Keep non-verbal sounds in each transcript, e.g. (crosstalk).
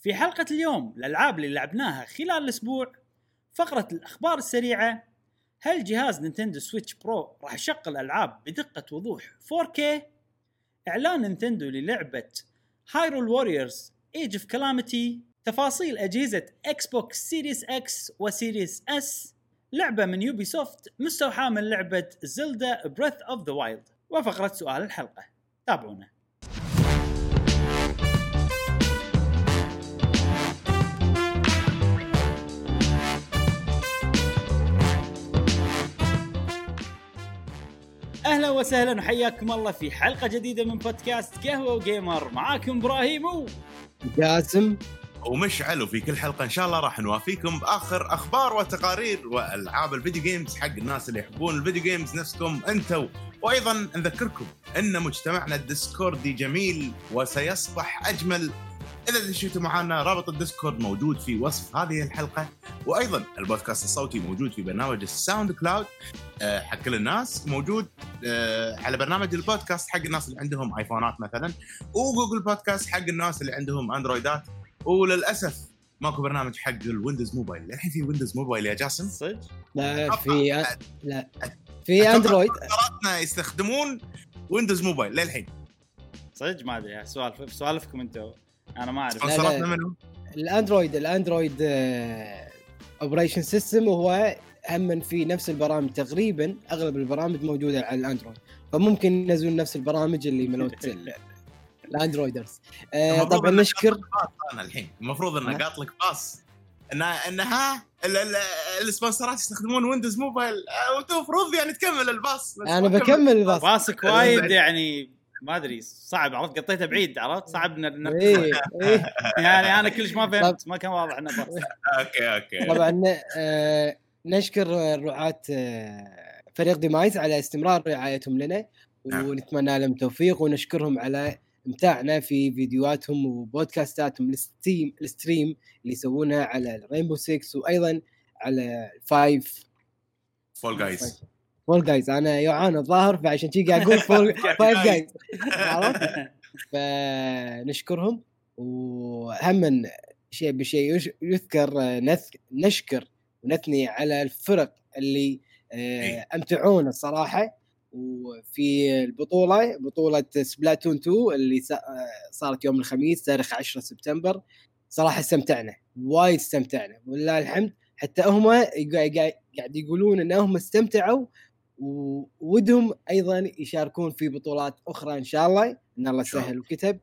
في حلقة اليوم الألعاب اللي لعبناها خلال الأسبوع فقرة الأخبار السريعة هل جهاز Nintendo Switch Pro راح يشغل ألعاب بدقة وضوح 4K إعلان Nintendo للعبة Hyrule Warriors Age of Calamity تفاصيل أجهزة Xbox Series X و Series S لعبة من Ubisoft مستوحاة من لعبة Zelda Breath of the Wild وفقرة سؤال الحلقة. تابعونا. أهلا وسهلا وحياكم الله في حلقة جديدة من بودكاست قهوة وجيمر. معاكم إبراهيم و جاسم. ومشعل وفي كل حلقة إن شاء الله راح نوافيكم بآخر أخبار وتقارير وألعاب ال video games حق الناس اللي يحبون ال video games نفسكم أنتم وأيضا نذكركم إن مجتمعنا الديسكوردي جميل وسيصبح أجمل إذا دشيتوا معنا رابط ال Discord موجود في وصف هذه الحلقة وأيضا البودكاست الصوتي موجود في برنامج ال SoundCloud. آه، حق كل الناس موجود آه، على برنامج البودكاست حق الناس اللي عندهم آيفونات مثلا و Google Podcast حق الناس اللي عندهم أندرويدات. وللأسف ماكو برنامج حق ال Windows Mobile. الحين في Windows Mobile يا جاسم؟ صدق؟ لا في لا. في Android. Android يستخدمون Windows Mobile للحين. صدق؟ ما أدري سوالف سوالفكم أنتم أنا ما أعرف. لا، لا. سبونسراتنا منهم؟ ال Android ال Android operation system وهو هم في نفس البرامج تقريبا أغلب البرامج موجودة على ال Android. فممكن ينزلون نفس البرامج اللي ملوت (laughs) ال- الأندرويدرز. آه، المفروض طبعا نشكر pass أنا الحين. المفروض إنه؟ قاط لك pass. ان ان ها ال- ال- السبونسرات يستخدمون Windows Mobile وانت المفروض يعني تكمل ال pass. أنا بكمل ال pass. راسك وايد (laughs) يعني ما أدري صعب عرفت؟ قطيته بعيد عرفت؟ صعب ن- ن- إيه إيه. (laughs) يعني أنا كلش ما فهمت ما كان واضح إنه بس أوكي أوكي. طبعا آه، نشكر رعاة آه، فريق ديمايز على استمرار رعايتهم لنا نعم. ونتمنى لهم التوفيق ونشكرهم على إمتاعنا في فيديوهاتهم وبودكاستاتهم ال stream ال stream اللي يسوونها على ال Rainbow 6 وأيضا على Five فول جايز فول جايز أنا جوعان الظاهر فعشان شي قاعد أقول Fall Five Guys عرفت؟ فنشكرهم وهم شيء بشيء يذكر. نشكر ونثني على الفرق اللي آه، إيه. أمتعونا الصراحة وفي البطولة بطولة Splatoon 2 اللي آه، صارت يوم الخميس تاريخ 10 سبتمبر صراحة استمتعنا وايد استمتعنا ولله الحمد حتى هم قاعد يقولون انهم استمتعوا وودهم أيضا يشاركون في بطولات أخرى إن شاء الله. إن الله سهل وكتب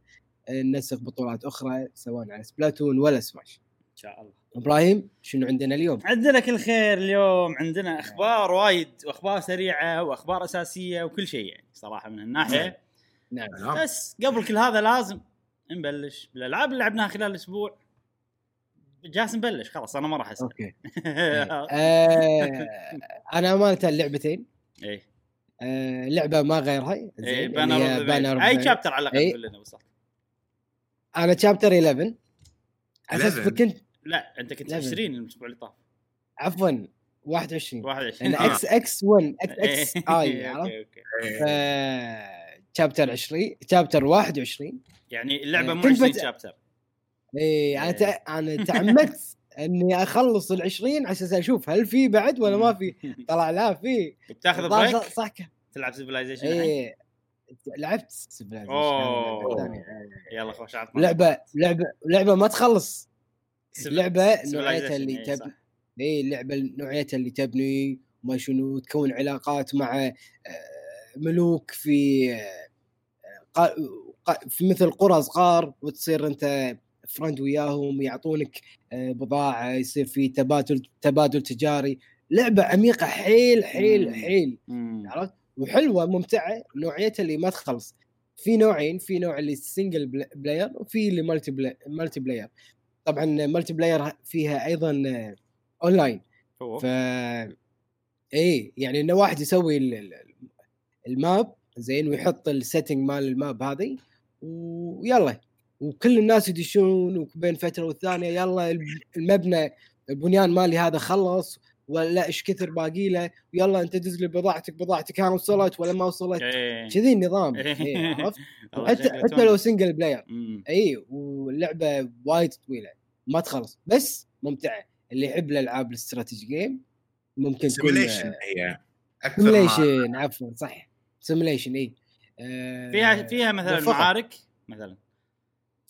آه، ننسق بطولات أخرى سواء على سبلاتون ولا سماش. إن شاء الله. إبراهيم شنو عندنا اليوم؟ عندنا كل خير اليوم. عندنا أخبار وايد وأخبار سريعة وأخبار أساسية وكل شيء يعني صراحة من الناحيه نعم. نعم. بس قبل كل هذا لازم نبلش بالألعاب اللي لعبناها خلال الأسبوع. جاسم بلش خلاص أنا ما راح أسأل. أوكي. (laughs) آه أنا امانه اللعبتين إيه. آه لعبة ما غيرها. إيه زين، Banner of أي chapter على الأقل إيه. قول لنا بالضبط. أنا chapter 11 على أساس 11. كنت لا أنت كنت لا، 20 الأسبوع اللي طاف. عفوا 21 21 لأن إكس إكس 1 إكس إكس اي عرفت؟ أوكي أوكي. إيه. chapter 20 chapter 21 يعني اللعبة مو كنت 20 بت- chapter اي أنا إيه. أنا تعمدت إني أخلص ال 20 على أساس أشوف هل في بعد ولا ما في. (laughs) طلع لا في. بتاخذ break صح, تلعب Civilization إيه. لعبت Civilization، أوه. لعبة ثانية. يلا خوش عطنا. لعبة لعبة لعبة ما تخلص. لعبة نوعيتها اللي إيه، تب صح. اي اللعبه نوعيتها اللي تبني ما شنو تكون علاقات مع آه، ملوك في آه، في مثل قرى صغار وتصير أنت friend وياهم يعطونك آه، بضاعة يصير في تبادل تبادل تجاري لعبة عميقة حيل حيل. حيل. عرفت وحلوة ممتعة نوعيتها اللي ما تخلص في نوعين في نوع اللي single pla- player وفي اللي multiplayer multiplayer طبعا multiplayer فيها أيضا آه، اونلاين. ف إيه يعني إنه واحد يسوي ال- ال- ال map زين ويحط ال setting مال ال map هذه ويلا وكل الناس يدشون وبين فترة والثانية يلا المبنى البنيان مالي هذا خلص ولا إيش كثر باقي له يلا أنت دز لي بضاعتك بضاعتك ها وصلت ولا ما وصلت. كذي النظام (laughs) إيه. عرفت حتى حتى. لو single player. إي واللعبة وايد طويلة ما تخلص بس ممتعة اللي يحب الألعاب ال strategy game ممكن تكون سيميليشن هي أكثر سيميليشن عفوا صح simulation إي آه، فيها فيها مثلا. معارك مثلا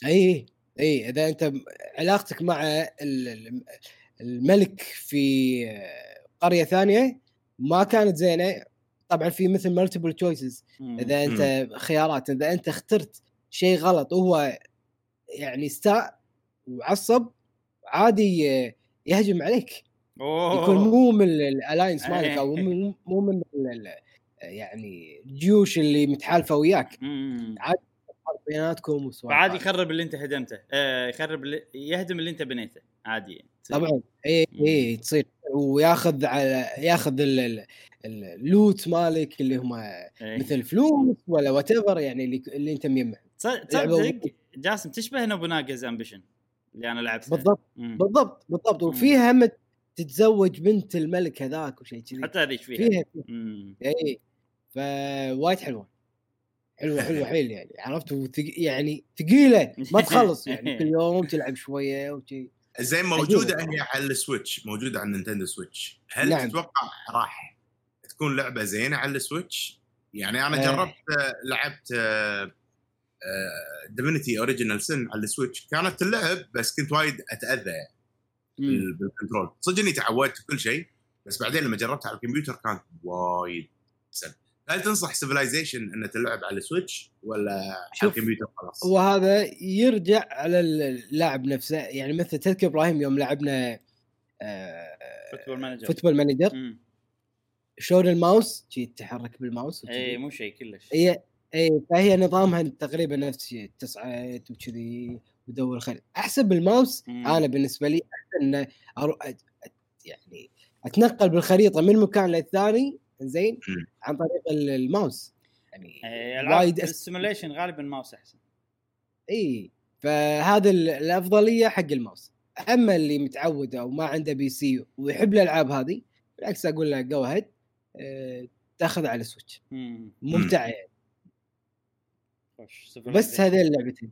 اي اي اذا أنت م- علاقتك مع ال- ال- الملك في قرية ثانية ما كانت زينة طبعا في مثل multiple choices. إذا أنت خيارات إذا أنت اخترت شيء غلط وهو يعني استاء وعصب عادي يهجم عليك أوه. يكون مو من ال alliance (laughs) مالك إيه. أو مو من يعني الجيوش اللي متحالفة وياك مم. بيناتكم هذه. يخرب اللي انت هدمته. آه يخرب اللي يهدم اللي انت بنيته. عادي يعني. طبعا. اي. اي تصير. وياخذ على ياخذ ال- ال- ال- ال loot مالك اللي هم إيه. مثل فلوس ولا what يعني اللي اللي انت مجمع تص- لعبة تصدق جاسم تشبه Nobunaga's Ambition اللي أنا لعبتها بالضبط. مم. بالضبط بالضبط. وفيها هم تتزوج بنت الملك هذاك وشيء كذي. حتى هذيك فيها. فيها. مم. اي فوايد حلوة. حلوة حلوة حيل يعني عرفت وثق- يعني ثقيلة ما تخلص يعني (laughs) كل يوم تلعب شوية وشي زين موجودة هي على ال Switch موجودة على ال Nintendo Switch هل نعم. تتوقع راح تكون لعبة زينة على ال Switch؟ يعني أنا آه. جربت آه، لعبت Divinity Original Sin على ال Switch كانت اللعب بس كنت وايد أتأذى. بال- بال control صدق إني تعودت وكل شيء بس بعدين لما جربتها على الكمبيوتر كانت وايد هل تنصح Civilization انها تلعب على ال Switch ولا على الكمبيوتر خلاص؟ وهذا يرجع على اللاعب نفسه يعني مثل تذكر إبراهيم يوم لعبنا آه، Football Manager Football Manager. شلون الماوس شي تتحرك بالماوس. اي مو شيء كلش هي اي فهي نظامها تقريبا نفس الشيء تصعد وكذي ودور خير أحسن بالماوس مم. أنا بالنسبة لي أحسن ان. أت- يعني أتنقل بالخريطة من مكان للثاني زين. عن طريق ال- الماوس يعني إيه، العاب وايد. ال simulation غالبا ماوس أحسن إي فهذا ال- الأفضلية حق الماوس أما اللي متعود أو ما عنده PC ويحب الألعاب هذه بالعكس أقول له go ahead تاخذ على ال Switch مم. ممتعه يعني بس هذين اللعبتين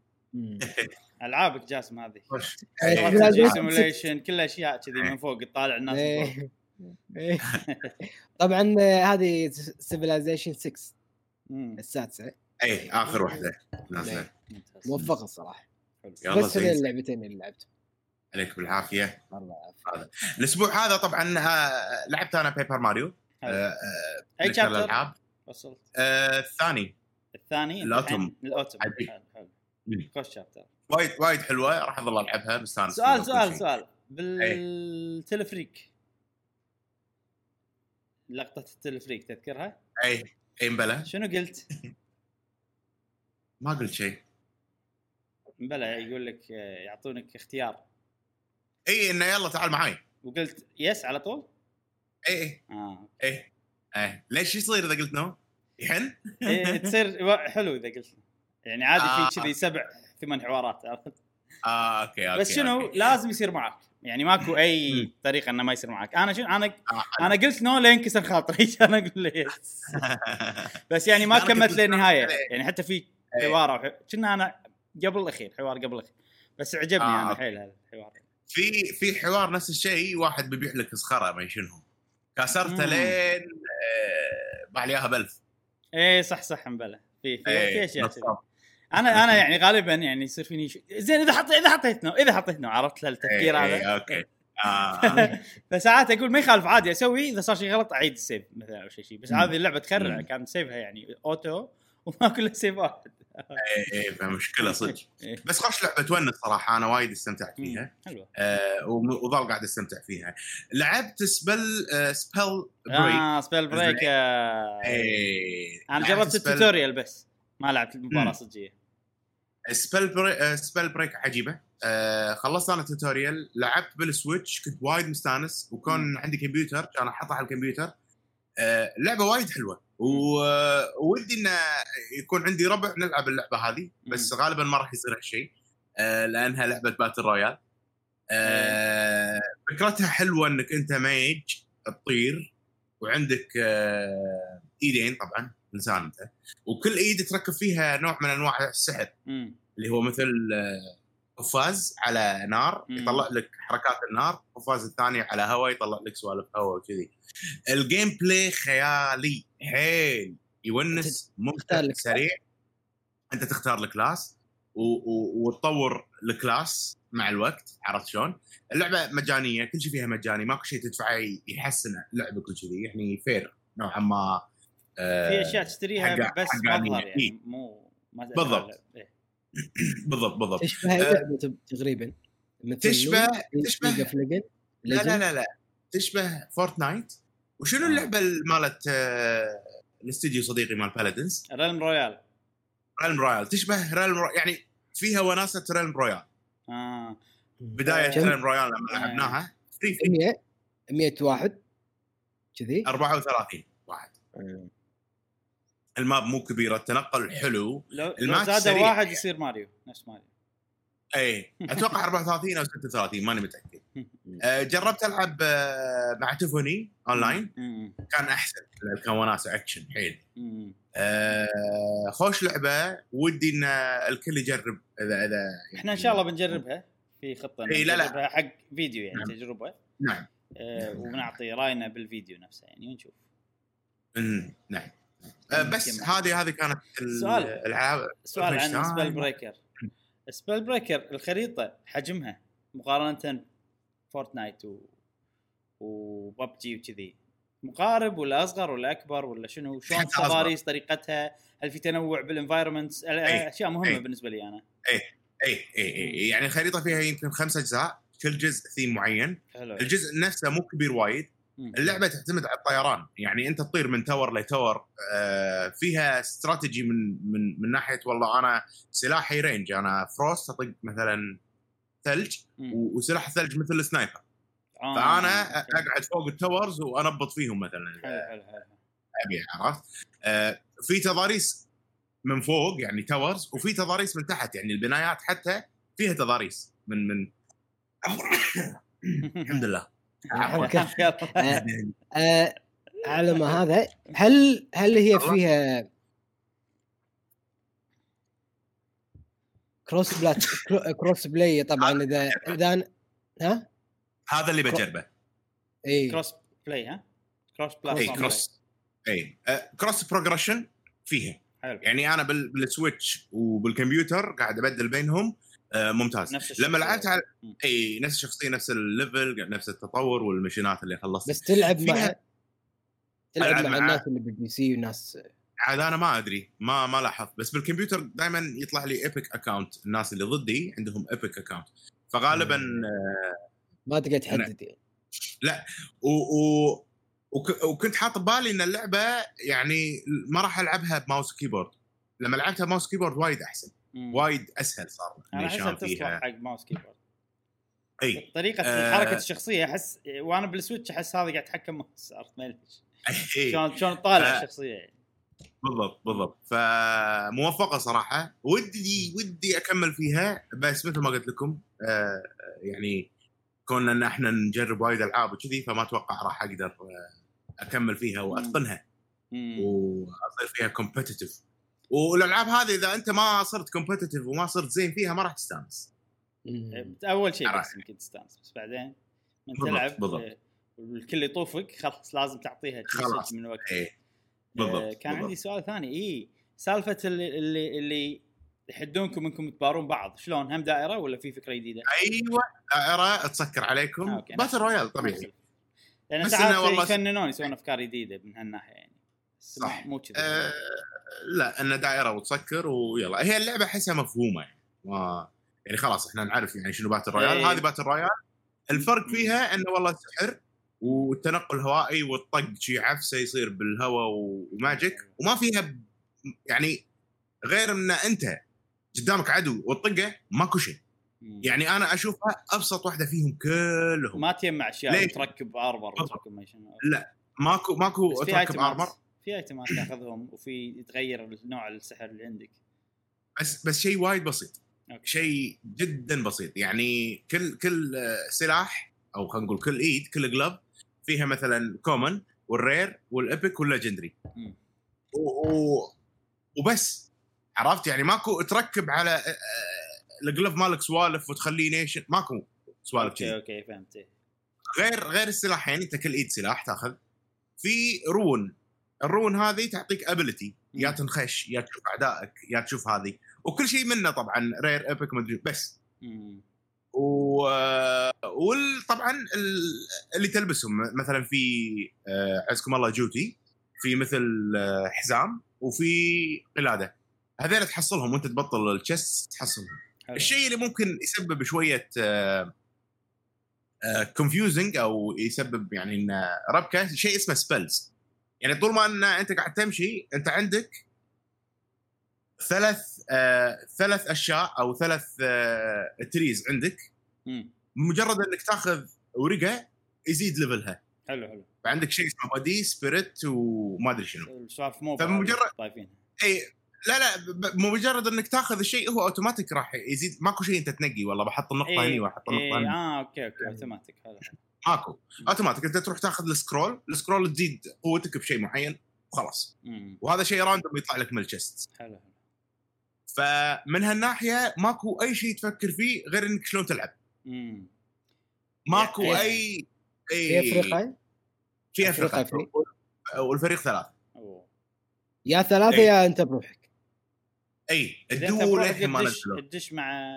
ألعابك جاسم هذه خوش. إيه، إيه. simulation (laughs) كل أشياء كذي من فوق تطالع الناس من فوق. إيه. إيه. طبعا آه، هذه Civilization 6 مم. السادسة. اي آخر واحدة. نازله ممتاز. موفقة الصراحه بس هذين زين. اللعبتين اللي لعبتهم عليك بالعافية. الله الأسبوع هذا طبعا آه، لعبت أنا بيبر ماريو حلو. آه، أي شابتر الألعاب. وصلت. الثاني. الثاني؟ الأوتوم. مم. خوش شابتر وايد وايد حلوة. راح أظل ألعبها بس أنا سؤال سؤال سؤال. بالتلفريك. لقطة التلفريك تذكرها؟ أي أي مبلا شنو قلت؟ ما قلت شيء مبلا يقول لك آه، يعطونك اختيار إي إنه يلا تعال معاي وقلت yes على طول؟ إي إي آه إي إي ليش يصير إذا قلت no؟ يحن؟ (laughs) إيه تصير حلو إذا قلت يعني عادي آه. في كذي سبع ثمان حوارات عرفت؟ آه okay okay بس شنو okay. لازم يصير معك يعني ماكو أي. طريقة إنه ما يصير معك أنا شنو أنا آه، أنا قلت no لين كسر خاطري (laughs) أنا أقول له yes (laughs) بس يعني ما كملت للنهاية. يعني حتى في إيه. حوار كنا أنا قبل الأخير حوار قبل الأخير بس عجبني آه، أنا. حيل هذا الحوار في في حوار نفس الشيء واحد بيبيع لك صخرة ما شنو كسرته. لين آه، باع لي إياها بألف إيه صح صح مبلى في في, في إيه، اشياء. أنا أنا يعني غالبا يعني يصير فيني شيء زين إذا حط إذا حطيت no إذا حطيت no عرفت التفكير إيه، هذا إيه، okay (laughs) آه. فساعات أقول ما يخالف عادي أسوي إذا صار شيء غلط أعيد ال save مثلا أو شيء شيء بس. هذه اللعبة مم. كان save ها يعني auto وما كله save واحد إيه إيه فمشكله صدق (laughs) إيه. بس خوش لعبة تونس صراحة أنا وايد استمتعت فيها. حلوة آه وظل قاعد أستمتع فيها لعبت سبل آه Spellbreak آه Spellbreak آه. إيه أنا جربت Spell- ال tutorial بس ما لعبت المباراة. صجيه Spellbreak آه Spellbreak عجيبة. آه خلصت أنا ال tutorial لعبت بال Switch كنت وايد مستانس وكون مم. عندي كمبيوتر كان احطها على الكمبيوتر. آه لعبة وايد حلوة. وودي انه يكون عندي ربع نلعب اللعبة هذه بس غالبا ما راح يصير هالشيء آه لأنها لعبة battle royale آه فكرتها حلوة إنك أنت mage تطير وعندك آه، إيدين طبعا. انت وكل إيد تركب فيها نوع من أنواع السحر. اللي هو مثل آه، قفاز على نار. يطلع لك حركات النار القفاز الثاني على هواء يطلع لك سوالف هواء وكذي. ال gameplay خيالي. حيل. يونس ممتع سريع. أنت تختار ال class وتطور ال class مع الوقت عرفت شلون؟ اللعبة مجانية كل شيء فيها مجاني ماكو شيء تدفعه يحسن لعبك وكذي يعني fair نوعا ما. آه، في أشياء تشتريها حق- بس. مظهر يعني إيه. مو ما بالضبط. إيه. (coughs) بالضبط بالضبط تشبه اي آه، لعبه تقريبا مثل تشبه- تشبه- لا لا. لا لا تشبه Fortnite وشنو آه. اللعبة مالت آه، الاستديو صديقي مال Paladins Realm Royale Realm Royale تشبه Realm Royale يعني فيها وناسة Realm Royale آه بداية؟ Realm Royale لما آه. لعبناها free free 100 100 واحد كذي 34 واحد ال map مو كبيره التنقل حلو. لو, لو زاد. واحد يصير ماريو نفس ماريو. اي (laughs) أتوقع 34 أو 36 ماني متأكد. (laughs) آه، جربت ألعب آه، مع تيفوني أونلاين. كان أحسن. كان وناسة أكشن حيل. آه، خوش لعبة. ودي إن الكل يجرب اذا إذا إحنا إن شاء الله بنجربها في خطة إي، لا، لا. حق فيديو يعني نعم. تجربة. نعم. آه وبنعطي راينا بالفيديو نفسه يعني ونشوف. نعم. بس يمكن. هذه هذه كانت ال- سؤال. الالعاب سؤال عن Spell. breaker Spellbreaker الخريطة حجمها مقارنة Fortnite و وببجي وكذي مقارب ولا أصغر ولا أكبر ولا شنو شلون. التضاريس طريقتها هل في تنوع بال environments. أشياء مهمة إي. بالنسبة لي أنا اي اي اي يعني الخريطة فيها يمكن خمس أجزاء كل جزء ثيم معين حلو الجزء نفسه مو كبير وايد. اللعبة تعتمد على الطيران. يعني أنت تطير من tower ل tower آه، فيها استراتيجي من من من ناحية والله أنا سلاحي range أنا frost أطق مثلا ثلج وسلاح الثلج مثل ال sniper آه، فأنا okay. أقعد فوق ال towers وانبط فيهم مثلا. أبي عرفت؟ آه، في تضاريس من فوق يعني towers وفي تضاريس من تحت يعني البنايات حتى فيها تضاريس من من (coughs) الحمد لله. آه، آه، (laughs) (laughs) على ما هذا هل هل هي. فيها cross plat cro- cross play طبعا اذا إذا ها؟ هذا اللي بجربه. اي cross play ها؟ cross اي platform cross اي آه، cross progression فيها. حلو. يعني أنا بال- بال Switch وبالكمبيوتر قاعد أبدل بينهم آه، ممتاز نفس لما. لعبت على. إي نفس الشخصية نفس ال level نفس التطور والمشينات اللي خلصت بس تلعب مع تلعب مع مع- الناس اللي بال PC وناس عاد أنا ما أدري ما ما لاحظت بس بالكمبيوتر دائما يطلع لي Epic account الناس اللي ضدي عندهم Epic account فغالبا. آه، ما تقدر تحدد يعني. و و وك- وكنت حاط ببالي إن اللعبة يعني ما راح ألعبها ب mouse keyboard لما لعبتها ب mouse keyboard وايد أحسن. وايد أسهل صار أنا احسها تصلح حق mouse keyboard أي طريقة آه. حركة الشخصية أحس وأنا بال Switch أحس هذا قاعد اتحكم ماوس عرفت ما أدري ليش. (laughs) إي. شلون شلون طالع آه. الشخصية يعني بالضبط بالضبط فموفقه صراحة ودي ودي أكمل فيها بس مثل ما قلت لكم آه يعني كون إن إحنا نجرب وايد ألعاب وكذي فما أتوقع راح أقدر آه، أكمل فيها وأتقنها. وأصير فيها كومبتتف والألعاب هذه إذا أنت ما صرت كومبتتف وما صرت زين فيها ما راح تستانس. أول شيء. بس يمكن تستانس بس بعدين من تلعب بالضبط. والكل يطوفك خلاص لازم تعطيها خلاص. من وقت إيه آه، بالضبط كان بالضبط. عندي سؤال ثاني اي سالفة اللي اللي, اللي يحدونكم إنكم تبارون بعض شلون هم دائرة ولا في فكرة جديدة؟ أيوه دائرة تسكر عليكم آه،. battle royale طبيعي لأن ساعات والله- يفننون يسوون أفكار جديدة من هالناحية يعني صح. مو كذا آه لا ان دائرة وتسكر ويلا. هي اللعبة أحسها مفهومة يعني. ما يعني خلاص إحنا نعرف يعني شنو battle royale إيه. هذه battle royale الفرق فيها إنه والله سحر والتنقل هوائي والطق شي عفسة يصير بالهواء و magic وما فيها ب- يعني غير إن أنت قدامك عدو وتطقه ماكو شيء. يعني أنا أشوفها أبسط واحدة فيهم كلهم. ما تجمع أشياء؟ تركب armor بالضبط. وتركب ما شنو. ماكو ماكو تركب armor في item ات تاخذهم وفي يتغير نوع السحر اللي عندك. بس بس شيء وايد بسيط. أوكي. شيء جدا بسيط. يعني كل كل آه، سلاح أو خلينا نقول كل إيد كل glove فيها مثلا common وال rare وال epic وال legendary. وبس. عرفت؟ يعني ماكو تركب على آه، آه، ال glove مالك سوالف وتخليه نيشن ماكو سوالف أوكي أوكي فهمت. غير غير السلاحين أنت كل إيد سلاح تاخذ. في rune. ال rune هذه تعطيك ability يا تنخش يا تشوف أعدائك يا تشوف هذه. وكل شيء منه طبعا rare epic مدري بس. مم. و... وطبعا ال- اللي تلبسهم مثلا في آه، عزكم الله جوتي في مثل آه، حزام وفي قلادة. هذول تحصلهم وأنت تبطل ال chest تحصلهم. حلو. الشيء اللي ممكن يسبب شوية confusing أو يسبب يعني إن ربكة شيء اسمه skills يعني طول ما إن أنت قاعد تمشي أنت عندك ثلاث آه ثلاث أشياء أو ثلاث آه trees عندك. مم. مجرد إنك تاخذ ورقة يزيد level ها حلو حلو. فعندك شيء اسمه body spirit وما أدري شنو. السوالف مو فمجرد- طايفين إي لا لا ب- مجرد إنك تأخذ الشيء هو اوتوماتيك راح يزيد. ماكو شيء أنت تنقي. والله بحط النقطة إيه، هني وأحط إيه النقطه هني. آه أوكي أوكي اوتوماتيك حلو ماكو. اوتوماتيك انت تروح تأخذ ال scroll ال scroll تزيد قوتك بشيء معين وخلاص. وهذا شيء random يطلع لك من ال chest حلو فمن هالناحية ماكو أي شيء تفكر فيه غير إنك شلون تلعب. مم. ماكو إيه. أي في اي أفريقيا؟ في أفريقيا. والفريق ثلاث. يا ثلاثة إيه. يا أنت بروحك. إي بروحك للحين ما نزلوا. تدش مع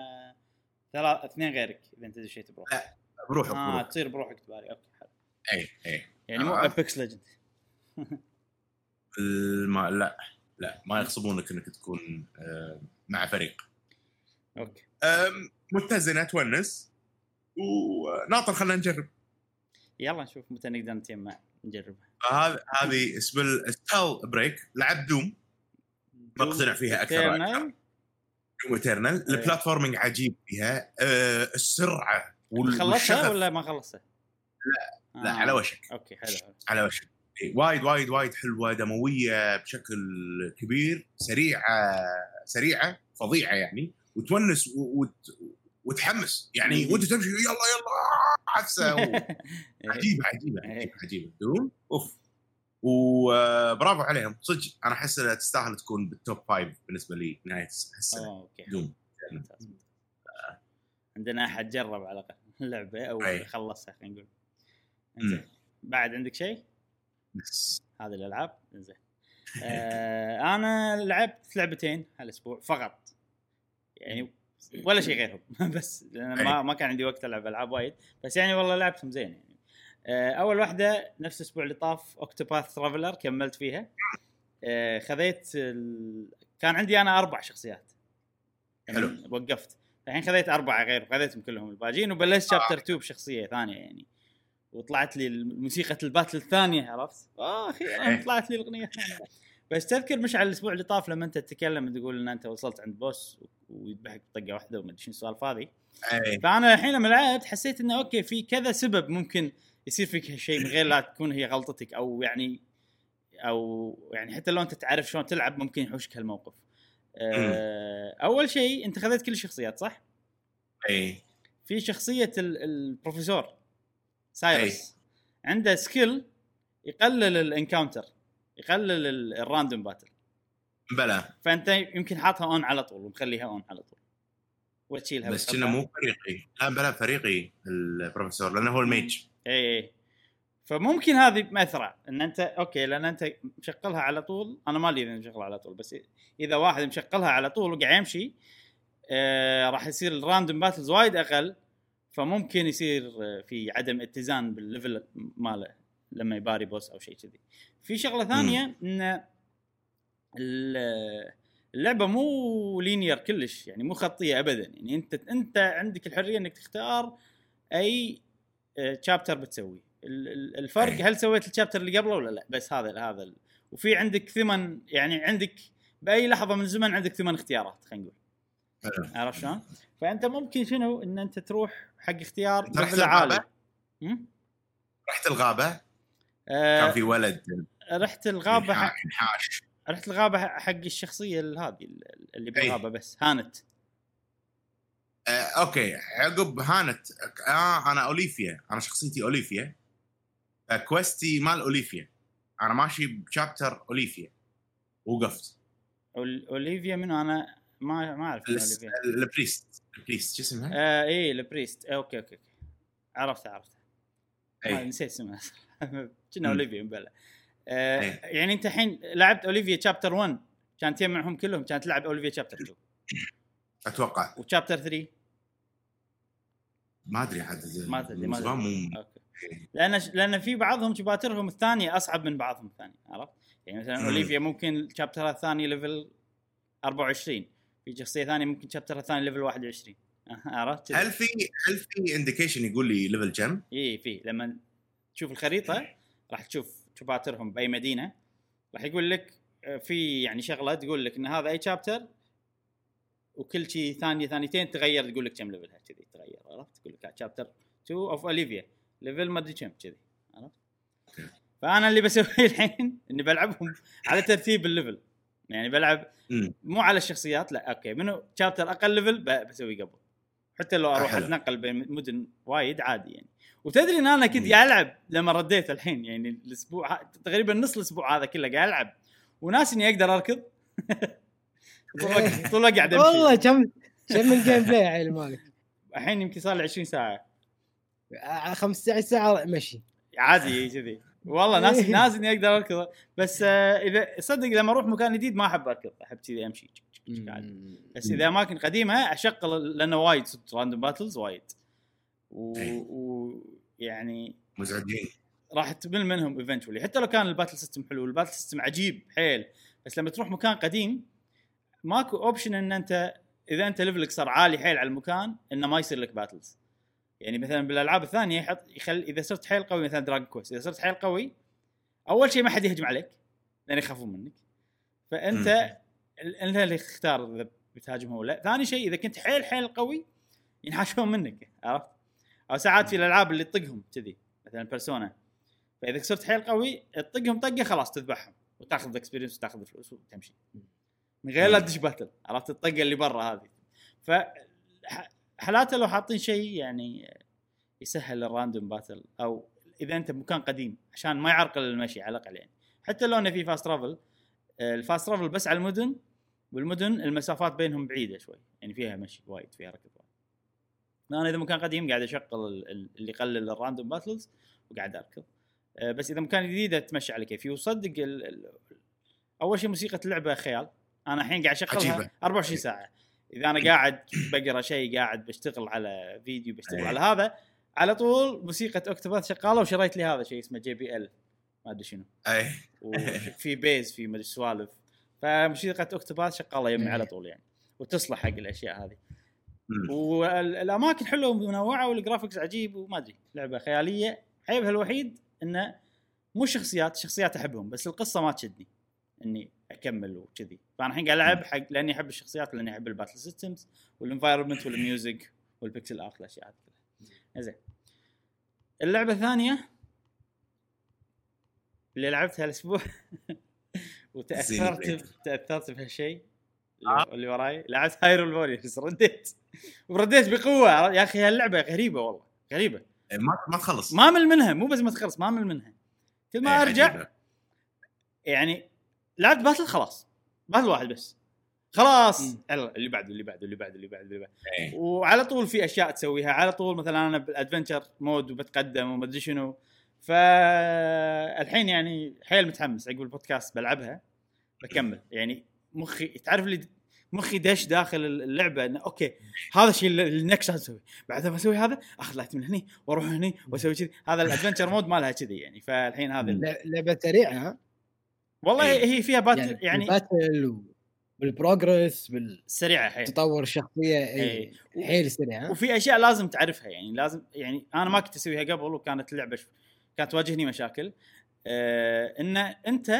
ثلاث اثنين غيرك إذا أنت دشيت بروحك لا، بروحك آه بروحك. تصير بروحك تباري أوكي حلو. إي إي. يعني مو آه. ابيكس ليجند الما لا لا ما يغصبونك إنك تكون آه، مع فريق. أوكي. متزنة تونس. وناطر خلينا نجرب. يلا نشوف متى نقدر نتجمع نجربها. هذا هذه اسم ستال بريك لعب دوم مقتنع فيها. وأكثر. دوم ايترنال إيه. البلاتفورمينج عجيب فيها آه، السرعة والشغف ولا ما خلصتها؟ لا لا على وشك أوكي حلو على وشك إيه، وايد وايد وايد حلوة دموية بشكل كبير سريعة سريعة فظيعة يعني وتونس وت- وتحمس يعني. وأنت تمشي يلا يلا عفسة (laughs) و- إيه. عجيبة عجيبة إيه. عجيبة عجيبة Doom أوف وبرافو عليهم. صدق أنا أحس إنها تستاهل تكون بال top five بالنسبة لي نهاية السنة أوه، أوكي. Doom. عندنا أحد جرب على الأقل اللعبه أو أي. خلصها خلينا نقول. إنزين. بعد عندك شيء؟ بس. هذه الألعاب. زين آه أنا لعبت لعبتين هالأسبوع فقط. يعني ولا شيء غيرهم. (laughs) بس لأن ما ما كان عندي وقت ألعب ألعاب وايد. بس يعني والله لعبتهم زين يعني. آه أول واحدة نفس الأسبوع اللي طاف اوكتوباث ترافلر كملت فيها. آه خذيت ال... كان عندي أنا أربع شخصيات. حلو. يعني وقفت. الحين خذيت أربعة غير خذيتهم كلهم الباجين وبلشت chapter 2 بشخصية ثانية يعني. وطلعت لي موسيقى ال battle الثانية عرفت؟ آه أخيرا إيه. طلعت لي الأغنية الثانية. بس تذكر مشعل الأسبوع اللي طاف لما أنت تتكلم تقول إن أنت وصلت عند boss ويذبحك بطقة واحدة وما أدري شنو السوالف هذه. اي فأنا الحين لما لعبت حسيت إنه أوكي في كذا سبب ممكن يصير فيك هالشيء من غير لا تكون هي غلطتك أو يعني أو يعني حتى لو أنت تعرف شلون تلعب ممكن يحوشك هالموقف. آه أول شيء أنت خذيت كل الشخصيات صح؟ إي. في شخصية ال- البروفيسور سايرس عنده skill يقلل ال encounter يقلل ال- ال random battle بلا فأنت يمكن حاطها on على طول ومخليها on على طول. وتشيلها بس. كنا مو فريقي. لا بلا فريقي البروفيسور لأنه هو ال mage. اي اي فممكن هذه مأثرة إن أنت okay لأن أنت مشغلها على طول. أنا مالي إذا مشغلها على طول بس إذا واحد مشغلها على طول وقاعد يمشي آه راح يصير ال random battles وايد أقل. فممكن يصير آه، في عدم اتزان بال level ماله لما يباري boss أو شيء كذي. في شغلة ثانية إن ال- اللعبة مو linear كلش يعني مو خطية ابدا. يعني أنت أنت عندك الحرية إنك تختار أي chapter بتسويه ال- ال- الفرق أي. هل سويت ال chapter اللي قبله ولا لا؟ بس هذا هذا وفي عندك ثمن يعني عندك بأي لحظة من الزمن عندك ثمان اختيارات خلينا نقول. حلو. عرفت شلون؟ فأنت ممكن شنو؟ إن أنت تروح حق اختيار level عالي؟ رحت الغابة؟ آه كان في ولد. رحت الغابة حق رحت الغابة حق الشخصية ال- هذه اللي بالغابة بس هانت. آه، okay. عقب هانت آه أنا أوليفيا. أنا شخصيتي أوليفيا. quest ي مال أوليفيا. أنا ماشي ب chapter أوليفيا. وقفت. أوليفيا منو؟ أنا ما ما أعرف أوليفيا. ال priest. ال priest. شو اسمها؟ آه إيه ال priest. آه okay okay عرفتها ما اي نسيت اسمها. (laughs) كنا. أوليفيا مبلا آه إيه. يعني أنت الحين لعبت أوليفيا chapter 1 كانت تجمعهم كلهم. كانت تلعب أوليفيا chapter 2 أتوقع. و chapter 3 ما أدري عاد ما تدري من ما تدري مو okay لأن لأن في بعضهم chapter هم الثانية أصعب من بعضهم الثاني عرفت؟ يعني مثلا مم. أوليفيا ممكن chapter ها الثاني level 24 في شخصية ثانية ممكن chapter ها الثاني level 21 (laughs) عرفت؟ هل في هل في indication يقول لي level كم؟ اي في لما تشوف الخريطة راح تشوف chapter هم بأي مدينة راح يقول لك آه، في يعني شغلة تقول لك إن هذا أي chapter وكل شيء ثانية ثانيتين تغير تقول لك كم level ها كذي تغير عرفت؟ تقول لك chapter 2 of اوليفيا level ما أدري كم كذي عرفت؟ فأنا اللي بسويه (laughs) الحين إني بلعبهم على ترتيب ال level يعني بلعب مو على الشخصيات لا okay منو chapter أقل level بسوي قبل. حتى لو أروح حلو. أتنقل بين مدن وايد عادي يعني. وتدري إن أنا كنت. قاعد ألعب لما رديت الحين يعني الأسبوع تقريبا نص الأسبوع هذا كله قاعد ألعب وناس إني أقدر أركض. (laughs) طول الوقت (laughs) طول الوقت قاعد امشي والله كم كم من gameplay يا عيل مالك. الحين يمكن صار لي 20 ساعة. آه، 15 ساعة مشي. عادي كذي. والله ناس (laughs) ناس إني أقدر أركض. بس آه، اذا صدق لما أروح مكان جديد ما أحب أركض. أحب كذي أمشي. بس إذا أماكن قديمة اشغل لأنه وايد random battles وايد. و- ويعني مزعجين. راح تمل منهم eventually حتى لو كان ال battle system حلو ال battle system عجيب حيل. بس لما تروح مكان قديم ماكو option إن أنت إذا أنت level ك صار عالي حيل على المكان إنه ما يصير لك battles يعني مثلا بالألعاب الثانية يحط يخل إذا صرت حيل قوي مثلا دراجون كويست إذا صرت حيل قوي أول شيء ما حد يهجم عليك لأن يخافون منك. فأنت أنت اللي تختار إذا بتهاجمهم ولا لا. ثاني شيء إذا كنت حيل حيل قوي ينحاشون منك عرفت؟ أو ساعات في الألعاب اللي تطقهم كذي مثلا بيرسونا فإذا صرت حيل قوي تطقهم طقة خلاص تذبحهم وتاخذ experience وتاخذ فلوس وتمشي. من غير لا تدش battle. عرفت؟ الطقة اللي برا هذه. ف حالاته لو حاطين شيء يعني يسهل ال random battle. أو إذا أنت بمكان قديم عشان ما يعرقل المشي على الأقل يعني. حتى لو إنه في fast travel ال fast travel بس على المدن والمدن المسافات بينهم بعيدة شوي. يعني فيها مشي وايد فيها ركض وايد. أنا إذا مكان قديم قاعد أشغل ال- ال- اللي يقلل ال random battles وقاعد أركض. آه، بس إذا مكان جديد أتمشى على كيفي وصدق. أول شيء موسيقى اللعبة خيال. أنا الحين قاعد أشغلها عجيبة. 24 ساعة. إذا أنا قاعد بقرأ شيء قاعد بشتغل على فيديو بشتغل أي. على هذا على طول موسيقى اوكتوباث شغالة وشريت لي هذا شيء اسمه JBL. ما أدري شنو. اي وفي bass في مدري سوالف. فموسيقى اوكتوباث شغالة يمي إيه. على طول يعني. وتصلح حق الأشياء هذه. والاماكن حلوة ومنوعة وال graphics عجيب وما أدري. لعبة خيالية. عيبها الوحيد إنه مو الشخصيات الشخصيات أحبهم بس القصة ما تشدني. إني اكمل وكذي. فانا الحين قاعد العب حق لاني احب الشخصيات لاني احب الباتل سيستمز والانفايرمنت والميوزك والبكسل ارت الاشياء هذه زين. اللعبة الثانية اللي لعبتها الأسبوع (laughs) وتأثرت. تأثرت بهالشيء آه. اللي, اللي وراي لعبت هايرول ووريرز رديت. ورديت بقوة. يا أخي هاللعبة غريبة والله غريبة. ما ما تخلص. ما مل منها مو بس ما تخلص ما مل منها. كل ما إيه، أرجع. يعني لعبت battle خلاص. battle واحد بس. خلاص. اللي بعده اللي بعده اللي بعده اللي بعده اللي بعده إيه. وعلى طول في أشياء تسويها. على طول مثلا أنا بال adventure mode وبتقدم وما أدري شنو. فالحين يعني حيل متحمس. عقب البودكاست بلعبها. بكمل. (laughs) يعني مخي تعرف اللي مخي دش داخل اللعبة إنه أوكي هذا الشيء اللي ال next أسوي بعد ما أسوي هذا أخذ ال item من هني وأروح هني وأسوي كذي. هذا (laughs) ال adventure mode مالها كذي يعني. فالحين هذا لعبة سريعة. ها والله إيه. هي فيها battle يعني, يعني ال battle بال progress سريعة حيل بالتطور الشخصية إيه. اي حيل سريع ها؟ وفي أشياء لازم تعرفها يعني لازم يعني أنا ما كنت أسويها قبل وكانت اللعبه ش- كانت تواجهني مشاكل آه إن أنت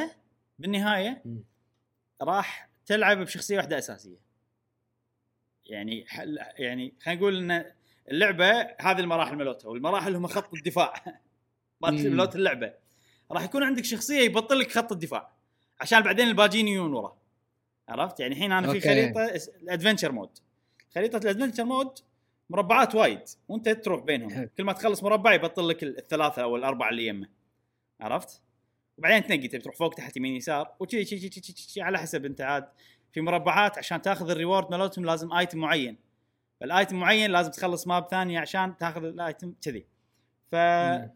بالنهاية. راح تلعب بشخصية واحدة أساسية يعني حل يعني خلينا نقول إن اللعبة هذه المراحل ملوتها والمراحل هم خط الدفاع (laughs) مالت. ملوت اللعبة راح يكون عندك شخصية يبطل لك خط الدفاع. عشان بعدين الباجين يجون ورا. عرفت؟ يعني الحين أنا في أوكي. خريطة اس- ال adventure mode. خريطة ال adventure mode مربعات وايد. وأنت تروح بينهم. كل ما تخلص مربع يبطل لك ال- الثلاثة أو الأربعة اللي يمه. عرفت؟ وبعدين تنقي تبي تروح فوق تحت يمين يسار. وشي شي شي شي شي على حسب أنت عاد. في مربعات عشان تاخذ ال reward مالتهم لازم item معين. فال item معين لازم تخلص map ثانية عشان تاخذ ال item كذي. ف مم.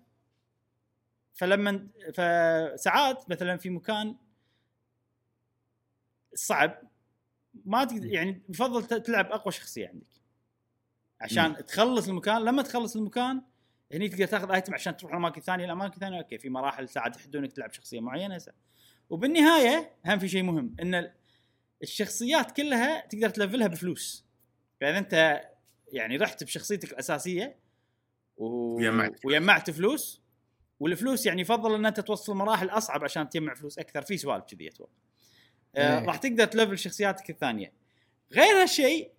فلما فساعات مثلا في مكان صعب ما تقدر يعني يفضل تلعب أقوى شخصية عندك عشان مم. تخلص المكان لما تخلص المكان هني تقدر تاخذ ايتم عشان تروح أماكن ثانية الأماكن الثانية أوكي في مراحل ساعات يحدونك تلعب شخصية معينة س- وبالنهاية هم في شيء مهم إن ال- الشخصيات كلها تقدر تلفلها بفلوس فاذا أنت يعني رحت بشخصيتك الأساسية و... وجمعت. وجمعت فلوس والفلوس يعني يفضل إن أنت توصل مراحل أصعب عشان تجمع فلوس أكثر. في سوالف كذي أتوقع آه إيه. راح تقدر تلفل شخصياتك الثانية. غير هالشيء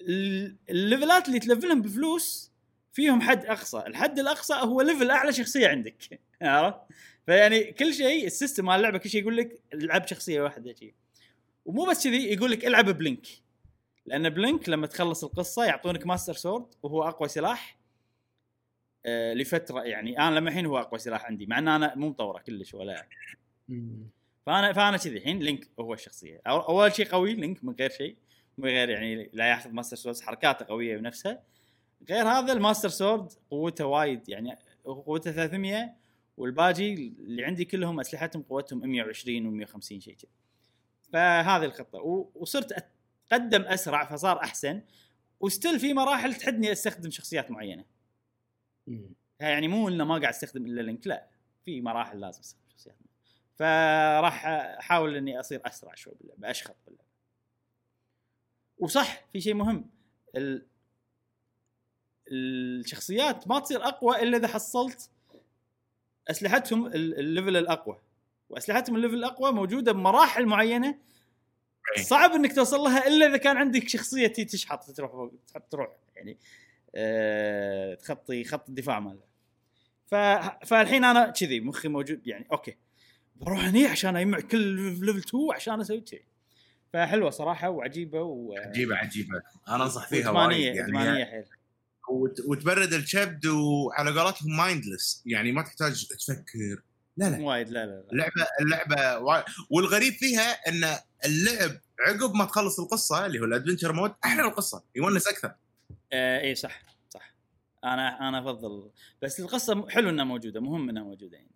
ال- الليفلات اللي تلفلهم بفلوس فيهم حد أقصى. الحد الأقصى هو level أعلى شخصية عندك. (laughs) عرفت؟ فيعني كل شيء ال system مال اللعبة كل شيء يقول لك العب شخصية واحدة شيء ومو بس كذي يقول لك العب بلينك. لأن بلينك لما تخلص القصة يعطونك master sword وهو أقوى سلاح. آه لفترة يعني. أنا لما الحين هو أقوى سلاح عندي مع إن أنا مو مطورة كلش ولا مم. فأنا فأنا كذي الحين لينك هو الشخصية. أول شيء قوي لينك من غير شيء من غير يعني لا ياخذ master sword حركاته قوية بنفسها غير هذا ال master sword قوته وايد يعني قوته 300 والباقي اللي عندي كلهم أسلحتهم قوتهم 120 و150 شيء كذا فهذه الخطة. وصرت اتقدم أسرع فصار أحسن. وستيل في مراحل تحدني أستخدم شخصيات معينة. يعني مو إنه ما قاعد استخدم إلا لينك لا في مراحل لازم استخدم شخصيات. فراح أحاول إني أصير أسرع شوي باللعبه أشخط باللعبه وصح في شيء مهم ال... الشخصيات ما تصير أقوى إلا إذا حصلت أسلحتهم ال- ال level الأقوى. وأسلحتهم ال level الأقوى موجودة بمراحل معينة إيه. صعب إنك توصل لها إلا إذا كان عندك شخصية تشحط تروح فوق تحط تروح يعني آه تخطي خط الدفاع ماله. ف... فالحين أنا كذي مخي موجود يعني أوكي بروح هني عشان أجمع كل level 2 عشان أسوي كذي فحلوة صراحة وعجيبة و عجيبة عجيبة. أنا أنصح فيها وايد إدمانية يعني حيل. وت- وتبرد الكبد وعلى قولتهم mindless يعني ما تحتاج تفكر. لا لا. وايد لا لا لا. اللعبه اللعبة وايد. والغريب فيها إن اللعب عقب ما تخلص القصة اللي هو ال adventure mode أحلى القصة. يونس أكثر. آه اي صح صح أنا أنا أفضل بس القصة حلو إنها موجودة مهم إنها موجودة يعني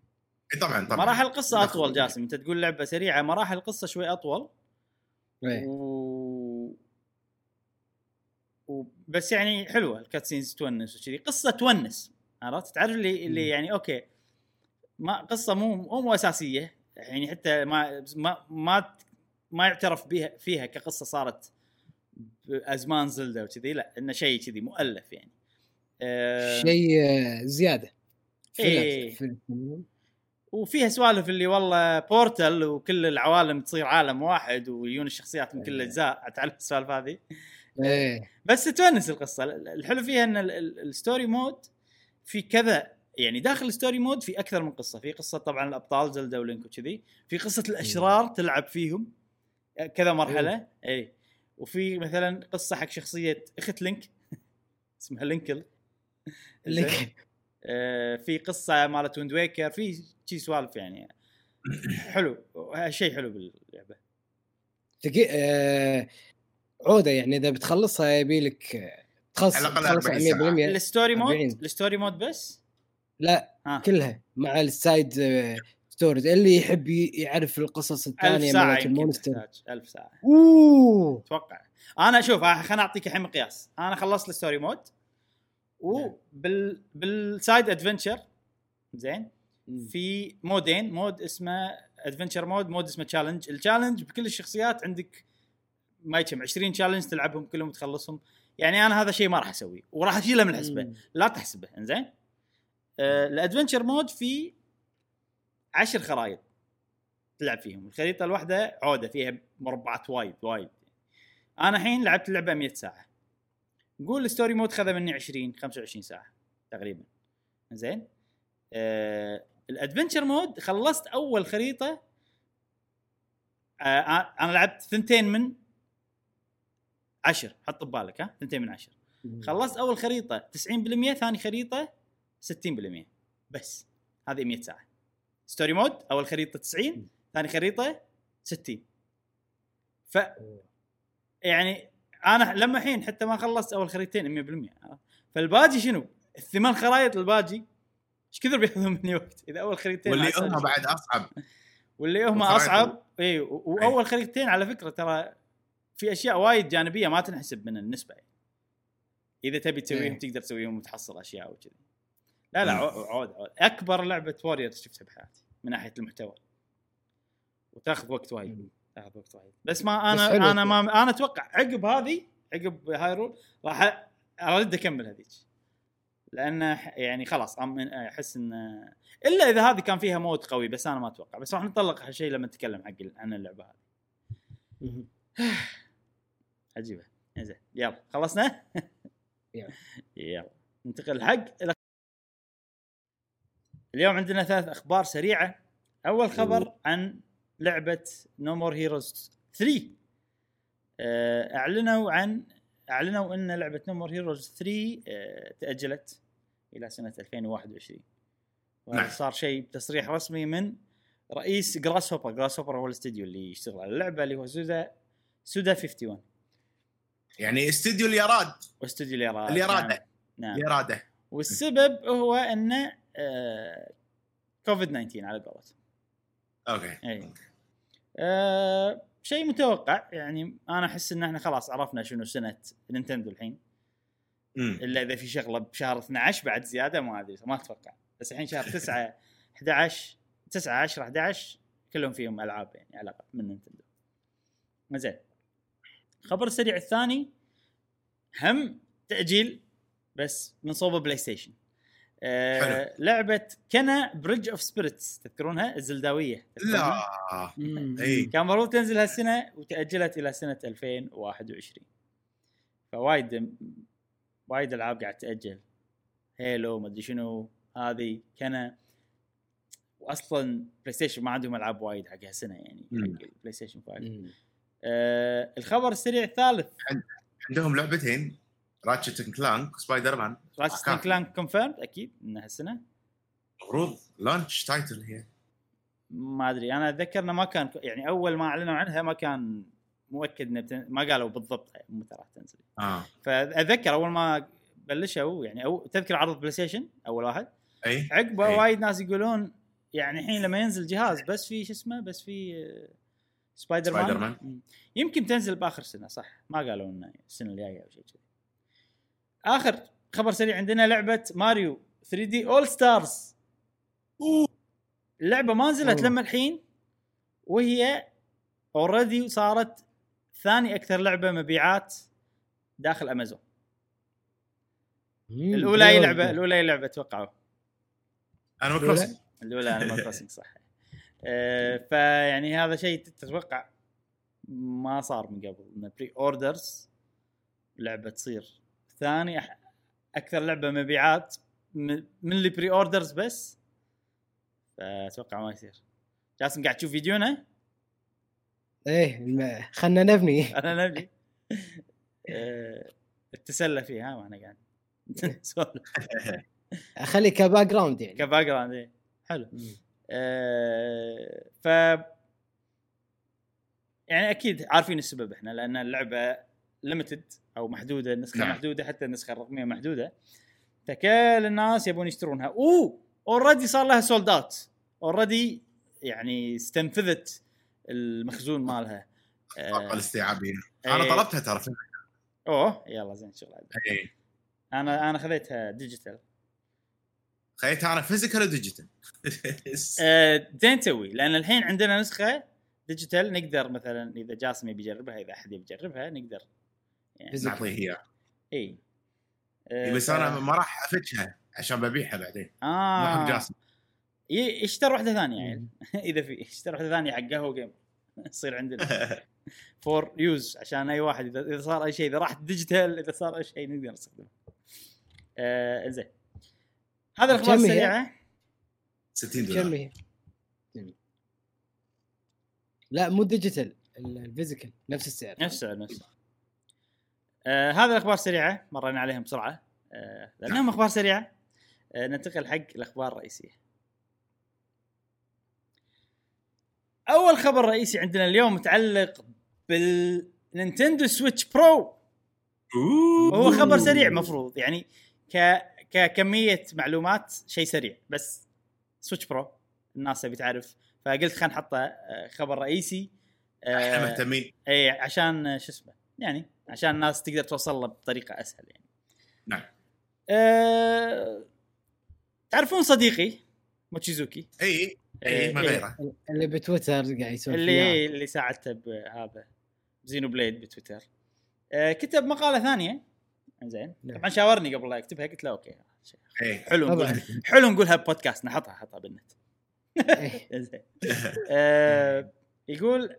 إي طبعا طبعا مراحل القصة دخل. أطول جاسم أنت تقول لعبة سريعة مراحل القصة شوي أطول إيه. و... و... بس يعني حلوة ال cutscenes تونس وكذي قصة تونس عرفت تعرف اللي اللي. يعني أوكي ما قصة مو مو مو أساسية يعني حتى ما ما ما, ما يعترف بها فيها كقصة صارت بازمان زلدا وكذي لا إنه شيء كذي مؤلف يعني. آه، شيء آه، زيادة. إيه. في الفيلم. وفيها سوالف اللي والله portal وكل العوالم تصير عالم واحد ويجون الشخصيات من كل إيه. الاجزاء تعرف السوالف هذه. إيه. بس تونس القصة. الحلو فيها إن ال- ال- ال story mode في كذا يعني داخل ال story mode في أكثر من قصة. في قصة طبعا الأبطال زلدا ولينك وكذي. في قصة الأشرار تلعب فيهم كذا مرحلة. اي وفي مثلا قصة حق شخصية إخت لينك. (laughs) اسمها لينكل. (laughs) لك آه، في قصة مالت Wind Waker في شي سوالف يعني. (clears throat) حلو. شيء حلو باللعبة. آه... عودة يعني إذا بتخلصها يبي لك آه، تخلص على الأقل تخلصها 40 ساعة. 100% ال story mode؟ 40. ال story mode بس؟ لا ها. كلها مع ال side آه، stories اللي يحب يعرف القصص الثانية مالت ال monster. ألف ساعة. أوه. أتوقع. أنا شوف آه، خليني أعطيك الحين مقياس. أنا خلصت ال story mode. وبال بال side adventure زين في مودين mode اسمه adventure mode mode اسمه challenge ال challenge بكل الشخصيات عندك ما يكم 20 challenge تلعبهم كلهم وتخلصهم. يعني أنا هذا شيء ما راح أسويه. وراح أشيله من الحسبة. لا تحسبه. إنزين؟ آه ال adventure mode في عشر خرائط تلعب فيهم. الخريطة الواحدة عودة فيها مربعات وايد وايد. أنا الحين لعبت اللعبة 100 ساعة. نقول ال story mode خذ مني 20 25 ساعة تقريبا. زين؟ آه ال adventure mode خلصت أول خريطة آه أنا لعبت ثنتين من عشر. حط ببالك ها؟ ثنتين من عشر. خلصت أول خريطة 90% ثاني خريطة 60% بس هذه 100 ساعة. story mode أول خريطة 90 ثاني خريطة 60 ف يعني أنا لما الحين حتى ما خلصت أول خريطتين 100% عرفت؟ فالباجي شنو؟ الثمان خرائط الباجي إيش كثر بياخذون مني وقت إذا أول خريطتين واللي. هم بعد أصعب واللي هم أصعب اي و- وأول خريطتين على فكرة ترى في أشياء وايد جانبية ما تنحسب من النسبة يعني. إذا تبي تسويهم إيه. تقدر تسويهم وتحصل أشياء وكذي لا لا عود عود. أكبر لعبة وورير شفتها بحياتي من ناحية المحتوى. وتاخذ وقت وايد. تاخذ وقت وايد. بس ما بس أنا حلو أنا ما أنا أتوقع عقب هذه عقب Hyrule راح ارد أكمل هذيك. لأن ح- يعني خلاص أحس إن إلا إذا هذه كان فيها mood قوي بس أنا ما أتوقع. بس راح نطلق هالشيء لما نتكلم حق عن اللعبة هذه. (sighs) عجيبة. زين يلا خلصنا؟ يلا. (laughs) ننتقل حق اليوم عندنا ثلاث أخبار سريعة. أول خبر عن لعبة No More Heroes 3 آه، أعلنوا عن أعلنوا إن لعبة No More Heroes 3 آه، تأجلت إلى سنة 2021 وهذا نعم. صار شيء بتصريح رسمي من رئيس Grasshopper Grasshopper هو الاستديو اللي يشتغل على اللعبة اللي هو Suda Suda 51 يعني استوديو اليراد واستوديو اليراد اليرادة. نعم. نعم. الاراده والسبب هو إنه كوفيد 19 على قولتهم. okay. اي آه شيء متوقع يعني أنا أحس إن إحنا خلاص عرفنا شنو سنة Nintendo الحين. إلا إذا في شغلة بشهر 12 بعد زيادة ما أدري ما أتوقع. بس الحين شهر 9 11 9 10 11 كلهم فيهم ألعاب يعني على الأقل من Nintendo. زين. الخبر السريع الثاني هم تأجيل بس من صوب PlayStation آه. لعبة Kena Bridge of Spirits تذكرونها الزلداوية تذكرونها؟ لا. اي كان المفروض تنزل هالسنة وتأجلت إلى سنة 2021 فوايد وايد ألعاب قاعد تأجل Halo ما أدري شنو هذه كان واصلا PlayStation ما عندهم ألعاب وايد حق هالسنة يعني. حق ال PlayStation 5 مم. آه الخبر السريع الثالث عندهم لعبتين Ratchet Clank و Spider-Man Ratchet. Clank confirm أكيد ان هالسنة. المفروض launch title هي. ما أدري أنا أتذكر إنه ما كان يعني أول ما أعلنوا عنها ما كان مؤكد إنه بتن... ما قالوا بالضبط متى راح تنزل. آه. فأتذكر أول ما بلشوا يعني أو تذكر عرض PlayStation أول واحد. أي. عقبه إيه. وايد ناس يقولون يعني الحين لما ينزل جهاز بس في شو اسمه بس في آه، Spider-Man, Spider-Man. مم. يمكن تنزل بآخر سنة صح. ما قالوا إنه السنة الجاية أو شيء كذي. آخر خبر سريع عندنا لعبة Mario 3D All-Stars اللعبه ما نزلت. لما الحين وهي already صارت ثاني أكثر لعبة مبيعات داخل امازون. الأولى أي. لعبة الأولى أي لعبة توقعوا أنا الأولى؟ Crossing الأولى Animal Crossing صح آه، فيعني هذا شيء تتوقع ما صار من قبل إن pre-orders لعبة تصير ثاني أكثر لعبة مبيعات من اللي pre-orders بس. فأتوقع ما يصير. جاسم قاعد تشوف فيديونا؟ إيه. خلنا نبني. (laughs) أنا نبي آه، التسلى فيه ها وإحنا قاعد. (laughs) نسولف أخلي ك background يعني. ك background إيه. حلو. آه، ف يعني أكيد عارفين السبب إحنا لأن اللعبة limited أو محدودة النسخة نعم. محدودة حتى النسخة الرقمية محدودة. فكل الناس يبون يشترونها. أوه! already صار لها sold out already يعني استنفذت المخزون مالها. أتوقع آه. الاستيعابية. إيه. أنا طلبتها ترى. أوه! يلا زين شغل عدل. إيه. أنا أنا خذيتها digital خليتها أنا physical و digital (laughs) آه، زين تسوي. لأن الحين عندنا نسخة digital نقدر مثلا إذا جاسم يبي يجربها إذا أحد يبي يجربها نقدر يعني. نعطيه إياه إي إيه، بس ف- أنا ما راح افتشها عشان ببيعها بعدين ما أحب آه جاسم ي- اشتر واحدة ثانية يعني (laughs) إذا في اشتر واحدة ثانية حق قهوة Game تصير (laughs) عندنا (laughs) for use عشان أي واحد إذا صار أي شيء إذا راح digital إذا صار أي شيء نقدر نستخدمه. آه زين هذا الأخبار كم هي؟ السريعة 60 كم دولار هي؟ جميل. لا مو digital ال- ال physical نفس السعر نفس السعر نفس السعر. آه هذا الأخبار السريعه مرينا عليهم بسرعة. آه لأنهم أخبار سريعة. آه ننتقل حق الأخبار الرئيسية. أول خبر رئيسي عندنا اليوم متعلق بال Nintendo Switch Pro. وهو خبر سريع مفروض يعني ك ككمية معلومات شيء سريع بس Switch Pro الناس تبي تعرف. فقلت خلينا نحطه آه، خبر رئيسي. إحنا آه، مهتمين. اي عشان آه، شو اسمه يعني عشان الناس تقدر توصل له بطريقة أسهل يعني. نعم. أه... تعرفون صديقي Mochizuki؟ إي إيه، اي ما إيه. غيره. اللي بتويتر قاعد يسولف اللي. اللي ساعدته بهذا Xenoblade ب Twitter. أه كتب مقالة ثانية. زين نعم. طبعا شاورني قبل لا يكتبها قلت له okay إي. حلو نقولها حلو نقولها ببودكاست نحطها حطها بالنت. إيه. (laughs) زين أه يقول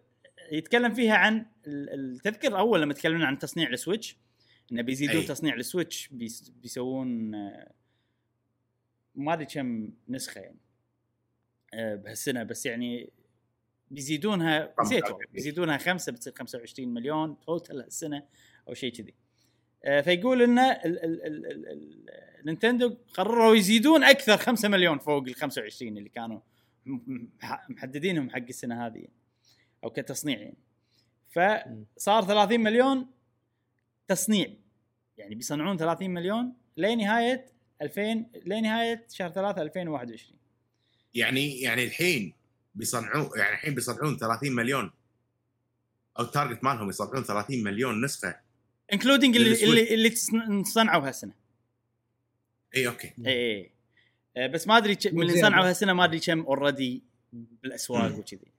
يتكلم فيها عن ال- ال- تذكر أول لما تكلمنا عن تصنيع ال Switch إنه بيزيدون. تصنيع ال Switch بيس- بيسوون آه، ما أدري كم نسخة يعني آه، بهالسنة بس يعني بيزيدونها نسيت؟ بيزيدونها خمسة بتصير 25 مليون total هالسنة أو شيء كذي آه، فيقول ان ال- ال- ال- ال- ال- Nintendo قرروا يزيدون أكثر 5 مليون فوق ال 25 اللي كانوا محددينهم حق السنة هذه أو كتصنيع يعني. فصار 30 مليون تصنيع. يعني بيصنعون 30 مليون لنهاية 2000 لنهاية شهر 3 2021 يعني يعني الحين بيصنعون يعني الحين بيصنعون 30 مليون. أو ال target مالهم يصنعون 30 مليون نسخة. including اللي. اللي, اللي صنعوا هالسنة. إي أوكي. إي إي. آه، بس ما أدري من اللي. صنعوا هالسنة ما أدري كم already بالأسواق. وكذي.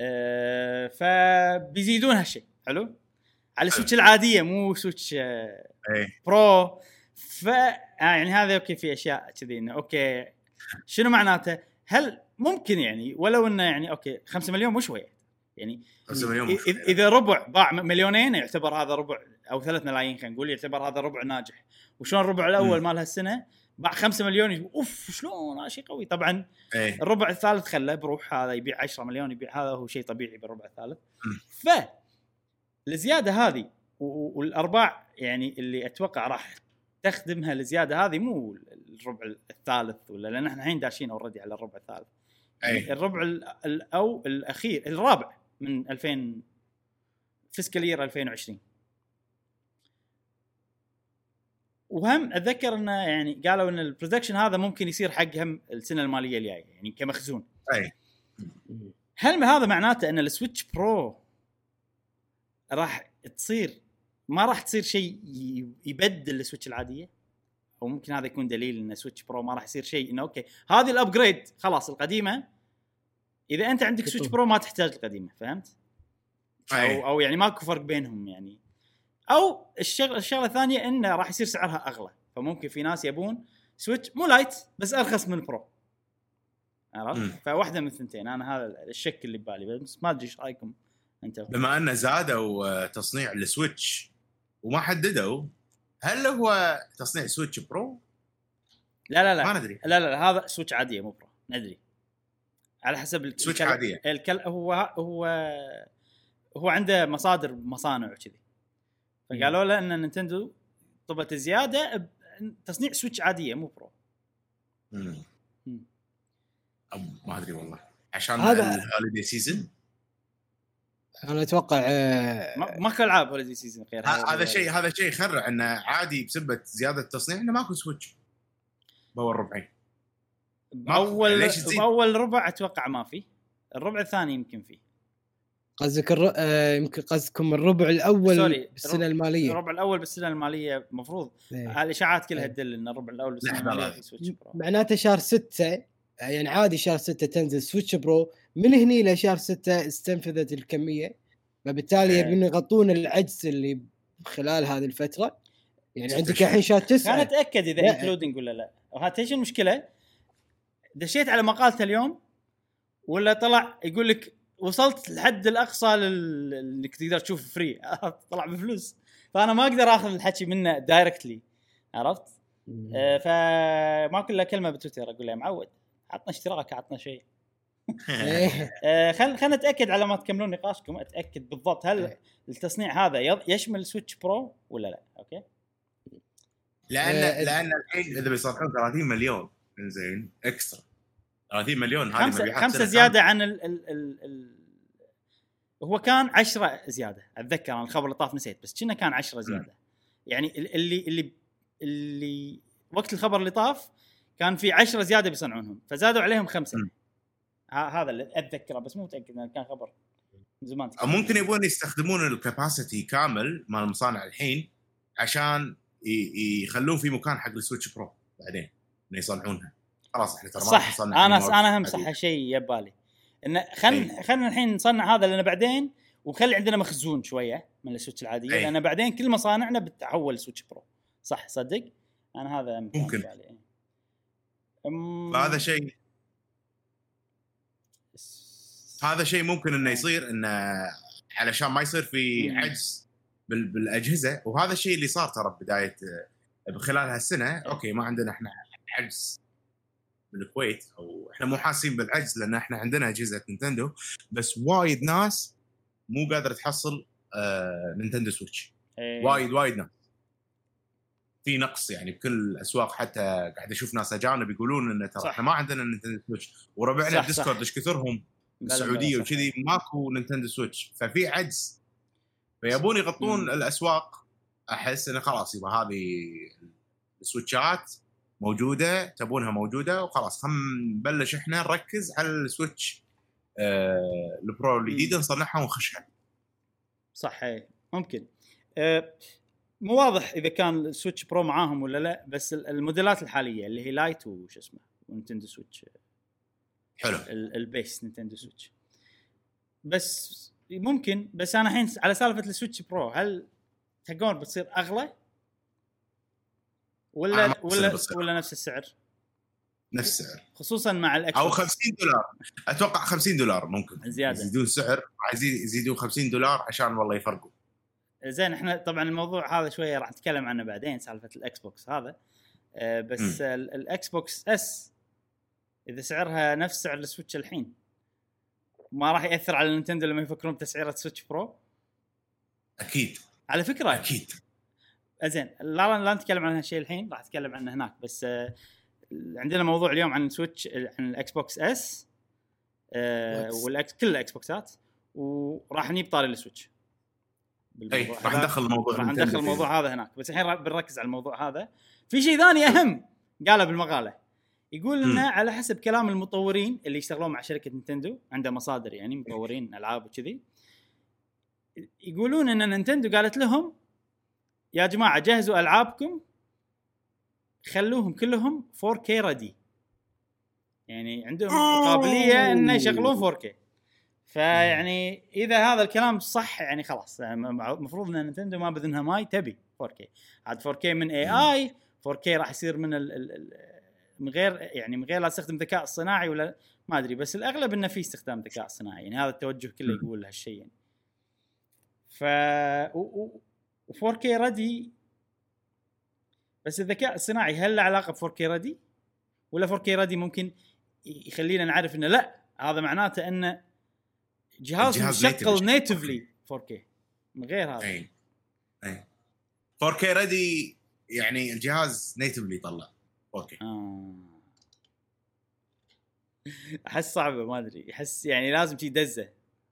آه، فبيزيدون هالشيء حلو؟ على ال Switch العادية مو Switch آه، إي Pro. ف آه، يعني هذا أوكي في أشياء كذي إنه أوكي. شنو معناته؟ هل ممكن يعني ولو إنه يعني أوكي 5 مليون مو شوية يعني 5 مليون إذا ربع باع مليونين يعتبر هذا ربع أو 3 ملايين خلينا نقول يعتبر هذا ربع ناجح. وشلون الربع الأول. مال هالسنة؟ باع 5 مليون أوف شلون؟ هذا شيء قوي. طبعا اي الربع الثالث خله بروح هذا يبيع 10 مليون يبيع هذا هو شيء طبيعي بالربع الثالث. ف الزيادة هذه والأرباع يعني اللي أتوقع راح تخدمها الزيادة هذه مو الربع الثالث ولا لأن إحنا الحين داشين already على الربع الثالث. اي الربع ال- ال- أو الأخير الرابع من 2000 fiscal year 2020 وهم أتذكر إنه يعني قالوا إن ال production هذا ممكن يصير حق هم السنة المالية الجاية يعني كمخزون. أي. هل هذا معناته إن ال Switch Pro راح تصير ما راح تصير شيء يبدل ال Switch العادية؟ أو ممكن هذا يكون دليل إن Switch Pro ما راح يصير شيء إنه أوكي هذه ال upgrade خلاص القديمة. إذا أنت عندك Switch Pro ما تحتاج القديمة فهمت؟ أي. أو أو يعني ماكو فرق بينهم يعني. أو الشغله الشغلة الثانية إنه راح يصير سعرها أغلى. فممكن في ناس يبون Switch مو Lite بس أرخص من مم. عرفت؟ فواحدة من الثنتين. أنا هذا الشك اللي ببالي بس ما أدري إيش رأيكم أنتم بما أن زادوا آه، تصنيع ال Switch وما حددوا هل هو تصنيع Switch Pro؟ لا لا ما لا ندري. لا لا هذا Switch عادية مو Pro ندري. على حسب ال- Switch الكل- عادية. الكل هو هو هو عنده مصادر مصانع وكذي. فقالوا له إن Nintendo طلبت زيادة تصنيع Switch عادية مو Pro. ما أدري والله. عشان هذا- ال holiday season أنا أتوقع آه، ما- ماكو ألعاب holiday season غير هذا شيء هذا شيء يخرع إنه عادي بسبة زيادة التصنيع إنه ماكو Switch. بأول ربعين. باول تزيد؟ بأول ربع أتوقع ما في. الربع الثاني يمكن فيه قصدك الر... آه، يمكن قصدكم الربع الأول sorry، بالسنة الربع- المالية الربع الأول بالسنة المالية المفروض إيه. الإشاعات كلها إيه. تدل إن الربع الأول بالسنة المالية سويتش برو معناته شهر 6 يعني عادي شهر 6 تنزل Switch Pro من هني لشهر 6 استنفذت الكمية فبالتالي إيه. يبون يغطون العجز اللي خلال هذه الفترة يعني عندك. الحين شهر خلينا 9 نتاكد إذا لا. including ولا لا وهات إيش المشكلة؟ دشيت على مقالته اليوم ولا طلع يقول لك وصلت الحد الأقصى لل- انك تقدر تشوف (laughs) free طلع بفلوس. فأنا ما أقدر آخذ الحكي منه directly عرفت؟ آه فما كل كلمة بتويتر أقول له يا معود عطنا اشتراك عطنا شيء. (laughs) إيه. آه خل خلينا نتأكد على ما تكملون نقاشكم أتأكد بالضبط هل إيه. التصنيع هذا يض- يشمل Switch Pro ولا لا أوكي؟ لأن آه، لأن الحين إذا بيصنعون 30 مليون زين extra. 30 مليون هذه خمسه خمسة زيادة عن ال ال ال ال هو كان عشرة زيادة أتذكر أنا الخبر اللي طاف نسيت بس كنا كان عشرة زيادة. يعني ال- اللي اللي اللي وقت الخبر اللي طاف كان في عشرة زيادة بيصنعونهم فزادوا عليهم خمسة. هذا اللي أتذكره بس مو متأكد كان خبر زمان. أو ممكن يبون يستخدمون ال capacity كامل مال المصانع الحين عشان ي- يخلون في مكان حق ال Switch Pro بعدين إنه يصنعونها. خلاص إحنا ترى صح. أنا أنا هم صح شيء يبالي. انه خل أي. خلينا الحين نصنع هذا لأن بعدين وخلي عندنا مخزون شوية من ال Switch العادية أي. لأن بعدين كل مصانعنا بتحول Switch Pro. صح صدق؟ أنا هذا ممكن. أم- فهذا شيء هذا شيء ممكن إنه يصير إنه علشان ما يصير في مم. عجز بال- بالأجهزة. وهذا الشيء اللي صار ترى بداية خلال هالسنة أوكي ما عندنا إحنا عجز بالكويت أو إحنا مو حاسين بالعجز لأن إحنا عندنا أجهزة Nintendo بس وايد ناس مو قادرة تحصل آه نينتندو سويتش إيه. وايد وايد ناس في نقص يعني بكل الأسواق حتى قاعد أشوف ناس أجانب يقولون إن ترى. إحنا ما عندنا نينتندو سويتش وربعنا الديسكورد. إيش كثرهم السعودية. وكذي ماكو نينتندو سويتش ففي عجز فيبون يغطون. الأسواق أحس انه خلاص يبقى هذه السويتشات موجودة تبونها موجودة وخلاص. خلينا نبلش إحنا نركز على السويتش آه ال pro الجديده نصنعها ونخشها. صح إيه. ممكن. أه مو واضح إذا كان السويتش pro معاهم ولا لا بس ال- الموديلات الحالية اللي هي Lite وش اسمه ونتندو سويتش. حلو. ال- ال base نينتندو سويتش. بس ممكن بس أنا الحين على سالفة السويتش pro هل تلقون بتصير أغلى؟ ولا ولا. ولا نفس السعر؟ نفس السعر. خصوصا مع الاكس أو 50 دولار. أتوقع 50 دولار ممكن. زيادة. يزيدون سعر يزيدون 50 دولار عشان والله يفرقوا. زين إحنا طبعا الموضوع هذا شوية راح نتكلم عنه بعدين سالفة الإكس بوكس هذا. آه، بس الإكس بوكس إس إذا سعرها نفس سعر السويتش الحين ما راح يأثر على نينتندو لما يفكرون بتسعيرة سويتش pro؟ أكيد. على فكرة. أكيد. زين لا لا نتكلم عن هالشيء الحين راح أتكلم عنه هناك بس آه، عندنا موضوع اليوم عن سويتش عن الاكس بوكس اس آه، والاكس كل الاكس بوكسات وراح نجيب طاري السويتش اي راح. ندخل الموضوع راح ندخل. الموضوع هذا هناك بس الحين بنركز على الموضوع هذا في شيء ثاني أهم قاله بالمقالة يقول إنه. على حسب كلام المطورين اللي يشتغلون مع شركة نينتندو عنده مصادر يعني مطورين ألعاب وكذي يقولون إن نينتندو قالت لهم يا جماعة جهزوا ألعابكم. خلوهم كلهم 4K ready يعني عندهم قابلية انه يشغلون 4K فيعني إذا هذا الكلام صح يعني خلاص المفروض إن نينتندو ما باذنها might be 4K عاد 4K من اي اي 4K راح يصير من ال من غير يعني من غير لا تستخدم ذكاء اصطناعي ولا ما أدري. بس الأغلب إنه في استخدام ذكاء اصطناعي. يعني هذا التوجه كله. يقول هالشيء يعني ف و... و... 4K ردي بس الذكاء الصناعي هل له علاقة ب 4K ردي؟ ولا 4K ردي ممكن يخلينا نعرف إنه لا هذا معناته إنه جهاز مشغل نيتفلي 4K من غير هذا. أي أي. 4K ريدي يعني الجهاز نيتفلي يطلع 4K آه. (laughs) أحس صعبة ما أدري. احس يعني لازم تجي دزة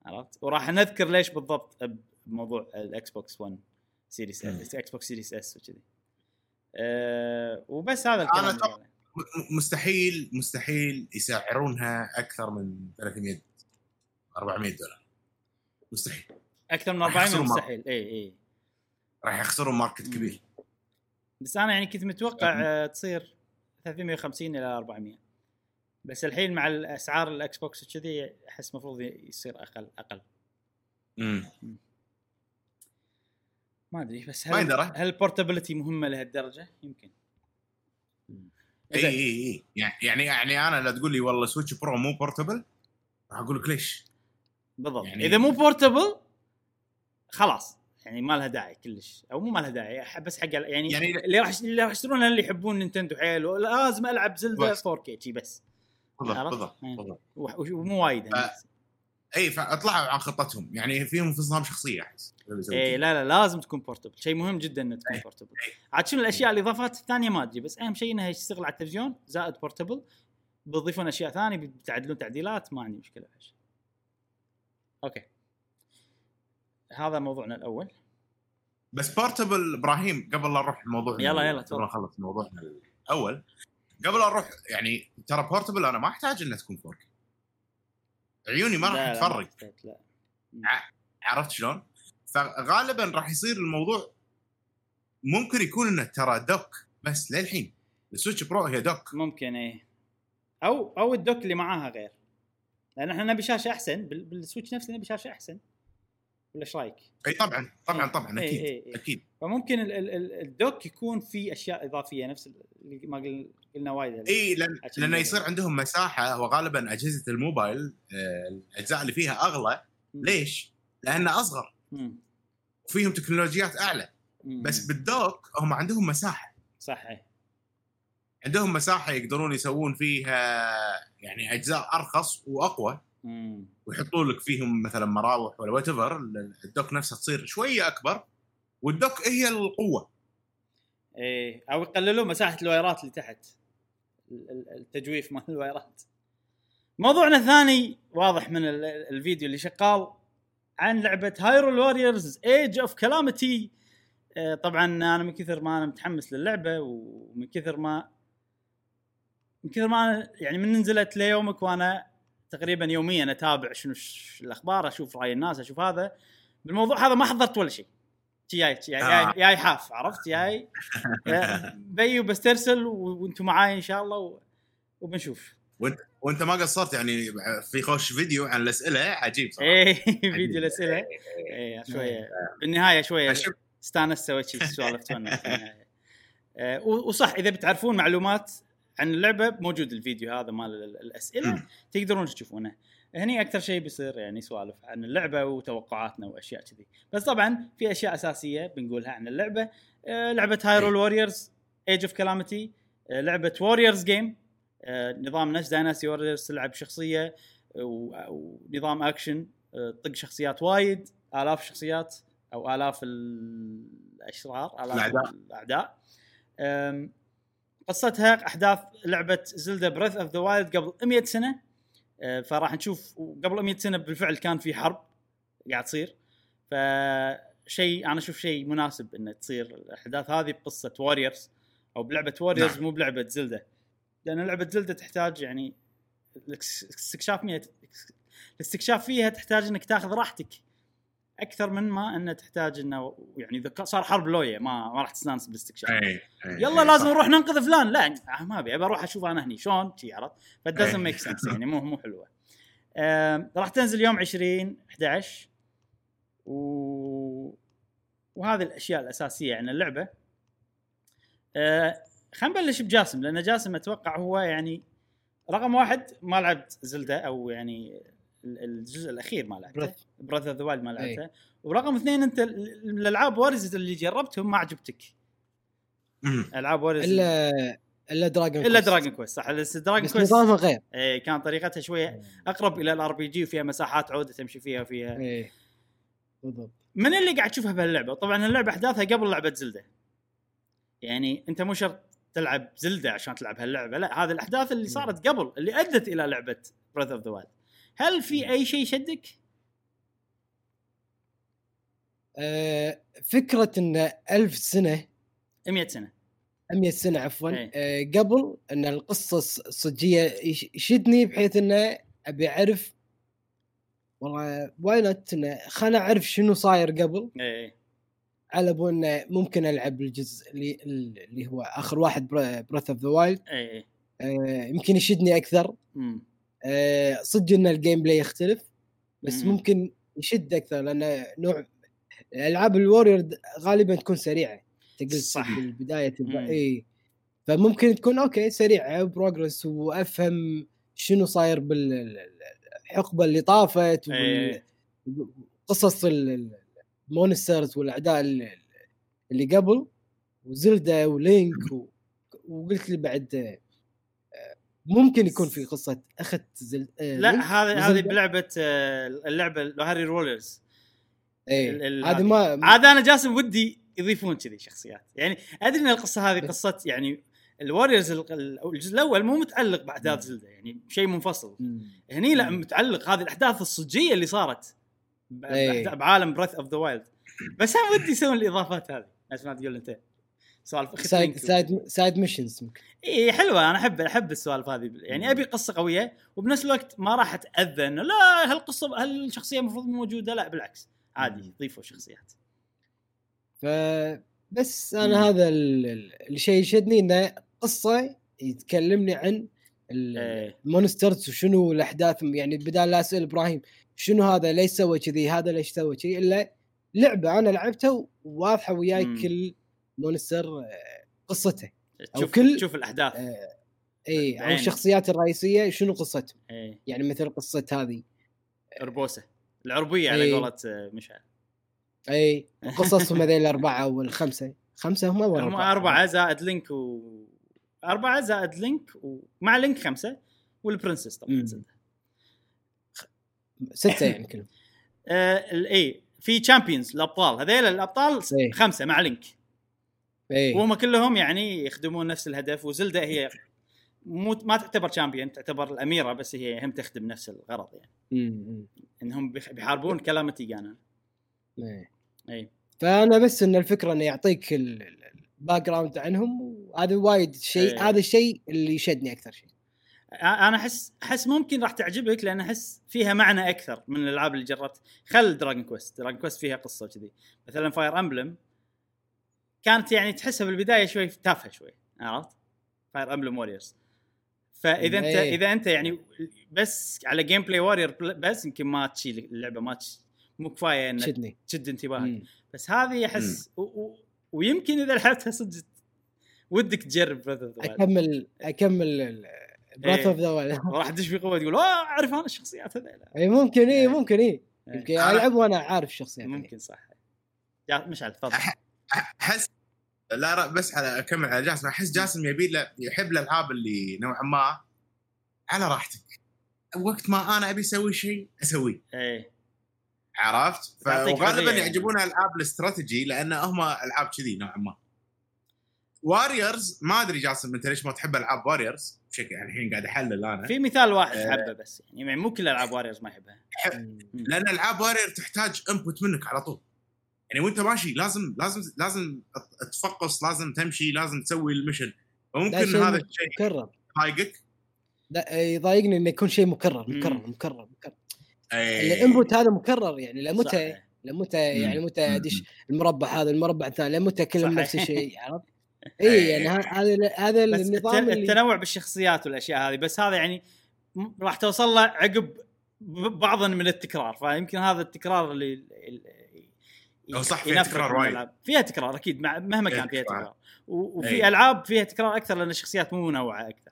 عرفت؟ وراح نذكر ليش بالضبط بموضوع الاكس بوكس 1 series مم. إكس بوكس series S وكذي أه وبس هذا الكلام أنا. م- مستحيل مستحيل يسعرونها أكثر من 300 400 دولار مستحيل أكثر من راح 400 يخسرون مرة. مستحيل إي إي راح يخسرون market. كبير بس أنا يعني كنت متوقع. آه، تصير 350 إلى 400 بس الحين مع الأسعار الإكس بوكس وكذي أحس المفروض يصير أقل أقل امم ما أدري بس هل. هل ال portability مهمة لهالدرجة؟ يمكن إي. إي إي يعني يعني أنا لا تقول لي والله سويتش pro مو portable راح أقول لك ليش؟ بالضبط يعني- إذا مو portable خلاص يعني ما لها داعي كلش أو مو ما لها داعي بس حق يعني, يعني- اللي راح اللي راح يشترونها اللي يحبون نينتندو حيل لازم ألعب زلدا بس. 4K شي بس بالضبط؟ بالضبط إيه. ومو وايد يعني. إي فأطلعوا عن خطتهم يعني فيهم انفصام شخصية أحس اللي كذا. لا لا لازم تكون portable شيء مهم جدا إنها تكون. portable. عاد شنو الأشياء الاضافات الثانية ما أدري بس أهم شيء إنها تشتغل على التلفزيون زائد portable بيضيفون أشياء ثانية بتعدلون تعديلات ما عندي مشكلة هالشيء. okay هذا موضوعنا الأول بس portable إبراهيم قبل لا نروح الموضوع يلا، يلا، قبل تفضل. نخلص موضوعنا الأول قبل لا نروح يعني ترى portable أنا ما أحتاج إنها تكون 4K عيوني ما راح تفرق عرفت شلون؟ فغالبا راح يصير الموضوع ممكن يكون إنه ترى dock بس للحين السويتش pro هي dock. ممكن إيه. أو أو ال dock اللي معاها غير. لأن إحنا نبي شاشة أحسن بال- بالسويتش نفسه نبي شاشة أحسن. ولا إيش رأيك؟ إي طبعا طبعا طبعا إيه، أكيد إيه، إيه. أكيد. فممكن ال- ال- ال- ال dock يكون فيه أشياء إضافية نفس اللي ما قل- قلنا وايد إي لأن لأنه. يصير عندهم مساحة وغالبا أجهزة الموبايل آه، الأجزاء اللي فيها أغلى. ليش؟ لأنها أصغر. وفيهم تكنولوجيات أعلى. بس بالدوك هم عندهم مساحة صح. عندهم مساحة يقدرون يسوون فيها يعني أجزاء أرخص وأقوى. ويحطون لك فيهم مثلا مراوح ولا وات الدوك نفسها تصير شوية أكبر وال dock هي القوة إيه أو يقللون مساحة الوايرات اللي تحت. ال- ال- التجويف مال (laughs) الوايرات موضوعنا الثاني واضح من ال- ال- الفيديو اللي شغال عن لعبة Hyrule Warriors Age of Calamity طبعا أنا من كثر ما أنا متحمس للعبة ومن كثر ما من كثر ما أنا يعني من نزلت ليومك وأنا تقريبا يوميا أتابع شنو الأخبار أشوف رأي الناس أشوف هذا. بالموضوع هذا ما حضرت ولا شيء. شي جاي آه. جاي حاف عرفت؟ جاي يا (laughs) بيو بسترسل و- وأنتم معاي إن شاء الله. وبنشوف. وانت ما قصرت يعني في خوش فيديو عن الأسئلة؟ عجيب صراحة. إيه فيديو الأسئلة. إيه شوية. بالنهاية شوية استانست سويت شي سوالف. (laughs) آه، وصح إذا بتعرفون معلومات عن اللعبة موجود الفيديو هذا مال ال- الأسئلة. تقدرون تشوفونه. هني أكثر شيء بيصير يعني سوالف عن اللعبة وتوقعاتنا وأشياء كذي. بس طبعا في أشياء أساسية بنقولها عن اللعبة. آه، لعبة Hyrule Warriors Age of Calamity لعبة Warriors game نظام نفس Dynasty Warriors تلعب شخصية آه، ونظام اكشن آه، طق شخصيات وايد آلاف شخصيات أو آلاف الأشرار آلاف الأعداء. الأعداء. أم، قصتها أحداث لعبة Zelda Breath of the Wild قبل 100 سنة. فراح نشوف. قبل 100 سنة بالفعل كان في حرب قاعد تصير. فشيء أنا أشوف شيء مناسب انه تصير الأحداث هذه بقصة Warriors أو بلعبة Warriors نعم. مو بلعبة Zelda لأن لعبة Zelda تحتاج يعني الاستكشاف فيها الاستكشاف فيها تحتاج إنك تاخذ راحتك. أكثر من ما إنه تحتاج إنه يعني إذا صار حرب لويا ما ما راح تستانس بالاستكشاف يلا إي، لازم. نروح ننقذ فلان. لا آه، ما أبي أروح أشوف أنا هني شلون شي عرفت؟ ف doesn't make sense يعني مو مو حلوة. راح تنزل يوم 20 11 و... وهذه الأشياء الأساسية عن اللعبة. آه خلينا نبلش بجاسم لأن جاسم أتوقع هو يعني رقم واحد ما لعبت Zelda أو يعني الجزء الأخير ما لعبته Breath. Breath of the Wild ما أي. لعبته ورقم اثنين انت ال- الألعاب Warriors اللي جربتهم ما عجبتك. ألعاب Warriors الا إلا Dragon إلا Dragon Quest صح. بس Dragon Quest نظامها غير. إيه كان طريقتها شوية أقرب إلى ال RPG وفيها مساحات عودة تمشي فيها وفيها. إيه. بالضبط. من اللي قاعد تشوفها بهاللعبة؟ طبعا اللعبة أحداثها قبل لعبة Zelda. يعني أنت مو شرط تلعب Zelda عشان تلعب هاللعبة لا هذه الأحداث اللي صارت قبل اللي أدت إلى لعبة Breath of the Wild هل في أي شيء شدك؟ آه فكرة إن ألف سنة 100 سنة. 100 سنة عفوا. إيه. آه قبل إن القصة الص- الصجية يش- يشدني بحيث انه أبي أعرف والله why not انه خلنا أعرف شنو صاير قبل. إيه على بو انه ممكن ألعب الجزء اللي اللي هو آخر واحد Breath of the Wild إيه يمكن يشدني أكثر. امم آه، صدق إن ال gameplay يختلف بس مم. ممكن يشد أكثر لأن نوع ألعاب ال Warrior د- غالبا تكون سريعة تقل صح. بالبدايه مم. إي فممكن تكون okay سريعة progress وأفهم شنو صاير بالحقبه اللي طافت. وقصص ال monsters والأعداء اللي قبل و Zelda و Link و... وقلت لي بعد ممكن يكون في قصة اخذت زل... آه، لا هذه هذه. بلعبة آه، اللعبة Hyrule Warriors. ال- هذه. ما عاد أنا جاسم ودي يضيفون كذي شخصيات. يعني أدري إن القصة هذه قصة يعني ال Warriors ال- ال- الجزء الأول مو متعلق بأحداث Zelda يعني شيء منفصل. هني لا متعلق. هذه الأحداث الصجية اللي صارت إيه. بعالم Breath of the Wild بس أنا ودي يسوون الإضافات هذه. نفس ما تقول أنت. سوالف side. side سايد missions ممكن. اي حلوة. أنا أحب أحب السوالف هذه. يعني أبي قصة قوية وبنفس الوقت ما راح أتأذى إنه لا هالقصه هالشخصيه المفروض مو موجودة؟ لا بالعكس. عادي ضيفوا شخصيات. فبس أنا مم. هذا ال- ال- الشيء يشدني إنه قصة يتكلمني عن ال- إيه. ال monsters وشنو الأحداث. يعني بدال لا أسأل إبراهيم شنو هذا؟ ليش سوى كذي؟ هذا ليش سوى كذي؟ إلا لعبة أنا لعبتها وواضحة وياي مم. كل monster قصته. أو تشوف كل- تشوف الأحداث. آه، إي أو. الشخصيات الرئيسية شنو قصتهم إي. يعني مثل قصة هذه. Urbosa. العربية على. قولة آه، مشعل. إي. (laughs) قصصهم هذيل الأربعة والخمسه خمسة هم ولا هم أربعة. زائد Link و أربعة زائد Link ومع Link خمسة وال princess طبعا. ستة. يعني كلهم. (laughs) آه إي في champions الأبطال. هذيل الأبطال. خمسة مع Link. اي وهم كلهم يعني يخدمون نفس الهدف و Zelda هي مو ما تعتبر champion تعتبر الأميرة بس هي هم تخدم نفس الغرض يعني. مم. إنهم بيحاربون Calamity Ganon إيه. اي فأنا بس إن الفكرة إنه يعطيك ال background عنهم وهذا وايد شيء إيه. هذا الشيء اللي يشدني أكثر شيء. أنا احس أحس ممكن راح تعجبك لأن أحس فيها معنى أكثر من الألعاب اللي جربت. خل Dragon Quest Dragon Quest فيها قصة وكذي. مثلا Fire Emblem كانت يعني تحسها بالبداية شوي تافهة شوي عرفت Fire Emblem Warriors فإذا انت إيه. إذا أنت يعني بس على gameplay Warrior بس يمكن ما تشيل اللعبة ما تش... مو كفاية إنك تشدني تشد انتباهك مم. بس هذه أحس و... و... ويمكن إذا لعبتها صدق ودك تجرب of the Wild. اكمل أكمل Breath. of the وراح تدش في قوة تقول أوه أعرف أنا الشخصيات هذيلا إي ممكن إي إيه. ممكن إي إيه. يمكن ألعب وأنا عارف الشخصيات ممكن صح يا مشعل تفضل احس لا بس على أكمل على جاسم أحس جاسم يبي له يحب الالعاب اللي نوعا ما على راحتك وقت ما أنا أبي أسوي شيء أسويه إيه عرفت؟ ف- يعطيك وغالبا حرية يعني. يعجبون العاب الاستراتيجي لأن هم ألعاب كذي نوعا ما. Warriors ما أدري جاسم أنت ليش ما تحب ألعاب Warriors بشكل يعني الحين قاعد أحلل أنا في مثال واحد إيه. حبه بس يعني مو كل ألعاب Warriors ما يحبها. لأن ألعاب Warrior تحتاج input منك على طول. يعني وانت ماشي لازم لازم لازم تفقص لازم تمشي لازم تسوي ال mission فممكن هذا الشيء مكرر يضايقك لا يضايقني إنه يكون شيء مكرر. مكرر مكرر مكرر إيه. الإنبوت هذا مكرر يعني لمتى. لمتى. يعني متى. ادش المربع هذا المربع الثاني لمتى كلهم. نفس الشيء عرفت؟ (laughs) إيه. اي يعني ه- هذا هذا النظام التنوع بالشخصيات والأشياء هذه بس هذا يعني راح توصل له عقب بعضا من التكرار فيمكن هذا التكرار اللي أو صح، فيها تكرار وايد. فيها تكرار أكيد مهما كان فيها تكرار. تكرار وفي إيه. ألعاب فيها تكرار أكثر لأن الشخصيات مو منوعة أكثر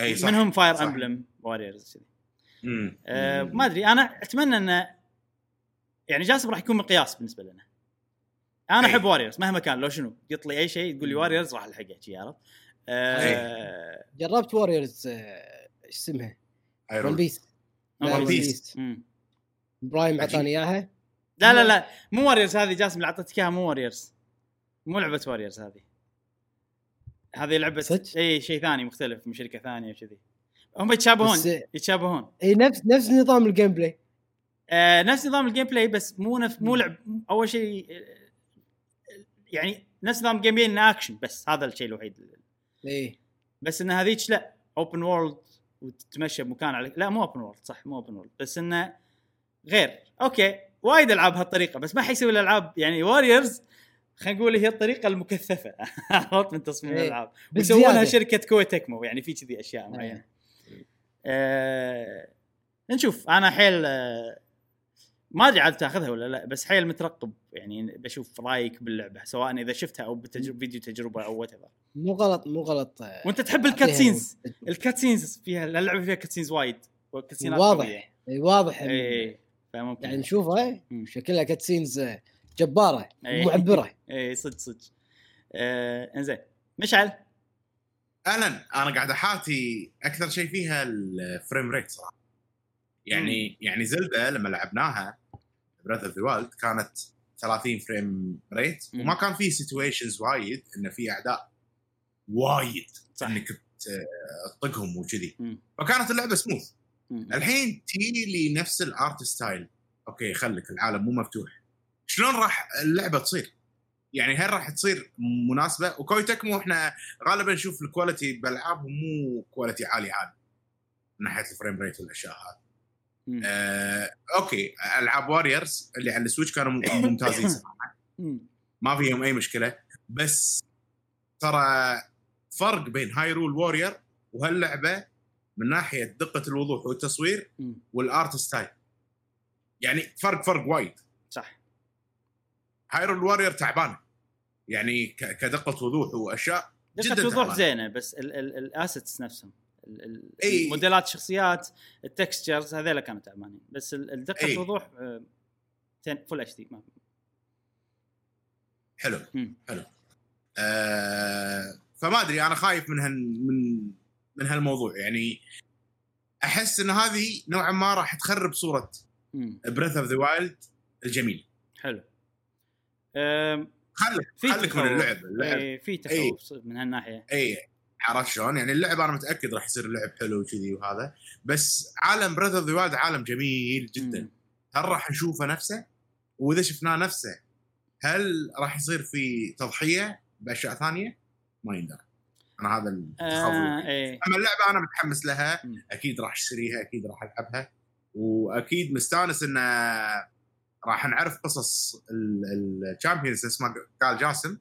اي صح منهم Fire. Emblem مم. أه مم. ما أدري أنا أتمنى انه يعني جاسم راح يكون مقياس بالنسبة لنا أنا أي. أحب Warriors مهما كان لو شنو قط لي أي شيء تقول لي Warriors راح ألحقه شي عرفت أه جربت Warriors إيش اسمها؟ One Piece. مم. إبراهيم عجيب. اعطاني إياها لا لا لا مو Warriors هذه جاسم اللي أعطيتك إياها مو Warriors مو لعبة Warriors هذه. هذه لعبة صدق؟ إي شيء ثاني مختلف من شركة ثانية وكذي. هم يتشابهون يتشابهون. إي نفس نفس نظام ال gameplay آه نفس نظام ال gameplay بس مو نفس مو لعب أول شيء يعني نفس نظام ال gameplay إنه اكشن بس هذا الشيء الوحيد. إي. بس إن هذيك لا open world وتتمشى بمكان على لا مو open world صح مو open world بس إنه غير. okay. وايد ألعاب هالطريقة بس ما حيسوي الالعاب يعني Warriors خلينا نقول هي الطريقة المكثفة (laughs) عرفت من تصميم إيه. الألعاب. ويسوونها شركة Koei Tecmo يعني في كذي أشياء إيه. معينة آه نشوف أنا حيل آه ما أدري عاد تأخذها ولا لا بس حيل مترقب يعني بشوف رأيك باللعبة سواء إذا شفتها أو بتجربه فيديو تجربة أو what مو غلط مو غلط وأنت تحب ال cutscenes ال cutscenes فيها اللعبه فيها cutscenes وايد واضح. قوية. اي واضح اي فممكن يعني نشوفها مم. شكلها cutscenes آه، جبارة إيه. معبره (laughs) اي صدق صدق آه إنزين مشعل أهلا أنا قاعد أحاتي أكثر شيء فيها ال frame rate صراحة يعني يعني Zelda لما لعبناها Breath of the Wild كانت 30 frame rate مم. وما كان في situations وايد انه في أعداء وايد صح. إنك تطقهم وكذي مم. فكانت اللعبة سموث مم. الحين تي لي نفس ال art style okay خليك العالم مو مفتوح شلون راح اللعبة تصير؟ يعني هل راح تصير مناسبة؟ و Koei Tecmo إحنا غالبا نشوف ال quality بالالعابهم مو quality عالي عالي من ناحية ال frame rate والأشياء هذه. آه، okay ألعاب Warriors اللي على ال Switch كانوا مم- ممتازين (laughs) صراحة. ما فيهم أي مشكلة بس ترى فرق بين Hyrule Warriors وهاللعبة من ناحية دقة الوضوح والتصوير. وال art style يعني فرق فرق وايد صح Hyrule Warriors تعبانة يعني كدقة وضوح وأشياء جداً دقة وضوح تعبان. زينة بس ال assets نفسهم. الموديلات الشخصيات ال textures هذول كانوا تعبانين بس ال- الدقه. الوضوح full HD حلو. حلو آه فما أدري أنا خايف من هال من من هالموضوع يعني أحس إن هذه نوعا ما راح تخرب صورة Breath of the Wild الجميل حلو في خليك من تخوف. اللعب اللعب إيه، في تخوف صدق من هالناحية اي عرفت شلون؟ يعني اللعب أنا متأكد راح يصير اللعب حلو وكذي وهذا بس عالم Breath of the Wild عالم جميل جدا مم. هل راح نشوفه نفسه؟ وإذا شفناه نفسه هل راح يصير في تضحية بأشياء ثانية؟ ما يندرى أنا هذا التخوف آه. إيه أما اللعبة أنا متحمس لها. أكيد راح أشتريها أكيد راح ألعبها وأكيد مستانس انه راح نعرف قصص الشامبيونز اسمه قال جاسم.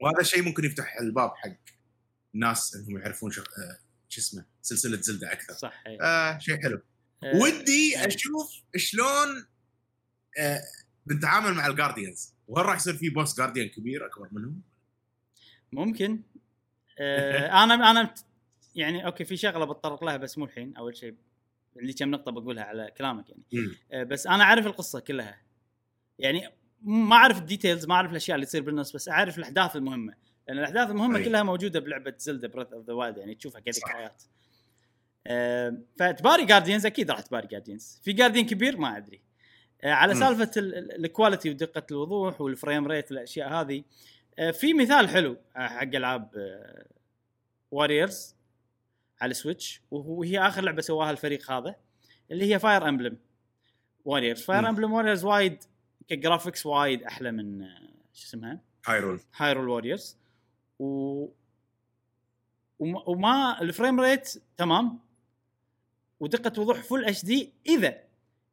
وهذا الشيء ممكن يفتح الباب حق الناس إنهم يعرفون شو, آه، شو اسمه سلسلة زلدة أكثر صح إيه. آه شيء حلو آه، ودي إيه. أشوف شلون آه بنتعامل مع ال Guardians وهل راح يصير في boss Guardian كبير أكبر منهم؟ ممكن آه أنا أنا يعني okay في شغلة بتطرق لها بس مو الحين أول شيء عندي كم نقطة بقولها على كلامك يعني. آه بس أنا أعرف القصة كلها يعني ما أعرف ال details ما أعرف الأشياء اللي تصير بالنص بس أعرف الأحداث المهمة لأن الأحداث المهمة أي. كلها موجودة بلعبة Zelda Breath of the Wild يعني تشوفها. كذكريات آه فتباري Guardians أكيد راح تباري Guardians في Guardian كبير ما أدري آه على. سالفة ال- ال- ال quality ودقة الوضوح وال frame rate والأشياء هذه آه في مثال حلو آه، حق ألعاب Warriors على ال Switch وهي آخر لعبة سواها الفريق هذا اللي هي Fire Emblem Warriors Fire. Emblem Warriors وايد ك graphics وايد أحلى من آه، شو اسمها؟ Hyrule Hyrule Warriors و وما, وما ال frame rate تمام ودقة وضوح full HD إذا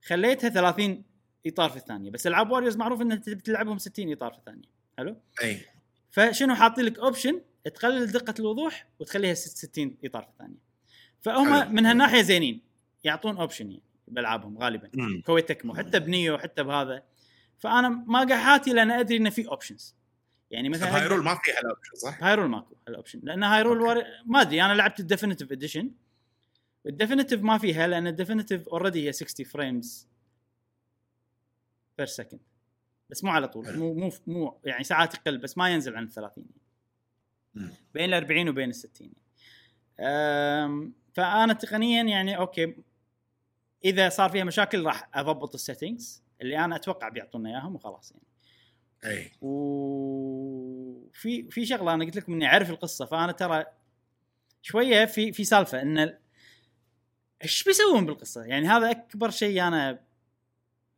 خليتها 30 إطار في الثانية. بس ألعاب Warriors معروف إنها تلعبهم 60 إطار في الثانية. حلو؟ أي. فشنو حاطين لك option تقلل دقة الوضوح وتخليها 60 إطار في الثانية. فهم. من هالناحية زينين. يعطون option يعني بالعابهم غالبا. Koei Tecmo حتى بنيو حتى بهذا. فأنا ما قاعد حاتي لأن أدري انه في options يعني مثلا Hyrule ما فيها ال option صح؟ Hyrule ماكو هال option لأن Hyrule. ور... ما أدري أنا لعبت ال Definitive Edition ال Definitive ما فيها لأن ال Definitive already هي 60 frames per second بس مو على طول. مو مو مو يعني ساعات يقل بس ما ينزل عن ال 30 مم. بين ال 40 وبين ال 60 أم، فأنا تقنيا يعني okay إذا صار فيها مشاكل راح أضبط ال settings اللي أنا أتوقع بيعطونا إياهم وخلاص يعني أي وفي في شغلة أنا قلت لكم إني أعرف القصة فأنا ترى شوية في في سالفة إن إيش بيسوون بالقصة؟ يعني هذا أكبر شيء أنا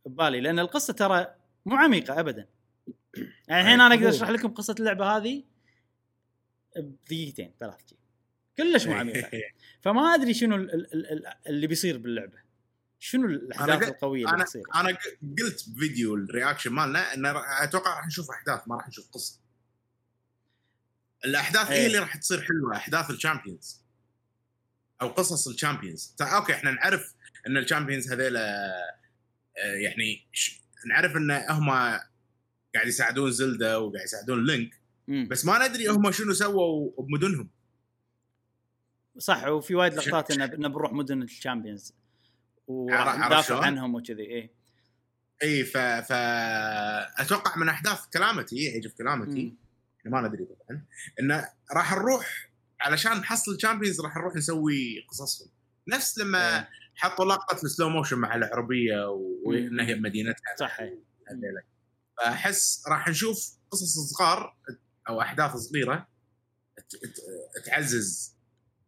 ببالي لأن القصة ترى مو عميقة ابدا. (clears throat) يعني الحين أنا أقدر أشرح لكم قصة اللعبة هذه بدقيقتين ثلاث جي كلش مو عميقة. (laughs) فما أدري شنو ال- ال- ال- ال- اللي بيصير باللعبة. شنو الأحداث القوية اللي بتصير؟ أنا قلت بفيديو ال reaction مالنا ان أتوقع راح نشوف أحداث ما راح نشوف قصة. الأحداث هي إيه. اللي راح تصير حلوة أحداث ال Champions. أو قصص ال Champions. أوكي إحنا نعرف إن ال Champions هذيلا آه، يعني نعرف إن هم قاعد يساعدون زلدا وقاعد يساعدون لينك مم. بس ما ندري هم شنو سووا بمدنهم صح وفي وايد لقطات انه بنروح مدن ال Champions عرف- وراح عرف ندافع شلون؟ عنهم وكذي إيه إي ف ف أتوقع من احداث Calamity Age of Calamity مم. ما ندري طبعا انه راح نروح علشان نحصل Champions راح نروح نسوي قصصهم نفس لما إيه. حطوا لقطة ال slow motion مع اوربوسا. وإنها هي بمدينتها صح إيه. هذيلا. فأحس راح نشوف قصص صغار أو أحداث صغيرة تعزز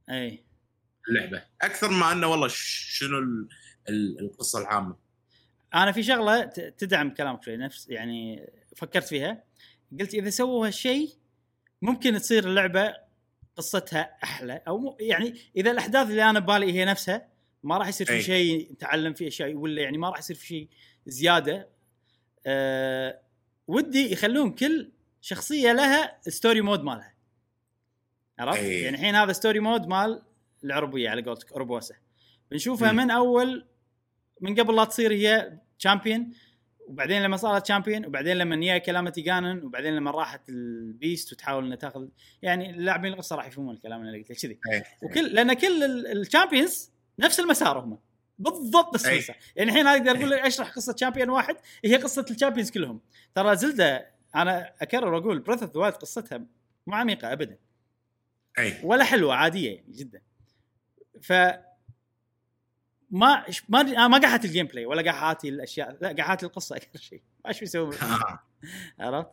إي اللعبة أكثر ما إنه والله شنو ال- ال- القصة العامة أنا في شغلة تدعم كلامك شوي نفس يعني فكرت فيها قلت إذا سووا هالشيء ممكن تصير اللعبة قصتها أحلى أو يعني إذا الأحداث اللي أنا ببالي هي نفسها ما راح يصير في أي. شيء نتعلم فيه أشياء ولا يعني ما راح يصير في شيء زيادة أه ودي يخلون كل شخصية لها story mode مالها عرفت؟ أي. يعني الحين هذا story mode مال اوربوسا على قولتك اوربوسه بنشوفها. من أول من قبل لا تصير هي Champion وبعدين لما صارت Champion وبعدين لما يا Calamity Ganon وبعدين لما راحت ال Beast وتحاول إنها تاخذ يعني اللاعبين القصة راح يفهمون الكلام اللي قلته كذي إيه. وكل لأن كل ال Champions نفس المسار هم. بالضبط نفس. المسار. يعني الحين أقدر أقول لك أشرح قصة Champion واحد هي قصة ال Champions كلهم. ترى زلدة أنا أكرر وأقول Breath of the قصتها مو عميقة ابدا. أي. ولا حلوة عادية يعني جدا. ف ما ما ما قاعد ال gameplay ولا أحاتي الأشياء لا قاعد القصة أكثر شيء. (laughs) ما إيش بيسوي آه. عرفت؟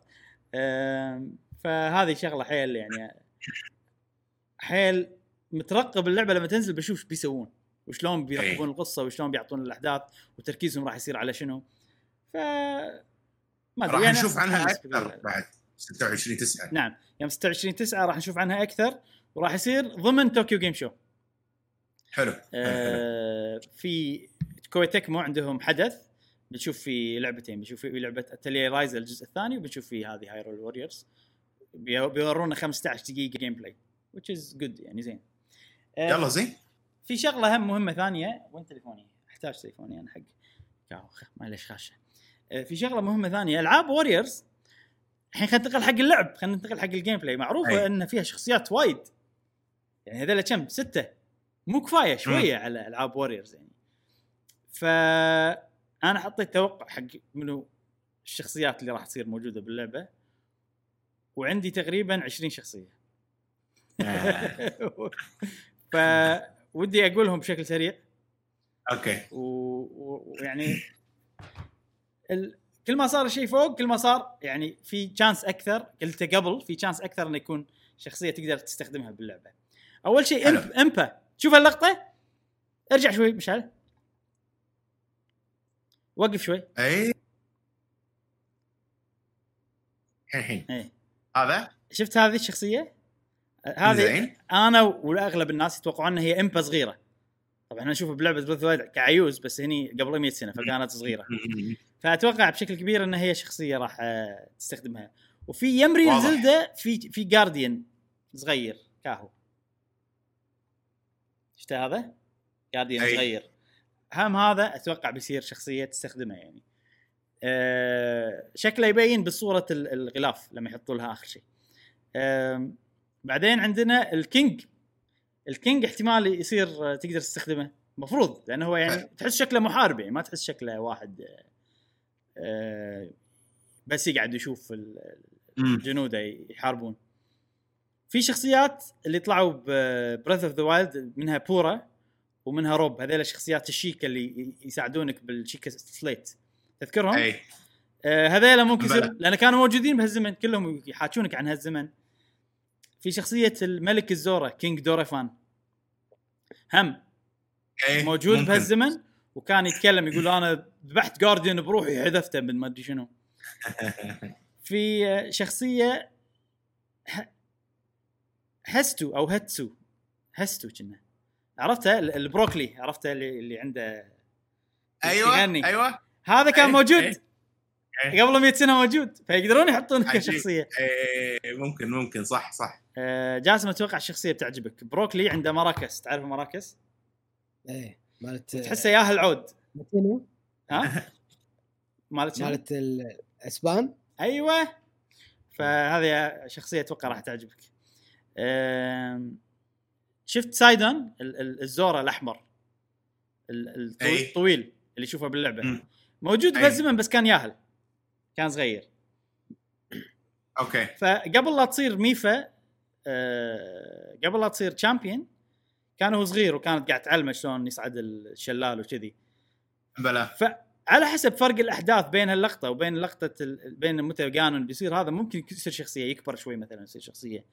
فهذه شغلة حيل يعني. حيل مترقب اللعبة لما تنزل بشوف إيش بيسوون. وشلون بيركبون القصة وشلون بيعطون الأحداث وتركيزهم راح يصير على شنو. ف ما راح أدري، يعني نشوف عنها أكثر بعد 26 9 نعم يوم 26 9 راح نشوف عنها أكثر وراح يصير ضمن Tokyo Game Show. حلو حلو. آه في Koei Tecmo عندهم حدث بنشوف في لعبتين بنشوف في لعبة Atelier Ryza الجزء الثاني وبنشوف في هذه Hyrule Warriors بيورونا 15 دقيقة gameplay which is good يعني زين. آه، يلا زين. في شغلة هم مهمة ثانية. وين تليفوني؟ أحتاج تليفوني أنا حق. معليش خاشه آه، في شغلة مهمة ثانية. ألعاب Warriors الحين خلينا ننتقل حق اللعب. خلينا ننتقل حق ال gameplay معروفة أي. إن فيها شخصيات وايد. يعني هذول كم؟ ستة. مو كفاية شوية على ألعاب Warriors يعني. ف أنا حطيت توقع حق منو الشخصيات اللي راح تصير موجودة باللعبة. وعندي تقريبا 20 شخصية. آه. (laughs) فودي أقولهم بشكل سريع. أوكي. و- ويعني ال... كل ما صار الشيء فوق كل ما صار يعني في chance أكثر قلت قبل في chance أكثر إنه يكون شخصية تقدر تستخدمها باللعبة. أول شيء. إمب... إمبا. شوف اللقطة. ارجع شوي مشعل. وقف شوي. أي. الحين. إيه. هذا؟ شفت هذه الشخصية؟ هذه أنا واغلب الناس يتوقعون إنها هي إمبا صغيرة. طبعا إحنا نشوفها بلعبة بريث وايد كعيوز بس هني قبل 100 سنة فكانت صغيرة. (laughs) فأتوقع بشكل كبير ان هي شخصية راح آه، تستخدمها وفي يمري. زلدة في في جارديان صغير كاهو شفت هذا؟ guardian. صغير هم هذا أتوقع بيصير شخصية تستخدمها يعني أه شكله يبين بصورة ال- الغلاف لما يحطوا لها آخر شيء أه بعدين عندنا ال King. ال King احتمال يصير تقدر تستخدمه. مفروض لأنه هو يعني (laughs) تحس شكله محارب يعني ما تحس شكله واحد آه، بس يقعد يشوف ال- مم. جنوده يحاربون. في شخصيات اللي طلعوا ب Breath of the Wild منها Purah ومنها Robbie. هذول الشخصيات ال Sheikah اللي يساعدونك بال Sheikah Slate. تذكرهم؟ أي. آه هذيلا ممكن يصير. لأن كانوا موجودين بهالزمن كلهم يحاكونك عن هالزمن. في شخصية الملك الزورا King Dorephan. هم. اي موجود ممكن. بهالزمن وكان يتكلم يقول أنا ذبحت جارديان بروحي حذفته من ما أدري شنو. (laughs) في شخصية هستو أو هتسو. هستو كنا. عرفتها ال- البروكلي. عرفته اللي, اللي عنده أيوه يغني. أيوه. هذا كان إيه، موجود. إيه. إيه. قبل 100 سنة موجود. فيقدرون يحطونه. كشخصيه اي ممكن ممكن. صح صح. جاسم أتوقع الشخصية بتعجبك. بروكلي عنده مراكز تعرف مراكز إيه مالت تحسه ياهل العود شنو؟ ها؟ (laughs) مالت شنو؟ مالت الاسبان أيوه. فهذه شخصية أتوقع راح تعجبك. شفت سايدون؟ ال- ال- الزورا الأحمر. ال- الطو- أي. الطويل اللي يشوفه باللعبة. مم. موجود أي. بهالزمن بس كان ياهل. كان صغير. أوكي. فقبل لا تصير ميفا آه، قبل لا تصير تشامبيون كان هو صغير وكانت قاعد تعلمه شلون يصعد الشلال وكذي. بلا فعلى حسب فرق الأحداث بين اللقطه وبين لقطة ال... بين متى قانون بيصير هذا ممكن يصير شخصية يكبر شوي مثلا يصير شخصية.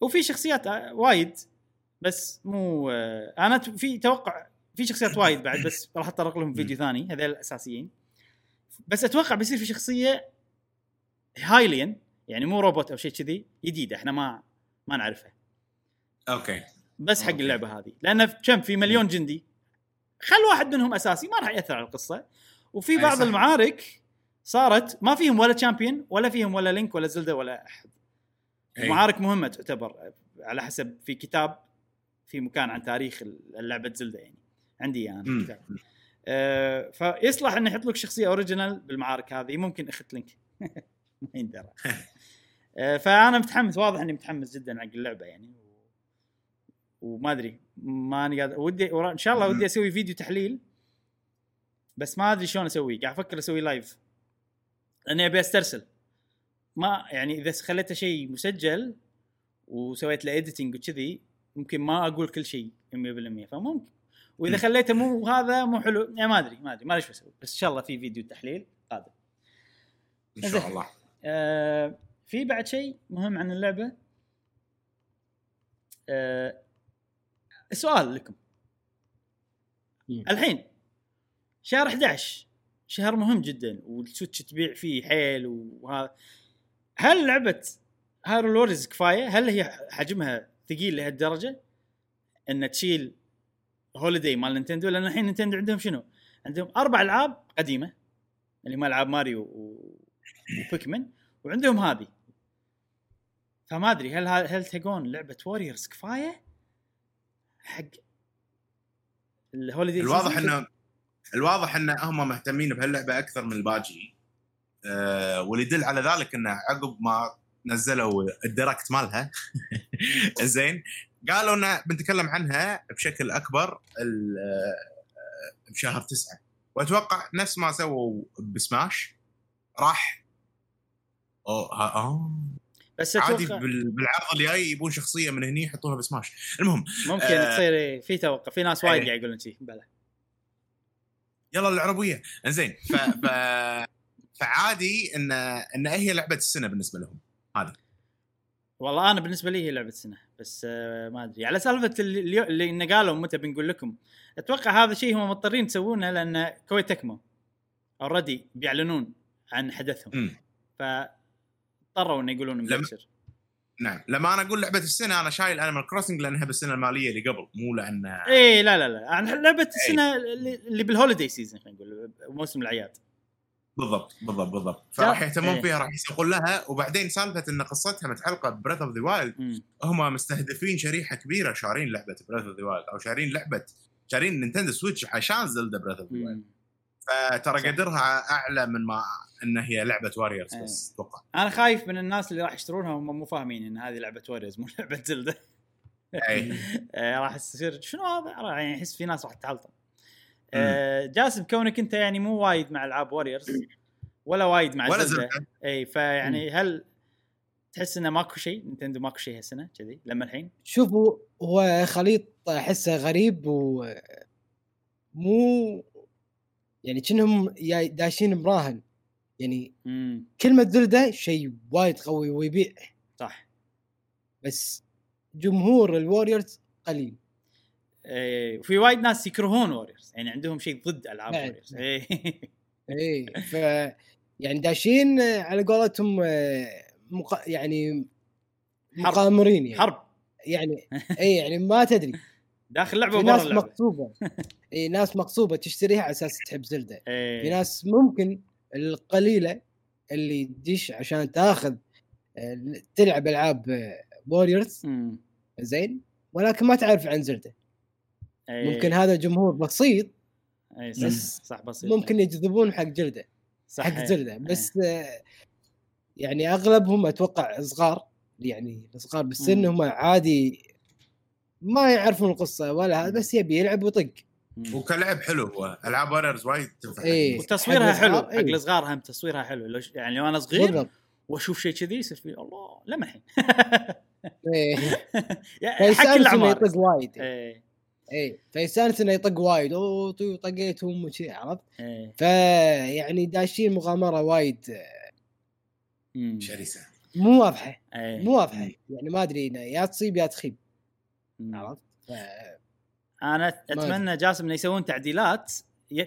وفي شخصيات آه، وايد بس مو آه، أنا في توقع في شخصيات وايد بعد بس راح أتطرق لهم فيديو ثاني هذول الأساسيين. بس أتوقع بيصير في شخصية Hylian يعني مو روبوت أو شيء كذي جديده إحنا ما ما نعرفها أوكي. بس حق أوكي. اللعبة هذه. لأن كم؟ في مليون جندي. خل واحد منهم أساسي ما راح يأثر على القصة. وفي بعض. المعارك صارت ما فيهم ولا Champion ولا فيهم ولا لينك ولا زلده ولا أحد. أي. معارك مهمة تعتبر على حسب في كتاب في مكان عن تاريخ لعبة زلده يعني. عندي أنا مم. كتاب آه فيصلح انه يحط لك شخصية original بالمعارك هذه. ممكن أخت لينك (laughs) ما يندرى. (laughs) فأنا متحمس واضح إني متحمس جدا حق اللعبة يعني. وما أدري ماني قادر ودي إن شاء الله ودي أسوي فيديو تحليل. بس ما أدري شلون أسويه قاعد أفكر أسوي live لأني أبي أسترسل. ما يعني إذا خليته شيء مسجل وسويت له editing وكذي ممكن ما أقول كل شيء 100% فممكن. وإذا خليته مو هذا مو حلو يعني ما أدري ما أدري ما أدري شو أسوي. بس إن شاء الله في فيديو تحليل قادم. إن شاء الله. آه في بعد شيء مهم عن اللعبة آه سؤال لكم مم. الحين شهر 11 شهر مهم جدا وال Switch تبيع فيه حيل وهذا هل لعبة Hyrule Warriors كفاية؟ هل هي حجمها ثقيل لهالدرجة؟ إن تشيل holiday مال Nintendo لأن الحين Nintendo عندهم شنو؟ عندهم أربع ألعاب قديمة اللي هم ألعاب ماريو. و Pikmin وعندهم هذه فما أدري هل هل تقون لعبة Warriors كفاية؟ حق ال holiday الواضح؟ إنه الواضح إن هم مهتمين بهاللعبة أكثر من الباجي. أه واللي يدل على ذلك انه عقب ما نزلوا ال Direct مالها (laughs) زين قالوا انه بنتكلم عنها بشكل أكبر آه، بشهر تسعة. وأتوقع نفس ما سووا بسماش راح أوه ها بس عادي أتوقع بال- بالعرض الجاي يبون شخصية من هني يحطوها بسماش. المهم ممكن آه. تصير إيه، في توقع في ناس وايد إيه. قاعد يقولون شي بلى. يلا العربية. إنزين ف... ف... فعادي ان إن هي لعبة السنة بالنسبة لهم والله أنا بالنسبة لي هي لعبة سنه بس آه ما أدري. على سالفة اللي, اللي- قالوا متى بنقول لكم أتوقع هذا شيء هم مضطرين يسوونه لأن Koei Tecmo already بيعلنون عن حدثهم. امم اضطروا إنه يقولون مبكر. نعم. لما أنا أقول لعبة السنة أنا شايل Animal Crossing لأنها بالسنة المالية اللي قبل مو لأن إيه لا لا لا. عن لعبة السنة اللي اللي بال holiday season خلينا نقول موسم الأعياد. بالضبط بالضبط بالضبط. فراح يهتمون إيه. فيها راح يسوقون لها. وبعدين سالفة إن قصتها متعلقة ب Breath of the Wild. هم مستهدفين شريحة كبيرة شارين لعبة Breath of the Wild أو شارين لعبة شارين Nintendo Switch عشان Zelda Breath of the Wild. فترى. قدرها أعلى من ما إن هي لعبة Warriors إيه. بس أتوقع. أنا خايف من الناس اللي راح يشترونها وهم مو فاهمين إن هذه لعبة Warriors مو (laughs) لعبة Zelda أي. (laughs) آه، راح يصير شنو هذا؟ راح يعني احس في ناس راح تتعلطم آه، جاسم كونك أنت يعني مو وايد مع ألعاب Warriors ولا وايد مع ولا Zelda Zelda اي فيعني هل تحس إنه ماكو شيء؟ Nintendo ماكو شيء هالسنة كذي لما الحين؟ شوفوا هو خليط أحسه غريب و مو يعني كأنهم داشين مراهن. يعني امم كلمة Zelda شيء وايد قوي ويبيع. صح. بس جمهور ال Warriors قليل. إيه وفي وايد ناس يكرهون Warriors يعني عندهم شيء ضد ألعاب. Warriors اي اي ف يعني داشين على قولتهم آه، مق... يعني. مقامرين يعني. حرب. يعني اي يعني ما تدري. داخل لعبه وبرا ناس اللعبة. مغصوبه (laughs) إي ناس مغصوبه تشتريها على أساس تحب زلدة. إيه. في ناس ممكن القليلة اللي تدش عشان تاخذ آه، تلعب ألعاب ووريرز مم. زين؟ ولكن ما تعرف عن زلدة. إيه. ممكن هذا جمهور بسيط. إيه صح بس صح بسيط. ممكن يجذبون حق جلده صح حق. زلدة. بس آه، يعني أغلبهم أتوقع صغار. يعني صغار بالسن. هم عادي ما يعرفون القصة ولا هذا بس يبي يلعب ويطق. وكلعب حلو هو. ألعاب واريورز وايد تنفع. إيه. وتصويرها حق حلو. حق إيه. الصغار هم تصويرها حلو. لو يعني لو أنا صغير بالضبط. وأشوف شيء كذي يصير في الله لما الحين. (laughs) يعني حق الأعمار. يطق وايد. إيه. اي فيستانس إنه يطق وايد. أوه تو- طقيتهم وشي عرفت؟ إيه. فيعني داشين مغامرة وايد. شرسة. مو واضحة. إيه. مو واضحة. يعني ما أدري يا تصيب يا تخيب. عرفت؟ ف- أنا. أتمنى جاسم إنه يسوون تعديلات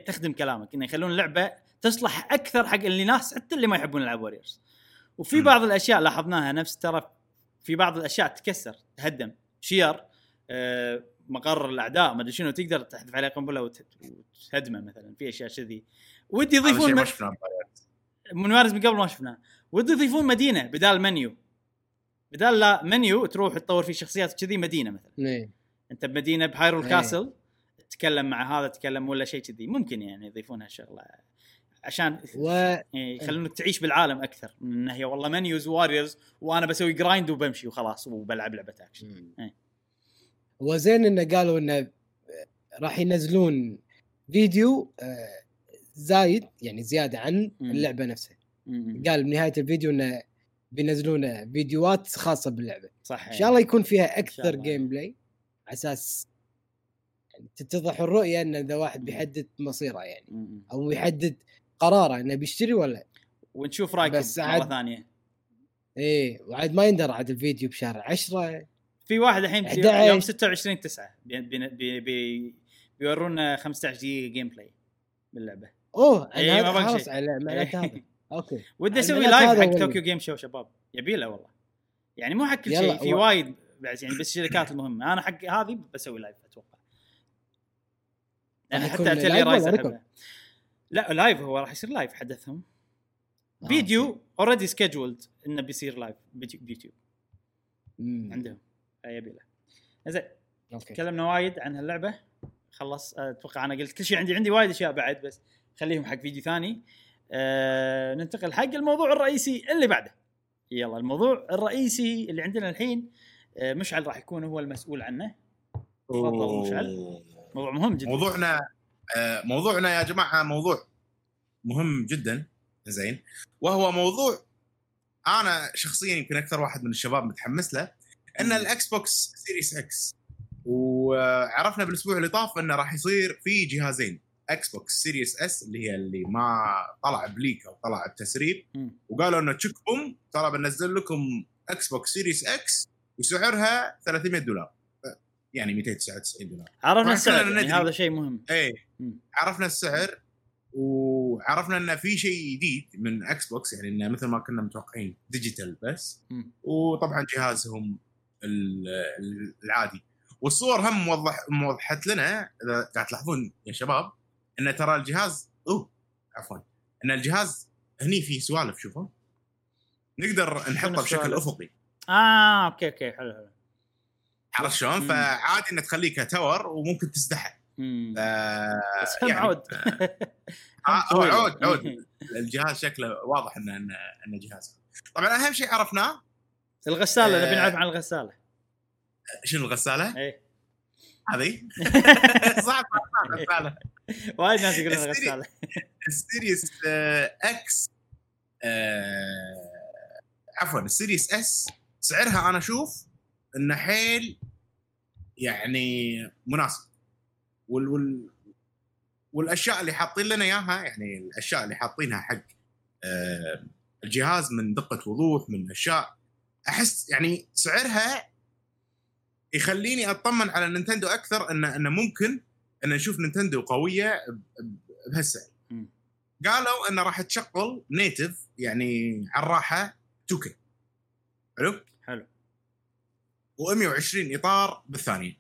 تخدم كلامك إنه يخلون اللعبة تصلح أكثر حق اللي ناس حتى اللي ما يحبون العاب Warriors وفي. بعض الأشياء لاحظناها نفس ترى في بعض الأشياء تكسر تهدم. شير آه، مقر الأعداء ما أدري شنو تقدر تحذف عليه قنبلة وت- وتهدمه مثلا في أشياء كذي. ودي يضيفون شيء ما م- شفناه منوارز من قبل ما شفناه. ودي يضيفون مدينة بدال منيو. بدال لا منيو تروح تطور فيه شخصيات كذي مدينة مثلا إيه. أنت بمدينة بهايرول إيه. كاسل تتكلم مع هذا تتكلم ولا شيء كذي ممكن يعني يضيفون هالشغلة عشان و إيه، يخلونك تعيش بالعالم أكثر من إنه هي والله منيوز واريورز وأنا بسوي جرايند وبمشي وخلاص وبلعب لعبة اكشن إيه. وزين إنه قالوا إنه راح ينزلون فيديو آه، زايد يعني زيادة عن. اللعبة نفسها. قال بنهاية الفيديو إنه بينزلون فيديوهات خاصة باللعبة صح إن شاء الله يكون فيها أكثر. gameplay على أساس يعني تتضح الرؤية إن إذا واحد. بيحدد مصيره يعني. أو يحدد قراره إنه بيشتري ولا ونشوف رأيكم بس مرة عاد- ثانية إيه وعاد ما يندر عاد الفيديو بشهر 10 في واحد الحين في 11. يوم 26 9 بي بي بي بيورونا 15 دقيقة gameplay باللعبة أوه إيه، هذا باقي خلاص. على معناته هذا okay. ودي أسوي الملف live حق طوكيو جيم شو شباب. يبي له والله. يعني مو حق كل شيء في وايد بعد يعني بس الشركات (laughs) المهمة. أنا حق هذه بسوي live أتوقع. يعني حتى Atelier Ryza. لا live هو راح يصير live حدثهم. آه، فيديو already scheduled إنه بيصير live ب YouTube. عندهم. يبي له. زين. تكلمنا وايد عن هاللعبة. خلص. أتوقع أنا قلت كل شيء عندي عندي وايد أشياء بعد بس خليهم حق فيديو ثاني. أه ننتقل حق الموضوع الرئيسي اللي بعده. يلا الموضوع الرئيسي اللي عندنا الحين أه مشعل راح يكون هو المسؤول عنه. تفضل مشعل. موضوع مهم جدا. موضوعنا آه، موضوعنا يا جماعة موضوع مهم جدا. زين. وهو موضوع أنا شخصيا يمكن أكثر واحد من الشباب متحمس له إن. ال Xbox Series X وعرفنا بالأسبوع اللي طاف إنه راح يصير في جهازين. Xbox Series S اللي هي اللي ما طلع ب leak أو طلع بتسريب. وقالوا إنه تشك بوم ترى بنزل لكم Xbox Series X وسعرها 300 دولار يعني 299 دولار عرفنا السعر يعني. هذا شيء مهم إيه. عرفنا السعر وعرفنا انه في شيء جديد من Xbox يعني إنه مثل ما كنا متوقعين digital بس. وطبعا جهازهم ال- ال- العادي والصور هم موضح موضحت لنا إذا قاعد تلاحظون يا شباب إن ترى الجهاز أوه عفوا إن الجهاز هني في سوالف شوفوا. نقدر نحطه بشكل؟ أفقي. آه okay okay حلو حلو. عرفت شلون؟ فعادي انه تخليه ك tower وممكن تسدحه مم. ف- بس يعني- عود. (laughs) آه، هو. عود عود الجهاز شكله واضح انه انه انه جهاز. طبعا أهم شيء عرفناه. الغسالة آه. نبي نعرف عن الغسالة. شنو الغسالة؟ إيه. هذه؟ (laughs) صح الغساله (laughs) وايد ناس يقولون الغساله (laughs) ال Series آه، X آه، عفوا ال Series S سعرها أنا أشوف إنه حيل يعني مناسب. وال وال والأشياء اللي حاطين لنا إياها يعني الأشياء اللي حاطينها حق آه، الجهاز من دقة وضوح من أشياء أحس يعني سعرها يخليني أطمن على Nintendo أكثر انه إنه ممكن إن نشوف Nintendo قوية بهالسعر. قالوا إنه راح تشغل native يعني على الراحة 2K حلو؟ حلو. و120 إطار بالثانية.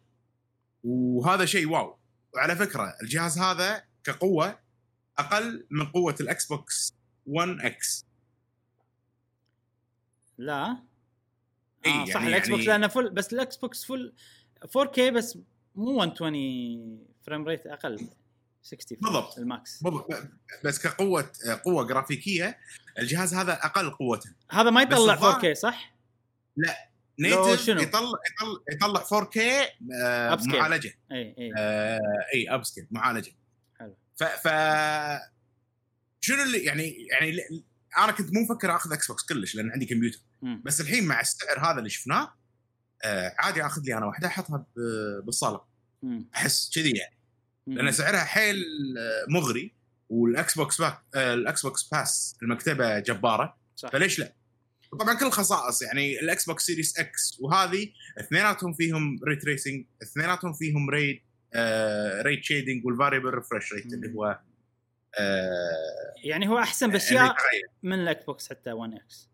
وهذا شيء wow. وعلى فكرة الجهاز هذا كقوة أقل من قوة ال Xbox 1 X لا. آه صح يعني- ال Xbox يعني- لأنه full بس ال Xbox full 4K بس مو 120 frame rate أقل 60 فريم بالضبط. ال max بالضبط. بس كقوة قوة جرافيكية الجهاز هذا أقل قوة هذا ما يطلع الظاهر- 4K صح؟ لو native شنو؟ يطلع يطلع يطلع 4K آه،. معالجة إي إي آه، إي upscale معالجة حلو. ف ف شنو اللي يعني يعني أنا كنت مو مفكر أخذ Xbox كلش لأن عندي كمبيوتر. بس الحين مع السعر هذا اللي شفناه آه عادي أخذ لي أنا واحدة أحطها بالصالة. أحس كذي يعني. لأن سعرها حيل آه، مغري وال Xbox باك آه ال Xbox Pass المكتبة جبارة. صح. فليش لا؟ طبعا كل الخصائص يعني ال Xbox Series X وهذه اثنيناتهم فيهم ray tracing اثنيناتهم فيهم rate آه rate shading وال variable refresh rate اللي هو آه يعني هو أحسن اللي بأشياء يتغير. من ال Xbox حتى 1 X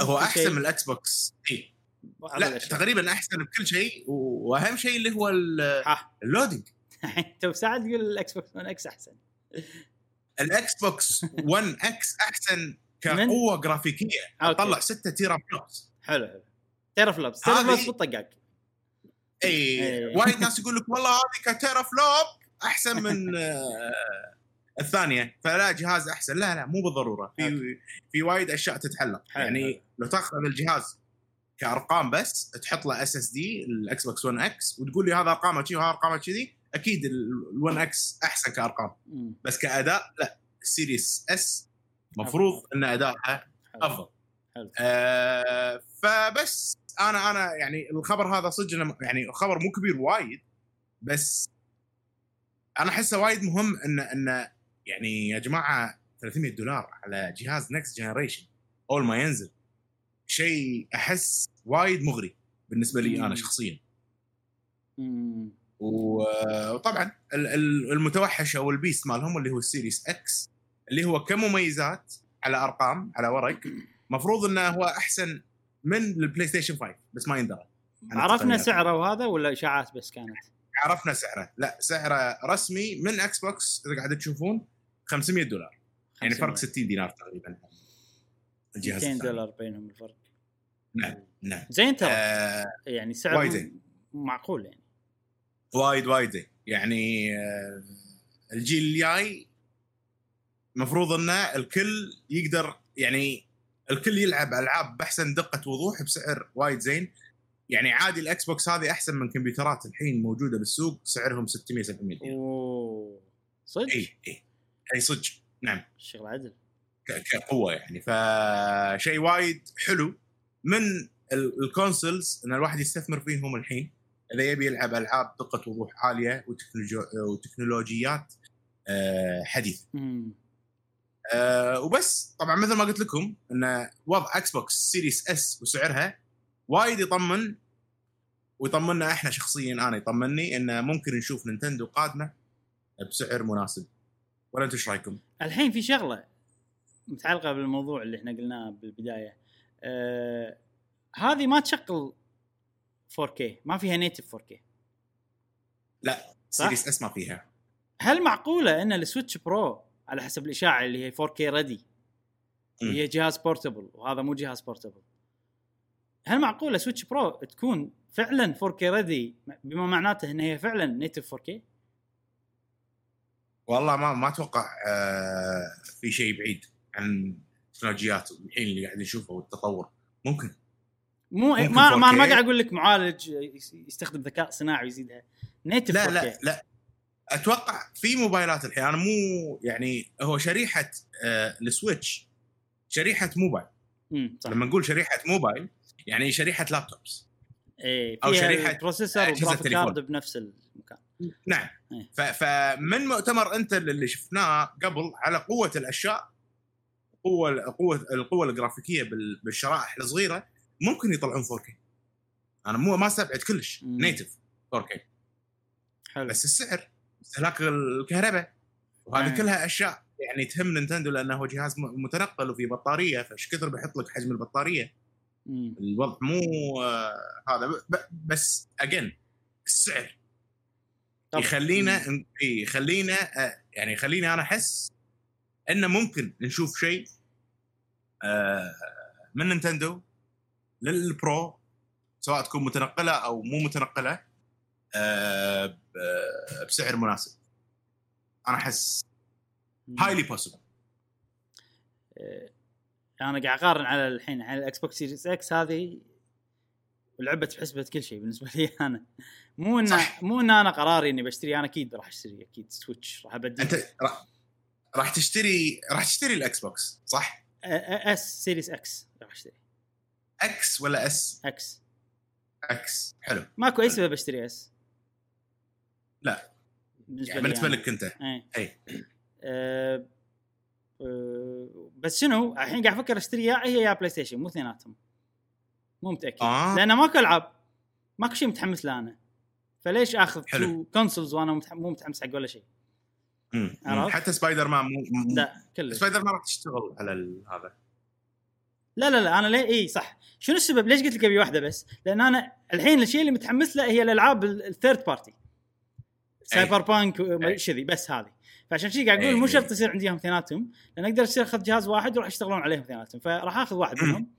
هو أحسن من ال Xbox. اي لا الأشياء. تقريبا أحسن بكل شيء وأهم شيء اللي هو ال- ها ال loading (laughs) تو ساعد تقول ال Xbox 1 X أحسن ال Xbox 1 X أحسن؟ كقوة جرافيكية. طلع 6 teraflops حلو حلو teraflops teraflops بالطقاق إي. وايد ناس (laughs) يقول لك والله هذه ك teraflop أحسن من آه، الثانية فلا جهاز أحسن لا لا مو بالضرورة في. في وايد أشياء تتحلل حلو، يعني. لو تاخذ الجهاز كأرقام بس تحط له SSD ال Xbox 1 X وتقول لي هذا أرقامه كذي وهذا أرقامه كذي أكيد ال 1 X أحسن كأرقام. بس كأداء لا ال Series S مفروض إن ادائها. أفضل حلو. آه فبس أنا أنا يعني الخبر هذا صدق يعني خبر مو كبير وايد بس أنا أحسه وايد مهم إن إن يعني يا جماعة 300 دولار على جهاز next generation أول ما ينزل شيء أحس وايد مغري بالنسبة لي أنا. شخصيا وطبعا ال- ال- المتوحش أو ال beast مالهم اللي هو ال Series X اللي هو كمميزات على أرقام على ورق مفروض إنه هو أحسن من ال PlayStation 5 بس ما يندرى عرفنا. سعره وهذا ولا إشاعات بس كانت؟ عرفنا سعره لا سعره رسمي من Xbox إذا قاعد تشوفون 500 دولار يعني فرق 500. 60 دينار تقريبا الجهاز 200 الثاني. دولار بينهم الفرق نعم نعم. زين ترى. آه يعني سعر وايد زين. معقول يعني. وايد وايد زين. يعني آه، الجيل الجاي المفروض انه الكل يقدر يعني الكل يلعب ألعاب بأحسن دقة وضوح بسعر وايد زين. يعني عادي ال Xbox هذه أحسن من كمبيوترات الحين موجودة بالسوق سعرهم 600 700 دينار أوه. صدق؟ إي إي. إي صدق. نعم. شغل عدل. كقوة يعني. فشيء وايد حلو. من ال- ال consoles إن الواحد يستثمر فيهم الحين إذا يبي يلعب ألعاب دقه وضوح عالية وتكنولوجي- وتكنولوجيات آه، حديثه. أه وبس طبعا مثل ما قلت لكم إن وضع Xbox Series S وسعرها وايد يطمن ويطمنا إحنا شخصيا أنا يطمني انه ممكن نشوف Nintendo قادمة بسعر مناسب ولا أنتم إيش رأيكم؟ الحين في شغلة متعلقة بالموضوع اللي إحنا قلناه بالبداية آه هذه ما تشغل 4K ما فيها native 4K لا؟ Series S ما فيها. هل معقولة إن ال Switch Pro على حسب الإشاعة اللي هي 4K ready. هي جهاز portable وهذا مو جهاز portable هل معقولة Switch Pro تكون فعلا 4K ready بما معناته إن هي فعلا native 4K والله ما ما أتوقع آه في شيء بعيد عن التكنولوجيات الحين اللي قاعد نشوفه والتطور. ممكن. مو ممكن ما ما, 4K. ما قاعد أقول لك معالج يستخدم ذكاء صناعي ويزيدها. native لا 4K لا لا. أتوقع في موبايلات الحين أنا مو يعني هو شريحة آه ال switch شريحة موبايل. صح. لما نقول شريحة موبايل يعني شريحة laptops إيه ال processor أجهزة والجرافيك تليفون. card بنفس المكان. نعم. إيه. فمن مؤتمر انتل اللي شفناه قبل على قوة الأشياء قوه قوه القوة الجرافيكية بال- بالشرائح الصغيرة ممكن يطلعون 4K أنا مو ما أستبعد كلش. native 4K حلو بس السعر استهلاك الكهرباء وهذه مم. كلها أشياء يعني تهم نينتندو لأنه هو جهاز متنقل وفي بطارية فايش كثر بيحط لك حجم البطارية مم. الوضع مو آه هذا بس اجين السعر طب- يخلينا إيه، يخلينا آه، يعني يخليني أنا أحس انه ممكن نشوف شيء آه، من نينتندو لل pro سواء تكون متنقلة أو مو متنقلة آه، بسعر مناسب أنا أحس. highly possible إيه، أنا قاعد أقارن على الحين على ال Xbox Series X هذه ولعبت بحسبه كل شيء بالنسبة لي (laughs) أنا مو ان صح. مو ان أنا قراري إني بشتري أنا أكيد راح أشتري أكيد Switch راح أبدل أنت راح تشتري راح تشتري ال Xbox صح؟ أس Series X راح أشتري. إكس ولا إس؟ إكس. إكس. حلو. ماكو أي سبب أشتري S؟ لا. بالنسبة يعني بالنسبة. لك أنت. اي (clears throat) أه أه بس شنو؟ الحين قاعد أفكر أشتري يا هي يا PlayStation مو اثنيناتهم. مو متأكد. آه. لأن ماكو ألعاب. ماكو شيء متحمس له أنا. فليش آخذ consoles وأنا متح- مو متحمس حق ولا شيء مم. حتى سبايدر مان مو لا كلش. سبايدر مان راح تشتغل على هذا. لا لا لا أنا ليه اي صح. شنو السبب؟ ليش قلت لك أبي واحدة بس؟ لأن أنا الحين الشيء اللي متحمس له هي الألعاب ال third party Cyberpunk. شذي بس هذه. فعشان شي قاعد أقول. مو شرط يصير عندي هم اثنيناتهم لأن أقدر اصير اخذ جهاز واحد وراح يشتغلون عليهم اثنيناتهم فراح آخذ واحد. منهم.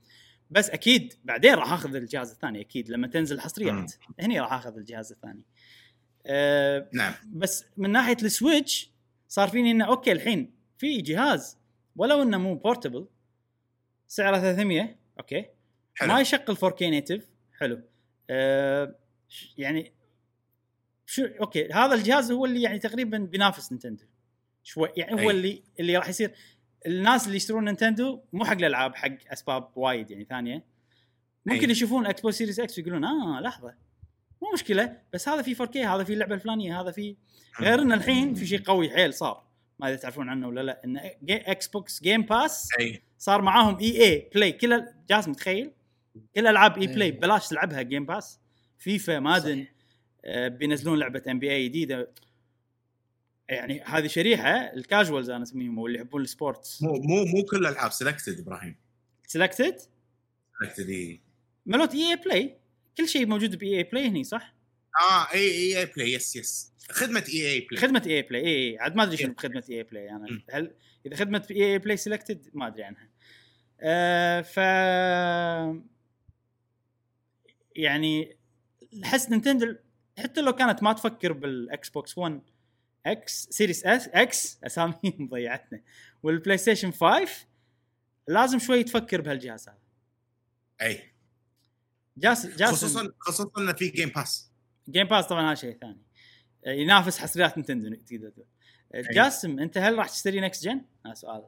بس أكيد بعدين راح آخذ الجهاز الثاني أكيد لما تنزل حصريات هني راح آخذ الجهاز الثاني. أه نعم. بس من ناحية ال Switch صار فيني إنه okay الحين في جهاز ولو إنه مو portable سعره 300 okay. حلو. ما يشغل 4K native حلو. أه يعني شو okay هذا الجهاز هو اللي يعني تقريبا بينافس نينتندو. شوي يعني هو أي. اللي اللي راح يصير. الناس اللي يشترون نينتندو مو حق الألعاب حق أسباب وايد يعني ثانية. ممكن أي. يشوفون Xbox Series X ويقولون آه لحظة. مو مشكلة بس هذا في 4K هذا في اللعبة الفلانية هذا في غير إن الحين في شيء قوي حيل صار ما أدري تعرفون عنه ولا لا إن Xbox Game Pass أي. صار معاهم EA Play كل جاز متخيل؟ كل ألعاب EA. Play. ببلاش تلعبها Game Pass FIFA Madden آه بينزلون لعبة NBA جديدة. يعني هذه شريحة ال casuals أنا أسميهم أو اللي يحبون ال sports مو مو مو كل الألعاب selected إبراهيم. selected selected إي. مالوت EA Play كل شيء موجود ب EA Play هني صح؟ آه إي EA Play yes yes خدمة EA Play خدمة EA Play إي إي عاد ما أدري شنو. بخدمه EA Play أنا مم. هل إذا خدمة EA Play selected ما أدري عنها. آه ف يعني احس نينتندو حتى لو كانت ما تفكر بال Xbox 1 X Series S X اساميهم ضيعتنا وال PlayStation 5 لازم شوي تفكر بهالجهاز هذا. أي. جاس جاس خصوصا خصوصا انه في Game Pass Game Pass طبعا هذا شيء ثاني. آه، ينافس حصريات نينتندو تقدر تقول. آه، جاسم أنت هل راح تشتري next gen؟ هذا سؤال.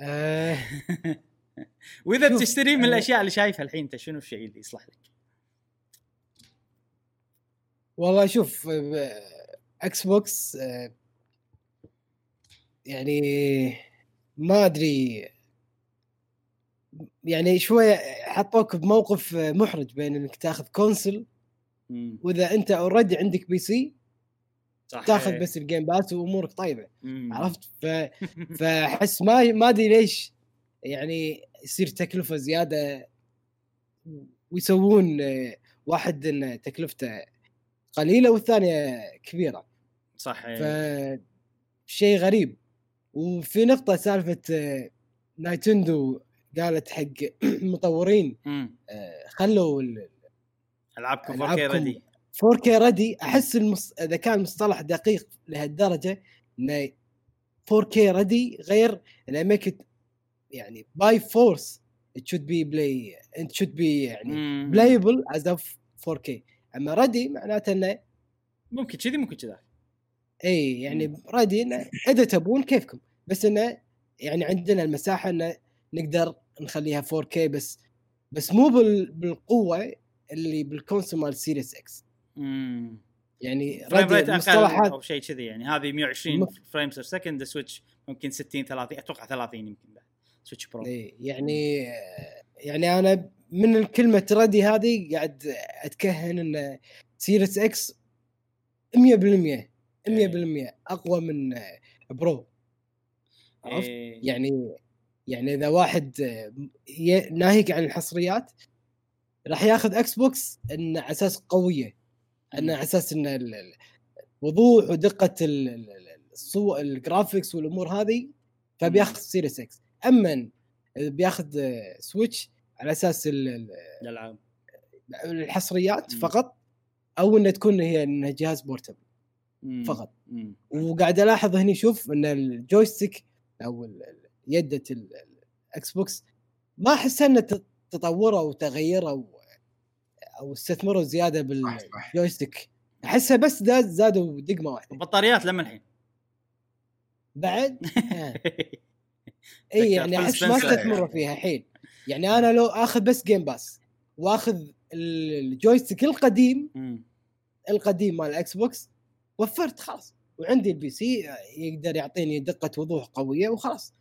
آه. (laughs) وإذا شوف، بتشتري من آه، الأشياء اللي شايفها الحين أنت شنو الشيء اللي يصلح لك؟ والله شوف Xbox آه، يعني ما أدري يعني شوية حطوك بموقف محرج بين إنك تاخذ console. وإذا أنت already عندك PC صح تاخذ بس ال Game Pass وأمورك طيبة مم. عرفت ف... (laughs) فأحس ما ما أدري ليش يعني يصير تكلفة زيادة ويسوون واحد إن تكلفته قليلة والثانية كبيرة صح ف. شيء غريب وفي نقطة سالفة نايتندو قالت حق (clears throat) مطورين مم. آه، خلوا ال ألعابكم 4K ألعابكم ready 4K ready أحس المص... إذا كان مصطلح دقيق لهالدرجة إنه 4K ready غير إنه make يعني by force it should be play it should be يعني playable as of 4K أما ready معناته إنه ممكن كذي ممكن كذا إي يعني ready إنه إذا تبون كيفكم. بس إنه يعني عندنا المساحة إنه نقدر نخليها 4K بس بس مو بال... بالقوة اللي بال console مال Series X. يعني frame rate أقل أو شيء كذي يعني هذه 120 مف- frames per second Switch ممكن 60 30 أتوقع 30 يمكن بعد Switch Pro إيه يعني يعني أنا من الكلمة ready هذه قاعد أتكهن إن Series X 100% 100% أقوى من Pro عرفت؟ إيه. يعني يعني إذا واحد ناهيك عن الحصريات راح ياخذ Xbox إنه على أساس قوية إنه على أساس إن وضوح ودقة ال- ال- ال- الصور ال graphics والأمور هذه فبياخذ Series X أما بياخذ Switch على أساس ال- ال- الألعاب الحصريات مم. فقط أو إنه تكون هي إنه جهاز portable. فقط مم. وقاعد ألاحظ هني شوف إن ال joystick أو يدة ال- ال Xbox ما أحس إنه ت- تطوروا وتغيروا أو استثمروا زيادة. بال joystick احسها بس زاد زادوا دقمة واحدة البطاريات لما الحين بعد (laughs) آه. إي يعني أحس ما. استثمروا فيها حيل يعني أنا لو آخذ بس Game Pass وآخذ ال- ال joystick القديم. القديم مال ال Xbox وفرت خلاص وعندي ال PC آه، يقدر يعطيني دقة وضوح قوية وخلاص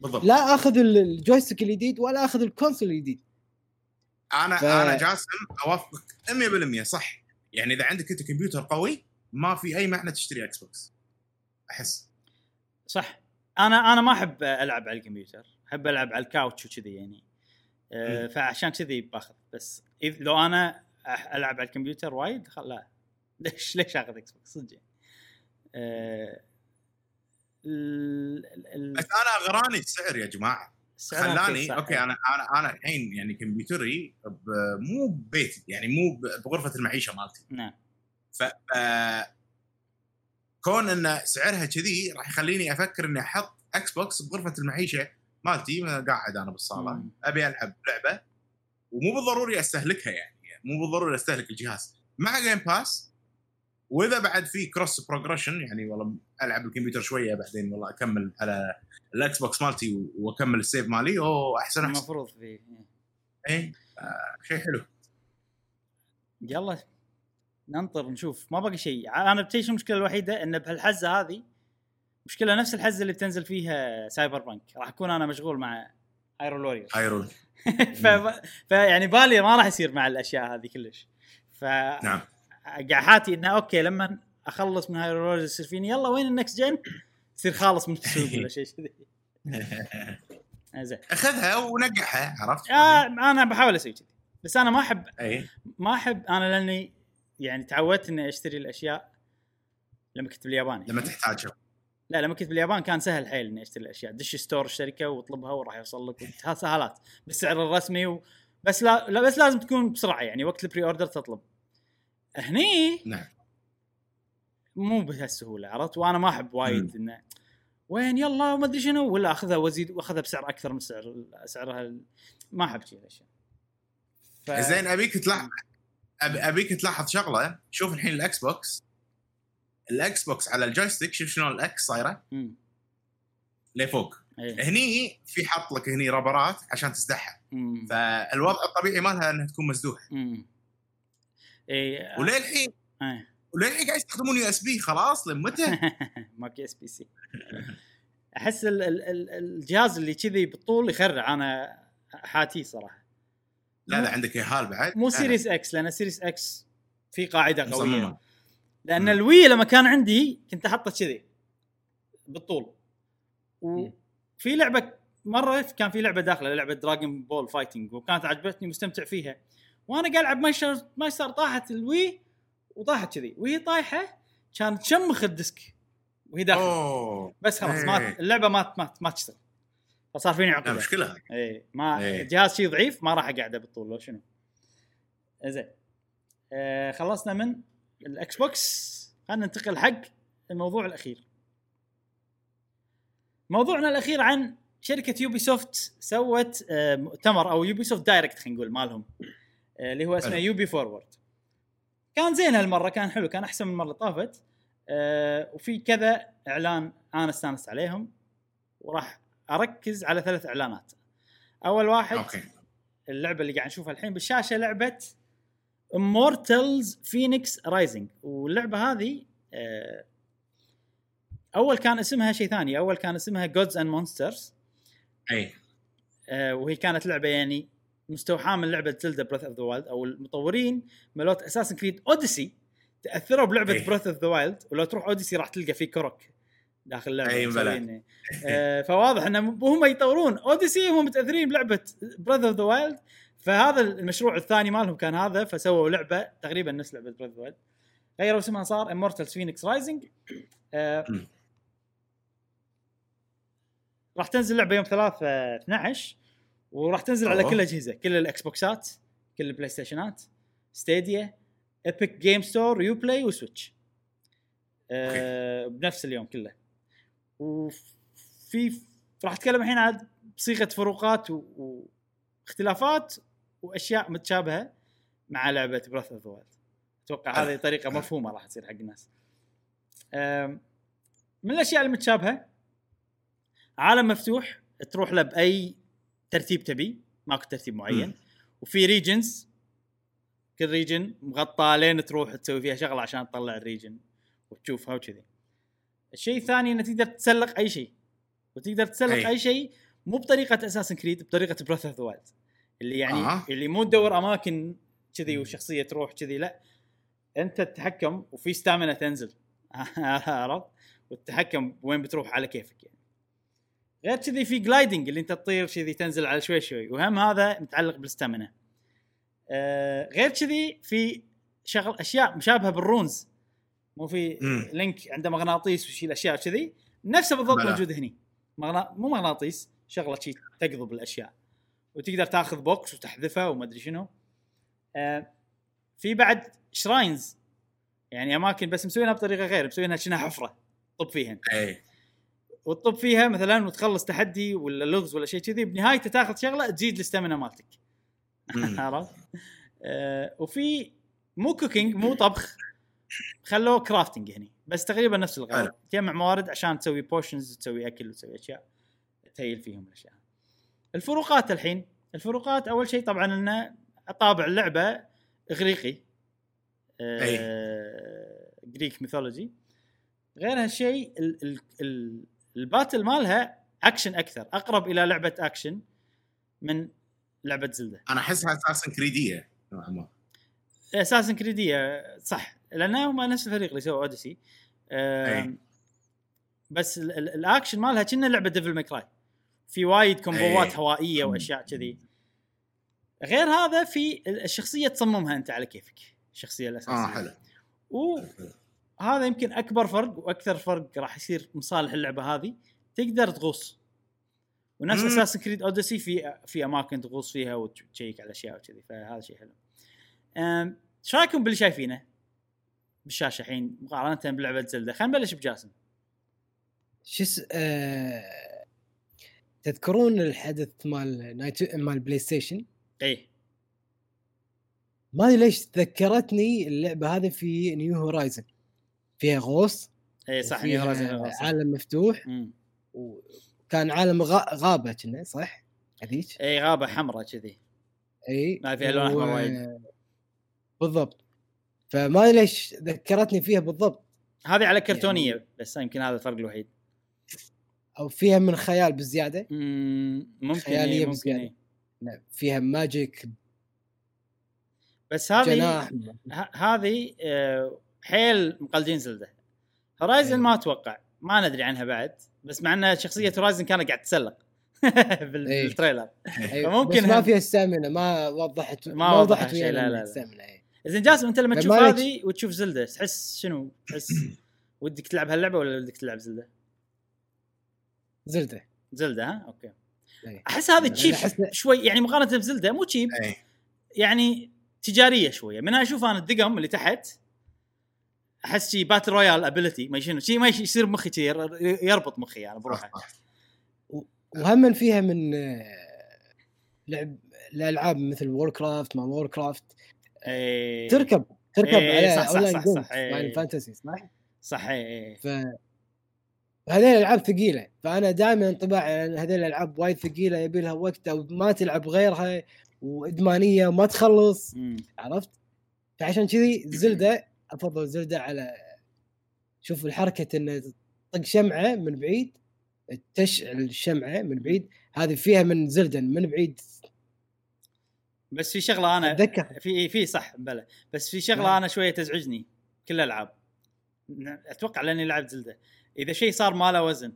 بالضبط. لا آخذ ال- ال joystick الجديد ولا آخذ ال console الجديد. أنا ف- أنا جاسم أوافقك 100% صح. يعني إذا عندك أنت كمبيوتر قوي ما في أي معنى تشتري Xbox أحس. صح. أنا أنا ما أحب ألعب على الكمبيوتر. أحب ألعب على ال couch وكذي يعني. أه مم. فعشان كذي باخذ. بس إذ لو أنا ألعب على الكمبيوتر وايد لا. (laughs) ليش ليش آخذ Xbox صدق. يعني. أه ال- بس أنا غراني السعر يا جماعة. خلاني. okay أنا أنا أنا الحين يعني كمبيوتري مو ببيتي يعني مو بغرفة المعيشة مالتي. نعم. ف ف- كون إن سعرها كذي راح يخليني أفكر إني أحط Xbox بغرفة المعيشة مالتي قاعد أنا بالصالة. مم. أبي ألعب لعبة ومو بالضروري أستهلكها يعني مو بالضروري أستهلك الجهاز. مع Game Pass وإذا بعد في cross progression يعني والله ألعب الكمبيوتر شوية بعدين والله أكمل على ال Xbox مالتي وأكمل ال save مالي أوه أحسن أحسن. المفروض في اي آه شيء حلو. يلا ننطر نشوف. ما باقي شيء. أنا بتيش المشكلة الوحيدة؟ إن بهالحزة هذه مشكلة نفس الحزة اللي بتنزل فيها Cyberpunk. راح أكون أنا مشغول مع Hyrule Warriors Hyrule ف... فيعني بالي ما راح يصير مع الأشياء هذه كلش. ف نعم. فأحاتي انه okay لما أخلص من هايرون لورير يصير فيني يلا وين ال next gen يصير خالص من السوق ولا شيء كذي. (laughs) زين أخذها ونقحها عرفت؟ آه أنا بحاول أسوي كذي بس أنا ما احب أي. ما أحب أنا لأني يعني تعودت إني أشتري الأشياء لما كنت باليابان. لما تحتاجها. لا لما كنت باليابان كان سهل حيل إني أشتري الأشياء. دش store الشركة واطلبها وراح يوصل لك سهالات بالسعر الرسمي و... بس لا, لا بس لازم تكون بسرعة يعني وقت ال pre-order تطلب. هني؟ نعم. مو بهالسهولة عرفت؟ وأنا ما أحب وايد إنه وين يلا ما أدري شنو ولا أخذها وأزيد وأخذها بسعر أكثر من سعر سعرها ما أحب شيء الاشياء ف... زين أبيك تلاحظ أبيك تلاحظ شغلة شوف الحين ال Xbox. ال Xbox على ال joystick شوف شلون ال X صايرة. لفوق. إيه. هني في حط لك هني ربرات عشان تسدحها. فالوضع الطبيعي مالها إنها تكون مسدوحه مم. إيه وللحين آه. وللحين قاعد يستخدمون USB؟ خلاص لمتى؟ (laughs) ماكو USB-C. أحس ال- ال- ال- الجهاز اللي كذي بالطول يخرع. أنا أحاتي صراحة. لا لا عندك يهال بعد. مو Series X لأن Series X في قاعدة قوية. مصممة. لأن مم. ال Wii لما كان عندي كنت أحطه كذي بالطول. وفي لعبة مرة كان في لعبة داخلة لعبة Dragon Ball fighting وكانت عجبتني مستمتع فيها. وأنا قاعد العب مايستر مايستر طاحت ال Wii وطاحت كذي. وهي طايحة كانت تشمخ ال disc. وهي داخله أوه. بس خلاص ما إيه. اللعبة ما ما ما تشتغل. فصار فيني عقده مشكلة. اي ما إيه. الجهاز شيء ضعيف ما راح أقعده بالطول لو شنو. زين آه خلصنا من ال Xbox. خلينا ننتقل حق الموضوع الأخير. موضوعنا الأخير عن شركة Ubisoft سوت آه مؤتمر أو Ubisoft Direct خلينا نقول مالهم. اللي هو اسمه. Ubi Forward. كان زين هالمرة كان حلو كان أحسن من المره اللي طافت. آه وفي كذا إعلان أنا استانست عليهم وراح أركز على ثلاث إعلانات. أول واحد okay. اللعبة اللي قاعد نشوفها الحين بالشاشة لعبة Immortals Fenyx Rising واللعبة هذه آه، أول كان اسمها شيء ثاني أول كان اسمها Gods and Monsters أي. وهي كانت لعبة يعني مستوحاه من لعبة Zelda Breath of the Wild أو المطورين مالوت Assassin's Creed Odyssey تأثروا بلعبة إيه. Breath of the Wild ولو تروح Odyssey راح تلقى في Korok داخل اللعبة أي. مسوين. آه، فواضح انهم هم يطورون Odyssey هم متأثرين بلعبة Breath of the Wild فهذا المشروع الثاني مالهم كان هذا فسووا لعبة تقريبا نفس لعبة Breath of the Wild غيروا اسمها صار Immortals Fenyx Rising. راح تنزل لعبة يوم 3 12 وراح تنزل على أوه. كل الأجهزة. كل الاكس بوكسات كل البلاي ستيشنات Stadia Epic Game Store Uplay و Switch آه بنفس اليوم كله. وفي راح أتكلم الحين عن بصيغه فروقات و- واختلافات وأشياء متشابهة مع لعبة Breath of the أتوقع. هذه طريقة مفهومة راح تصير حق الناس. من الأشياء المتشابهة عالم مفتوح تروح له بأي ترتيب تبي ماكو ترتيب معين. مم. وفي regions كل region مغطى لين تروح تسوي فيها شغلة عشان تطلع ال region وتشوفها وكذي. الشيء الثاني إنه تقدر تسلق أي شيء. وتقدر تسلق أي. أي شيء مو بطريقة Assassin's Creed بطريقة Breath of the اللي يعني آه. اللي مو تدور أماكن كذي وشخصية تروح كذي لا. أنت تتحكم وفي stamina تنزل. (laughs) عرفت؟ والتحكم وين بتروح على كيفك يعني. غير كذي في gliding اللي انت تطير كذي تنزل على شوي شوي. وهم هذا متعلق بال stamina آه غير كذي في شغل أشياء مشابهة بال runes. مو في. لينك عنده مغناطيس ويشيل اشياء كذي. نفسه بالضبط. موجود هني. مغنا... مو مغناطيس شغلة شي تقضب الأشياء. وتقدر تاخذ box وتحذفه وما ادري شنو. آه في بعد shrines يعني أماكن بس مسوينها بطريقة غير مسوينها شنها حفرة. طب فيها اي وتطب فيها مثلا وتخلص تحدي ولا لغز ولا شيء كذي بنهايته تاخذ شغلة تزيد ال stamina مالتك. (laughs) عرفت؟ آه وفي مو cooking مو طبخ. خلوه crafting هني بس تقريبا نفس الغرض. تجمع موارد عشان تسوي potions تسوي أكل وتسوي أشياء ت heal فيهم الأشياء. الفروقات الحين. الفروقات أول شيء طبعا انه طابع اللعبة إغريقي. آه Greek mythology غير هالشيء ال- ال- ال- ال battle مالها اكشن أكثر أقرب إلى لعبة اكشن من لعبة زلدة. أنا احسها Assassin's Creed يه نوعا ما. Assassin's Creed يه صح. لأن هم نفس الفريق اللي سووا Odyssey. بس ال- ال- الاكشن مالها كنا لعبة Devil May Cry في وايد combo ات. هوائية وأشياء كذي. غير هذا في ال- الشخصية تصممها أنت على كيفك الشخصية الأساسية. آه حلو. وهذا يمكن أكبر فرق وأكثر فرق راح يصير مصالح اللعبة هذه تقدر تغوص ونفس. Assassin's Creed Odyssey في في أماكن تغوص فيها وت check على أشياء وكذي فهذا شيء حلو. إيش رأيكم باللي شايفينه بالشاشة الحين مقارنة بلعبة زلدة؟ خلينا نبلش بجاسم. شو اس- آه... تذكرون الحدث مال نايت مال PlayStation اي ما أدري ليش ذكرتني اللعبة هذه في new Horizon فيها غوص اي صح. عالم مفتوح مم. وكان عالم غا... غابة كنا صح؟ هذيك اي غابة حمراء كذي إي ما فيها لون أحمر وايد. بالضبط فما أدري ليش ذكرتني فيها بالضبط هذه على كرتونية بس يمكن هذا الفرق الوحيد. أو فيها من خيال بزيادة مم، ممكن إيه ممكن بزيادة. إيه. لا، فيها magic بس هذه هذه آه، حيل مقلدين زلدة. Horizon أي. ما أتوقع. ما ندري عنها بعد. بس مع أن شخصية Horizon كانت قاعد تتسلق. (laughs) أي. بال trailer. أيوة، فممكن بس ما فيها stamina ما وضحت ما وضحت شيء، لا، لا، إيه. زين جاسم أنت لما تشوف هذه وتشوف زلدة تحس شنو؟ تحس (coughs) ودك تلعب هاللعبة ولا ودك تلعب زلدة؟ زلدة. زلدة ها؟ okay. أي. أحس هذه cheap أحس- شوي. يعني مقارنة بزلدة مو cheap يعني تجارية شوية. من أشوف أنا الدقم اللي تحت احس شي battle royale ability ما شنو شي ما يش- يصير مخي شي ير- يربط مخي يعني بروحه صح، صح. وهم فيها من آه، لعب الالعاب مثل Warcraft ما Warcraft إيه. تركب تركب على صح، صح، اونلاين صح، صح، إيه. مال fantasy صح؟ صح إيه. ف هذه الألعاب ثقيلة فأنا دائما انطباعي عن هذه الألعاب وايد ثقيلة يبي لها وقت أو ما تلعب غيرها وإدمانية وما تخلص مم. عرفت؟ فعشان كذي (clears throat) زلدة أفضل زلدة على شوف الحركة انه تطق شمعة من بعيد تشعل الشمعة من بعيد هذه فيها من زلدة من بعيد. بس في شغلة أنا أتذكر. في في صح بلى. بس في شغلة نعم. أنا شوية تزعجني كل الألعاب. أتوقع لأني لعبت زلدة. إذا شيء صار ما له وزن.